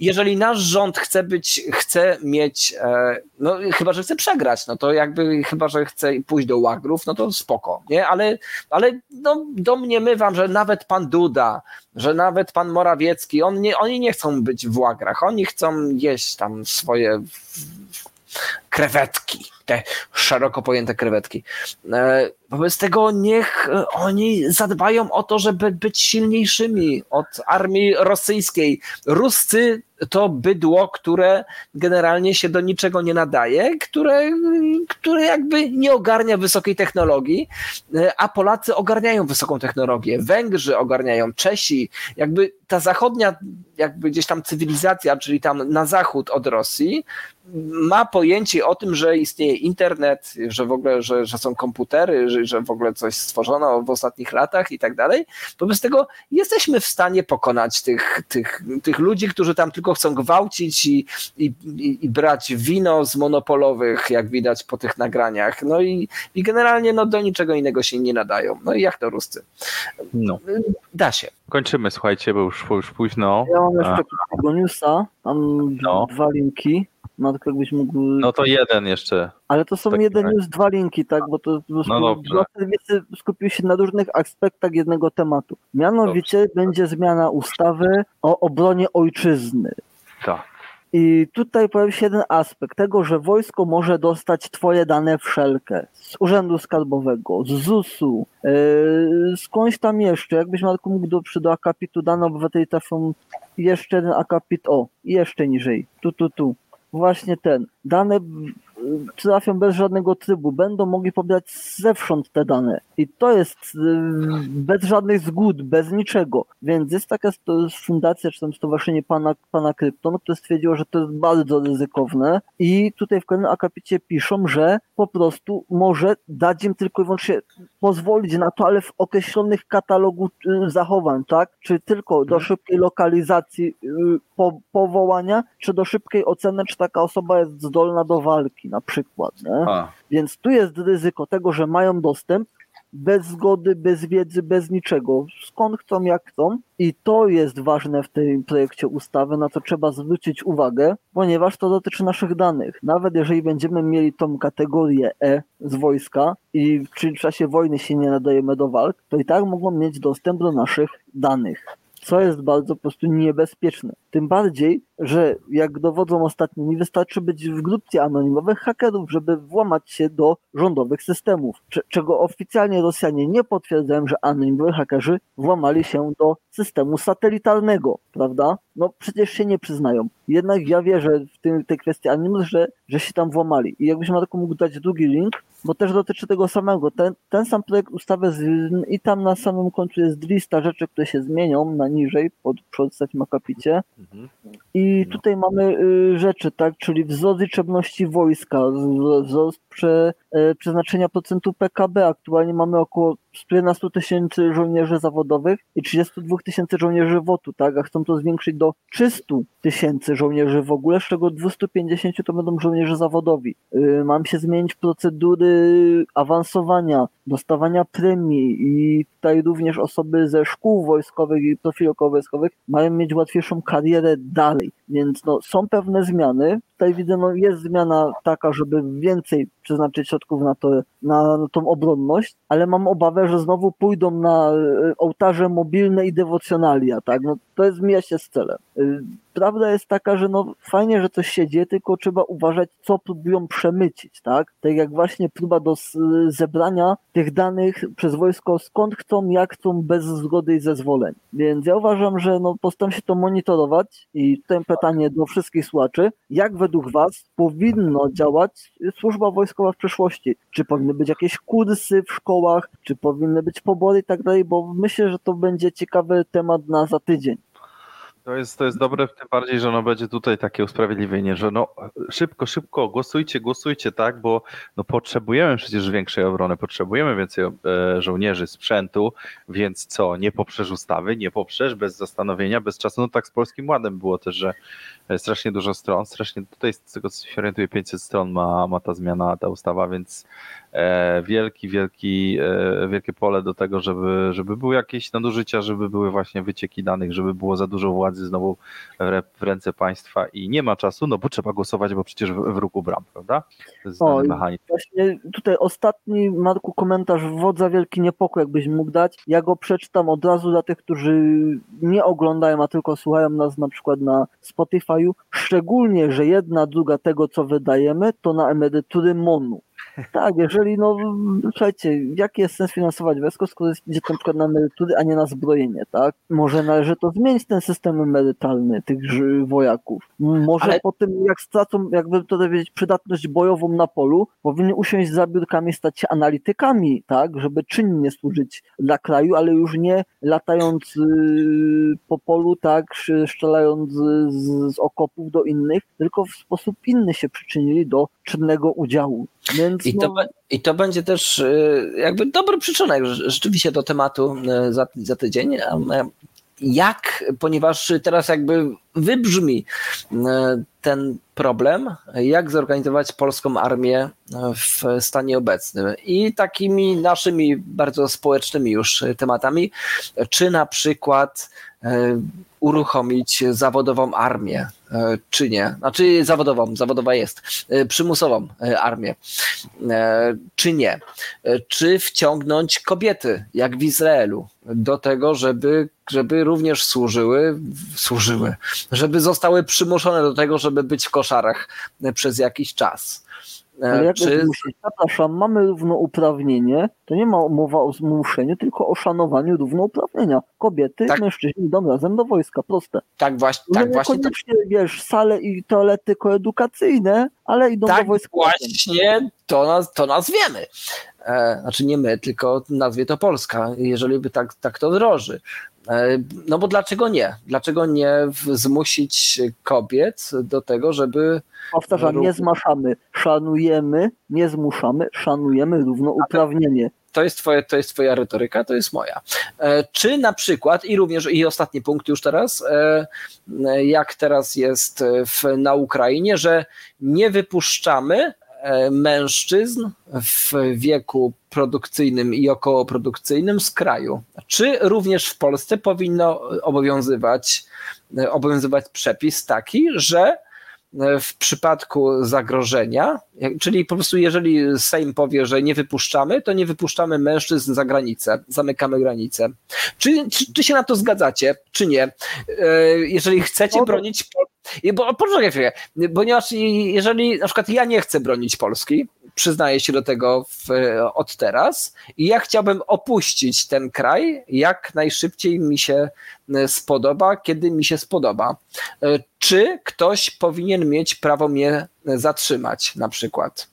jeżeli nasz rząd chce być, chce mieć, e, no chyba, że chce przegrać, no to jakby chyba, że chce pójść do łagrów, no to spoko, nie? Ale, ale no, domniemywam, że nawet pan Duda, że nawet pan Morawiecki, on nie, oni nie chcą być w łagrach, oni chcą jeść tam swoje krewetki, te szeroko pojęte krewetki. E, wobec tego niech oni zadbają o to, żeby być silniejszymi od armii rosyjskiej. Ruscy to bydło, które generalnie się do niczego nie nadaje, które, które jakby nie ogarnia wysokiej technologii, e, a Polacy ogarniają wysoką technologię. Węgrzy ogarniają, Czesi, jakby ta zachodnia, jakby gdzieś tam cywilizacja, czyli tam na zachód od Rosji, ma pojęcie o tym, że istnieje internet, że w ogóle, że, że są komputery, że, że w ogóle coś stworzono w ostatnich latach i tak dalej. Wobec tego jesteśmy w stanie pokonać tych, tych, tych ludzi, którzy tam tylko chcą gwałcić i, i, i brać wino z monopolowych, jak widać po tych nagraniach. No i, i generalnie no, do niczego innego się nie nadają. No i jak to Ruscy? No. Da się. Kończymy, słuchajcie, bo już, już późno. Ja mam jeszcze takiego newsa, mam no. dwa linki. No, tylko jakbyś mógł... no to jeden jeszcze. Ale to są jeden już dwa linki, tak? Bo to no dwa serwisy skupiły się na różnych aspektach jednego tematu. Mianowicie dobrze. będzie zmiana ustawy o obronie ojczyzny. Tak. I tutaj pojawi się jeden aspekt tego, że wojsko może dostać twoje dane wszelkie z Urzędu Skarbowego, z ZUS-u, yy, skądś tam jeszcze. Jakbyś Marku mógł do, do akapitu dane obywateli trafią jeszcze jeden akapit, o, jeszcze niżej, tu, tu, tu właśnie ten, dane trafią bez żadnego trybu, będą mogli pobierać zewsząd te dane. I to jest y, bez żadnych zgód, bez niczego. Więc jest taka fundacja, czy tam stowarzyszenie pana, pana Krypton, które stwierdziło, że to jest bardzo ryzykowne i tutaj w kolejnym akapicie piszą, że po prostu może dać im tylko i wyłącznie pozwolić na to, ale w określonych katalogu y, zachowań, tak? Czy tylko do mhm. szybkiej lokalizacji y, po, powołania, czy do szybkiej oceny, czy taka osoba jest zdolna do walki na przykład. Więc tu jest ryzyko tego, że mają dostęp bez zgody, bez wiedzy, bez niczego. Skąd chcą, jak chcą. I to jest ważne w tym projekcie ustawy, na co trzeba zwrócić uwagę, ponieważ to dotyczy naszych danych. Nawet jeżeli będziemy mieli tą kategorię E z wojska i w czasie wojny się nie nadajemy do walk, to i tak mogą mieć dostęp do naszych danych co jest bardzo po prostu niebezpieczne. Tym bardziej, że jak dowodzą ostatnio, nie wystarczy być w grupie anonimowych hakerów, żeby włamać się do rządowych systemów, czego oficjalnie Rosjanie nie potwierdzają, że anonimowi hakerzy włamali się do systemu satelitarnego, prawda? No przecież się nie przyznają. Jednak ja wierzę w tym, tej kwestii anonimów, że, że się tam włamali. I jakbyś Marku mógł dać drugi link, bo też dotyczy tego samego. Ten, ten sam projekt ustawy z, i tam na samym końcu jest lista rzeczy, które się zmienią na niżej, pod, przy ostatnim akapicie. Mhm. I tutaj mamy y, rzeczy, tak, czyli wzrost liczebności wojska, wzrost prze, y, przeznaczenia procentu PKB. Aktualnie mamy około 11 tysięcy żołnierzy zawodowych i 32 tysięcy żołnierzy WOT-u, tak, a chcą to zwiększyć do 300 tysięcy żołnierzy w ogóle, z czego 250 to będą żołnierze zawodowi. Y, mam się zmienić procedury awansowania, dostawania premii i tutaj również osoby ze szkół wojskowych i profilów wojskowych mają mieć łatwiejszą karierę dalej. Więc no, są pewne zmiany. Tutaj widzę, no, jest zmiana taka, żeby więcej przeznaczyć środków na, to, na, na tą obronność, ale mam obawę, że znowu pójdą na e, ołtarze mobilne i dewocjonalia, tak? No, to jest mija się z celem. Prawda jest taka, że no fajnie, że coś się dzieje, tylko trzeba uważać, co próbują przemycić, tak? Tak jak właśnie próba do zebrania tych danych przez wojsko, skąd chcą, jak chcą, bez zgody i zezwoleń. Więc ja uważam, że no postaram się to monitorować i tutaj pytanie do wszystkich słuchaczy, jak według Was powinno działać służba wojskowa w przyszłości? Czy powinny być jakieś kursy w szkołach, czy powinny być pobory i tak dalej, bo myślę, że to będzie ciekawy temat na za tydzień. To jest, to jest dobre, tym bardziej, że no będzie tutaj takie usprawiedliwienie, że no szybko, szybko, głosujcie, głosujcie, tak, bo no potrzebujemy przecież większej obrony, potrzebujemy więcej e, żołnierzy, sprzętu, więc co, nie poprzesz ustawy, nie poprzesz, bez zastanowienia, bez czasu, no tak z Polskim Ładem było też, że strasznie dużo stron, strasznie tutaj z tego co się orientuję 500 stron ma, ma ta zmiana, ta ustawa, więc E, wielki, wielki, e, wielkie pole do tego, żeby, żeby były jakieś nadużycia, żeby były właśnie wycieki danych, żeby było za dużo władzy znowu w ręce państwa i nie ma czasu, no bo trzeba głosować, bo przecież w, w ruku bram, prawda? To jest o, mechanizm. Właśnie tutaj ostatni, Marku, komentarz wodza wielki niepokój, jakbyś mógł dać. Ja go przeczytam od razu dla tych, którzy nie oglądają, a tylko słuchają nas na przykład na Spotify'u. Szczególnie, że jedna druga tego, co wydajemy, to na emerytury MONU. Tak, jeżeli, no, słuchajcie, jaki jest sens finansować wojsko, skoro idzie na przykład na emerytury, a nie na zbrojenie, tak? Może należy to zmienić ten system emerytalny tych wojaków. Może Ale... po tym, jak stracą, jakby to powiedzieć, przydatność bojową na polu, powinni usiąść za biurkami, stać się analitykami, tak? Żeby czynnie służyć dla kraju, ale już nie latając yy, po polu, tak? Strzelając z, z okopów do innych, tylko w sposób inny się przyczynili do czynnego udziału. Więc I, to, no... I to będzie też y, jakby dobry przyczynek rzeczywiście do tematu y, za, za tydzień. Jak, ponieważ teraz jakby wybrzmi y, ten problem, jak zorganizować polską armię w stanie obecnym. I takimi naszymi bardzo społecznymi już tematami, czy na przykład uruchomić zawodową armię, e, czy nie? Znaczy zawodową, zawodowa jest, e, przymusową e, armię, czy nie? Czy wciągnąć kobiety, jak w Izraelu, do tego, żeby, żeby również służyły, służyły, żeby zostały przymuszone do tego, żeby być w koszarach przez jakiś czas. Ale jak czy... Przepraszam, mamy równouprawnienie, to nie ma mowa o zmuszeniu, tylko o szanowaniu równouprawnienia. Kobiety tak. mężczyźni idą razem do wojska, proste. Tak właśnie. No tak właśnie to... wiesz, sale i toalety koedukacyjne, ale idą tak do wojska. właśnie to, naz to nazwiemy. E, znaczy nie my, tylko nazwie to Polska, jeżeli by tak, tak to droży. E, no bo dlaczego nie? Dlaczego nie zmusić kobiet do tego, żeby. Powtarzam, nie zmaszamy, szanujemy, nie zmuszamy, szanujemy równouprawnienie. To jest, twoje, to jest twoja retoryka, to jest moja. E, czy na przykład, i również, i ostatni punkt już teraz, e, jak teraz jest w, na Ukrainie, że nie wypuszczamy E, mężczyzn w wieku produkcyjnym i okołoprodukcyjnym z kraju. Czy również w Polsce powinno obowiązywać, obowiązywać przepis taki, że w przypadku zagrożenia, czyli po prostu jeżeli Sejm powie, że nie wypuszczamy, to nie wypuszczamy mężczyzn za granicę, zamykamy granicę. Czy, czy, czy się na to zgadzacie, czy nie? E, jeżeli chcecie bronić bo poczekaj chwilę, ponieważ jeżeli na przykład ja nie chcę bronić Polski, przyznaję się do tego w, od teraz i ja chciałbym opuścić ten kraj jak najszybciej mi się spodoba, kiedy mi się spodoba. Czy ktoś powinien mieć prawo mnie zatrzymać na przykład?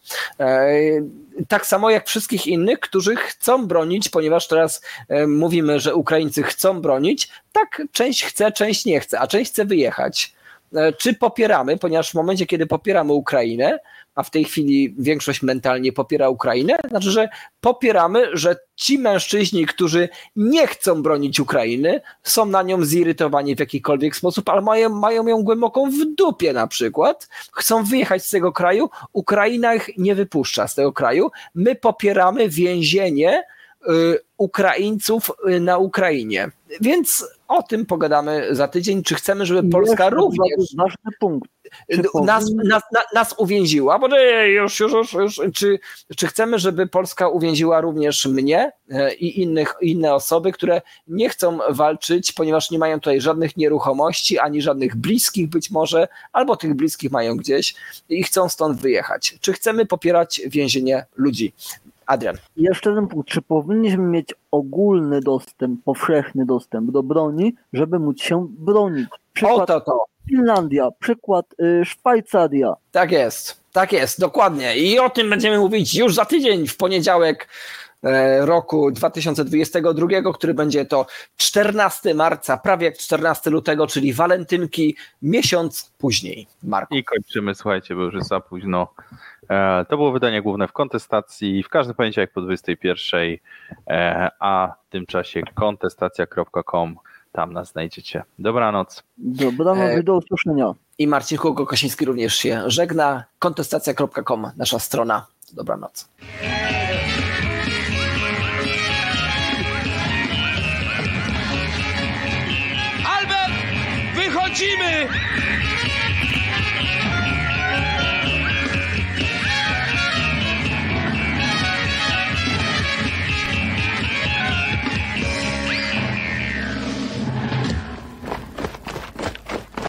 Tak samo jak wszystkich innych, którzy chcą bronić, ponieważ teraz mówimy, że Ukraińcy chcą bronić, tak część chce, część nie chce, a część chce wyjechać. E, czy popieramy, ponieważ w momencie, kiedy popieramy Ukrainę, a w tej chwili większość mentalnie popiera Ukrainę, znaczy, że popieramy, że ci mężczyźni, którzy nie chcą bronić Ukrainy, są na nią zirytowani w jakikolwiek sposób, ale mają, mają ją głęboką w dupie na przykład, chcą wyjechać z tego kraju, Ukraina ich nie wypuszcza z tego kraju, my popieramy więzienie y, Ukraińców y, na Ukrainie. Więc o tym pogadamy za tydzień. Czy chcemy, żeby Polska również. Ważny punkt. Nas, nas, nas uwięziła, bo już, już, już, już czy, czy chcemy, żeby Polska uwięziła również mnie e, i innych, inne osoby, które nie chcą walczyć, ponieważ nie mają tutaj żadnych nieruchomości, ani żadnych bliskich być może, albo tych bliskich mają gdzieś i chcą stąd wyjechać. Czy chcemy popierać więzienie ludzi? Adrian. Jeszcze jeden punkt. Czy powinniśmy mieć ogólny dostęp, powszechny dostęp do broni, żeby móc się bronić? Przykład o to, to. Finlandia, przykład y, Szwajcaria. Tak jest, tak jest, dokładnie. I o tym będziemy mówić już za tydzień, w poniedziałek roku 2022, który będzie to 14 marca, prawie jak 14 lutego, czyli walentynki, miesiąc później. Marku. I kończymy, słuchajcie, bo już jest za późno. E, to było wydanie główne w kontestacji w każdy poniedziałek po 21, e, a w tym czasie kontestacja.com. Tam nas znajdziecie. Dobranoc. Dobranoc e... do usłyszenia. I Marcin Hugo-Kosiński również się żegna. Kontestacja.com, nasza strona. Dobranoc. Time!